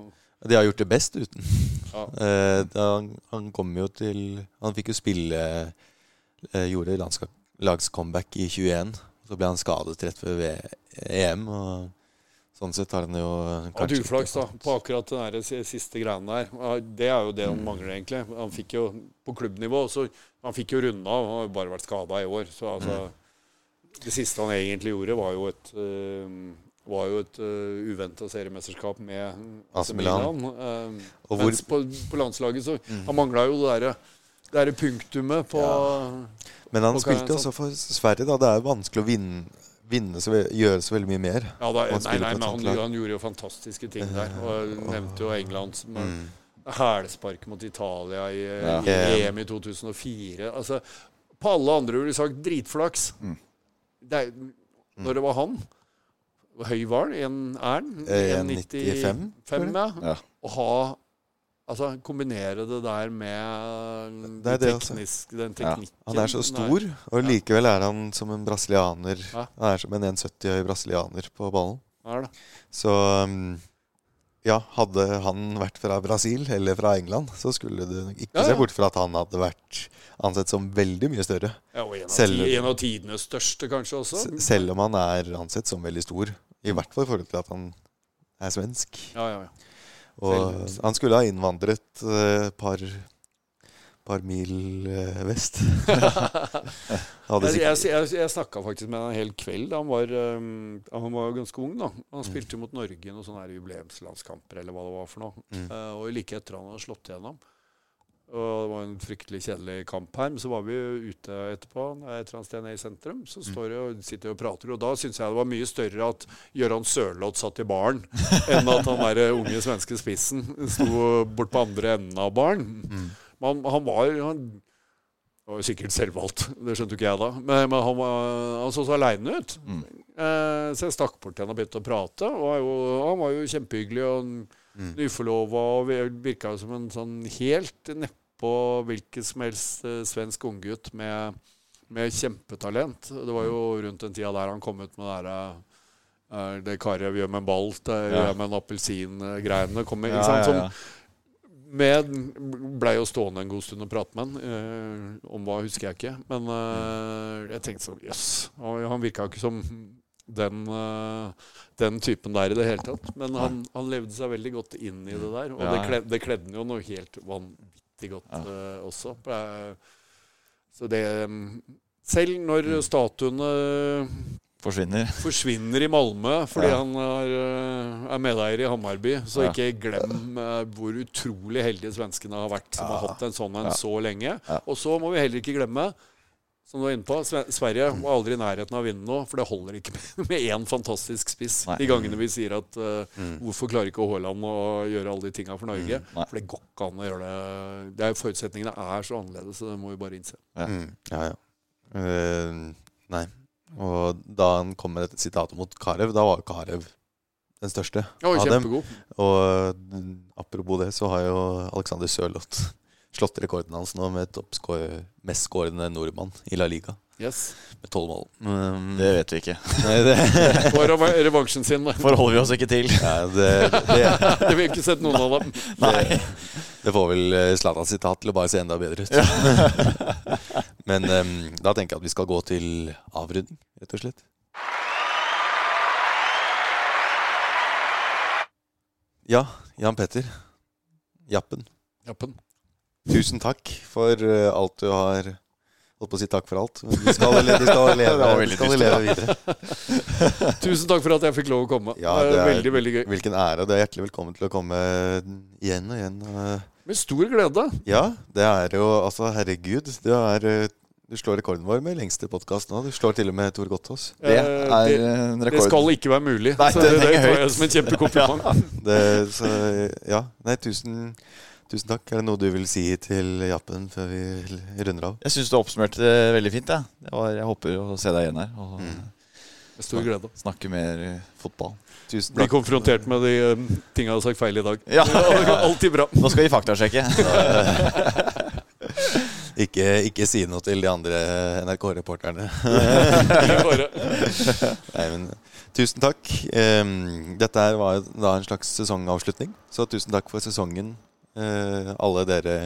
de har gjort det best uten. Ja. <laughs> Eh, da, han kom jo til Han fikk jo spille eh, Gjorde landslagscomeback i 21. Så ble han skadet rett før EM. Og sånn sett har han jo Hatt uflaks da, på akkurat den der siste greia der. Det er jo det han mangler, egentlig. Han fikk jo på klubbnivå så Han fikk jo runda av. Han har jo bare vært skada i år. Så altså Det siste han egentlig gjorde, var jo et uh, var jo et uh, uventa seriemesterskap med AC Milan. Um, Og hvor- mens på, på landslaget så Han mangla jo det derre det derre punktumet på Men han på, spilte også for Sverige, da. Det er jo vanskelig å vinne, vinne så, gjøre så veldig mye mer. Ja, da, nei, nei, men han, han gjorde jo fantastiske ting der. Og nevnte jo England som Mm. hælspark mot Italia i, Ja. i EM i 2004. Altså, på alle andre ville sagt dritflaks. Mm. Det er, når det var han høy var han? En- Er han? Eh, 1,95, 1,95, ja. Ja. Å ha Altså kombinere det der med Det det teknisk, den Ja. teknikken. Han er så stor, og likevel er han som en brasilianer. Ja. Han er som en 1,70 høy brasilianer på ballen. Ja. Så um, ja, hadde han vært fra Brasil eller fra England, så skulle du ikke Ja, ja. se bort fra at han hadde vært ansett som veldig mye større. Ja, og en av, Selv- en av tidenes største, kanskje også. Selv om han er ansett som veldig stor. I hvert fall i forhold til at han er svensk. Ja, ja, ja. Og han skulle ha innvandret et par, par mil eh, vest. <laughs> Jeg, jeg, jeg, snakka faktisk med han en hel kveld. Han var, um, han var ganske ung. da Han Mm. spilte mot Norge i noen sånne jubileumslandskamper eller hva det var for noe. Mm. Uh, og like etter han hadde slått igjennom. Og det var en fryktelig kjedelig kamp her. Men så var vi jo ute etterpå, et eller annet sted nede i sentrum. Så Mm. står jeg og sitter og prater, og da syns jeg det var mye større at Gøran Sørloth satt i baren, enn at han der unge svenske spissen sto bort på andre enden av baren. Mm. Men han, han var han, var sikkert selvvalgt, det skjønte ikke jeg da. Men, men han, var, han så så aleine ut. Mm. Eh, så jeg stakk bort til han og begynte å prate. Og han var jo kjempehyggelig og Mm. nyforlova og virka som en sånn helt nedpå hvilken som helst eh, svensk unggutt med, med kjempetalent. Det var jo rundt den tida der han kom ut med det derre eh, det karet gjør med en ball, det Ja. gjør med en appelsin-greiene. kom med, Ja, ikke sant? Som, med Blei jo stående en god stund og prate med han. Eh, om hva husker jeg ikke. Men eh, jeg tenkte sånn Jøss. han, han virka jo ikke som den, eh, den typen der i det hele tatt. Men han, han levde seg veldig godt inn i det der. Og Ja, det, kled, det kledde han jo noe helt vanvittig godt Ja. uh, også. Så det mm, Selv når Mm. statuene Forsvinner. forsvinner i Malmö fordi Ja. han er, eh, er medeier i Hammarby. Så Ja. ikke glem eh, hvor utrolig heldige svenskene har vært som har hatt en sånn en Ja. så lenge. Ja. Og så må vi heller ikke glemme, som du var inne på, Sverige var aldri i nærheten av å vinne nå, for det holder ikke <laughs> med- én fantastisk spiss. Nei. De gangene vi sier at uh, Mm. hvorfor klarer ikke Haaland å gjøre alle de tinga for Norge? Nei. For det går ikke an å gjøre det. det er, forutsetningene er så annerledes, så det må vi bare innse. Ja. Mm, ja, ja. Uh, nei. Og da han kom med et sitat mot Karev, da var Karev den største Ja, av dem. Og mm, apropos det, så har jo Alexander Sørloth slått rekorden hans nå med mest skårende nordmann i La Liga. Yes. Med tolv mål. Um, Det vet vi ikke. <laughs> nei, det, <laughs> rev- revansjen sin. Da. Forholder vi oss ikke til. ja, det, det, <laughs> Det vil ikke sett noen av dem. Nei. det får vel eh, Zlatans sitat til å bare se enda bedre ut. Men um, da tenker jeg at vi skal gå til avrunding, rett og slett. Ja, Jan Petter. Jappen. Jappen. Tusen takk for eh, alt du har Holdt på å si takk for alt, men du skal, le- du skal leve, leve <laughs> videre. <laughs> Tusen takk for at jeg fikk lov å komme. Ja, det det er veldig, veldig gøy. Hvilken ære. Du er hjertelig velkommen til å komme igjen og igjen. eh. Med stor glede. Ja, det er jo altså Herregud. Du, er, eh, du slår rekorden vår med lengste podkast nå. Du slår til og med Tor Gottaas. Det Eh, er det, en det skal ikke være mulig. Nei, så det, det tar jeg som en kjempekompliment. <laughs> Det, så ja. Nei, tusen, tusen takk. Er det noe du vil si til Jappen før vi runder av? Jeg syns du oppsummerte det veldig fint. Ja. Det var, jeg håper å se deg igjen her og Mm. Med stor glede. snakke mer eh, fotball. Tusen Bli takk. konfrontert med de um, tinga jeg har sagt feil i dag. <laughs> Ja. Alltid bra. Nå skal vi faktasjekke. <laughs> <laughs> Ikke, ikke si noe til de andre NRK-reporterne. Nei, men tusen takk. Dette her var da en slags sesongavslutning, så tusen takk for sesongen, eh, alle dere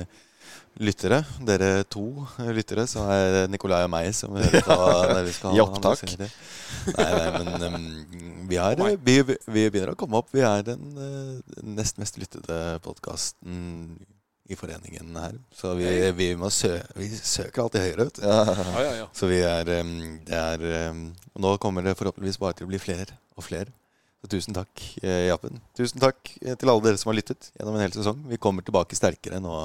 lyttere. Dere to lyttere, så er det Nikolai og meg som hører på når vi skal Gi opptak. Nei, nei, men um, vi, er, vi, vi begynner å komme opp. Vi er den uh, nest mest lyttede podkasten i foreningen her. Så vi, vi, må sø vi søker alltid høyere, vet. Ja, ja, ja. <laughs> Så vi er, um, det er um, Nå kommer det forhåpentligvis bare til å bli flere og flere. Tusen takk, eh, Jappen. Tusen takk eh, til alle dere som har lyttet gjennom en hel sesong. Vi kommer tilbake sterkere nå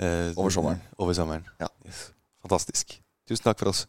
eh, Over sommeren. Over sommeren. Ja. Yes. Fantastisk. Tusen takk for oss.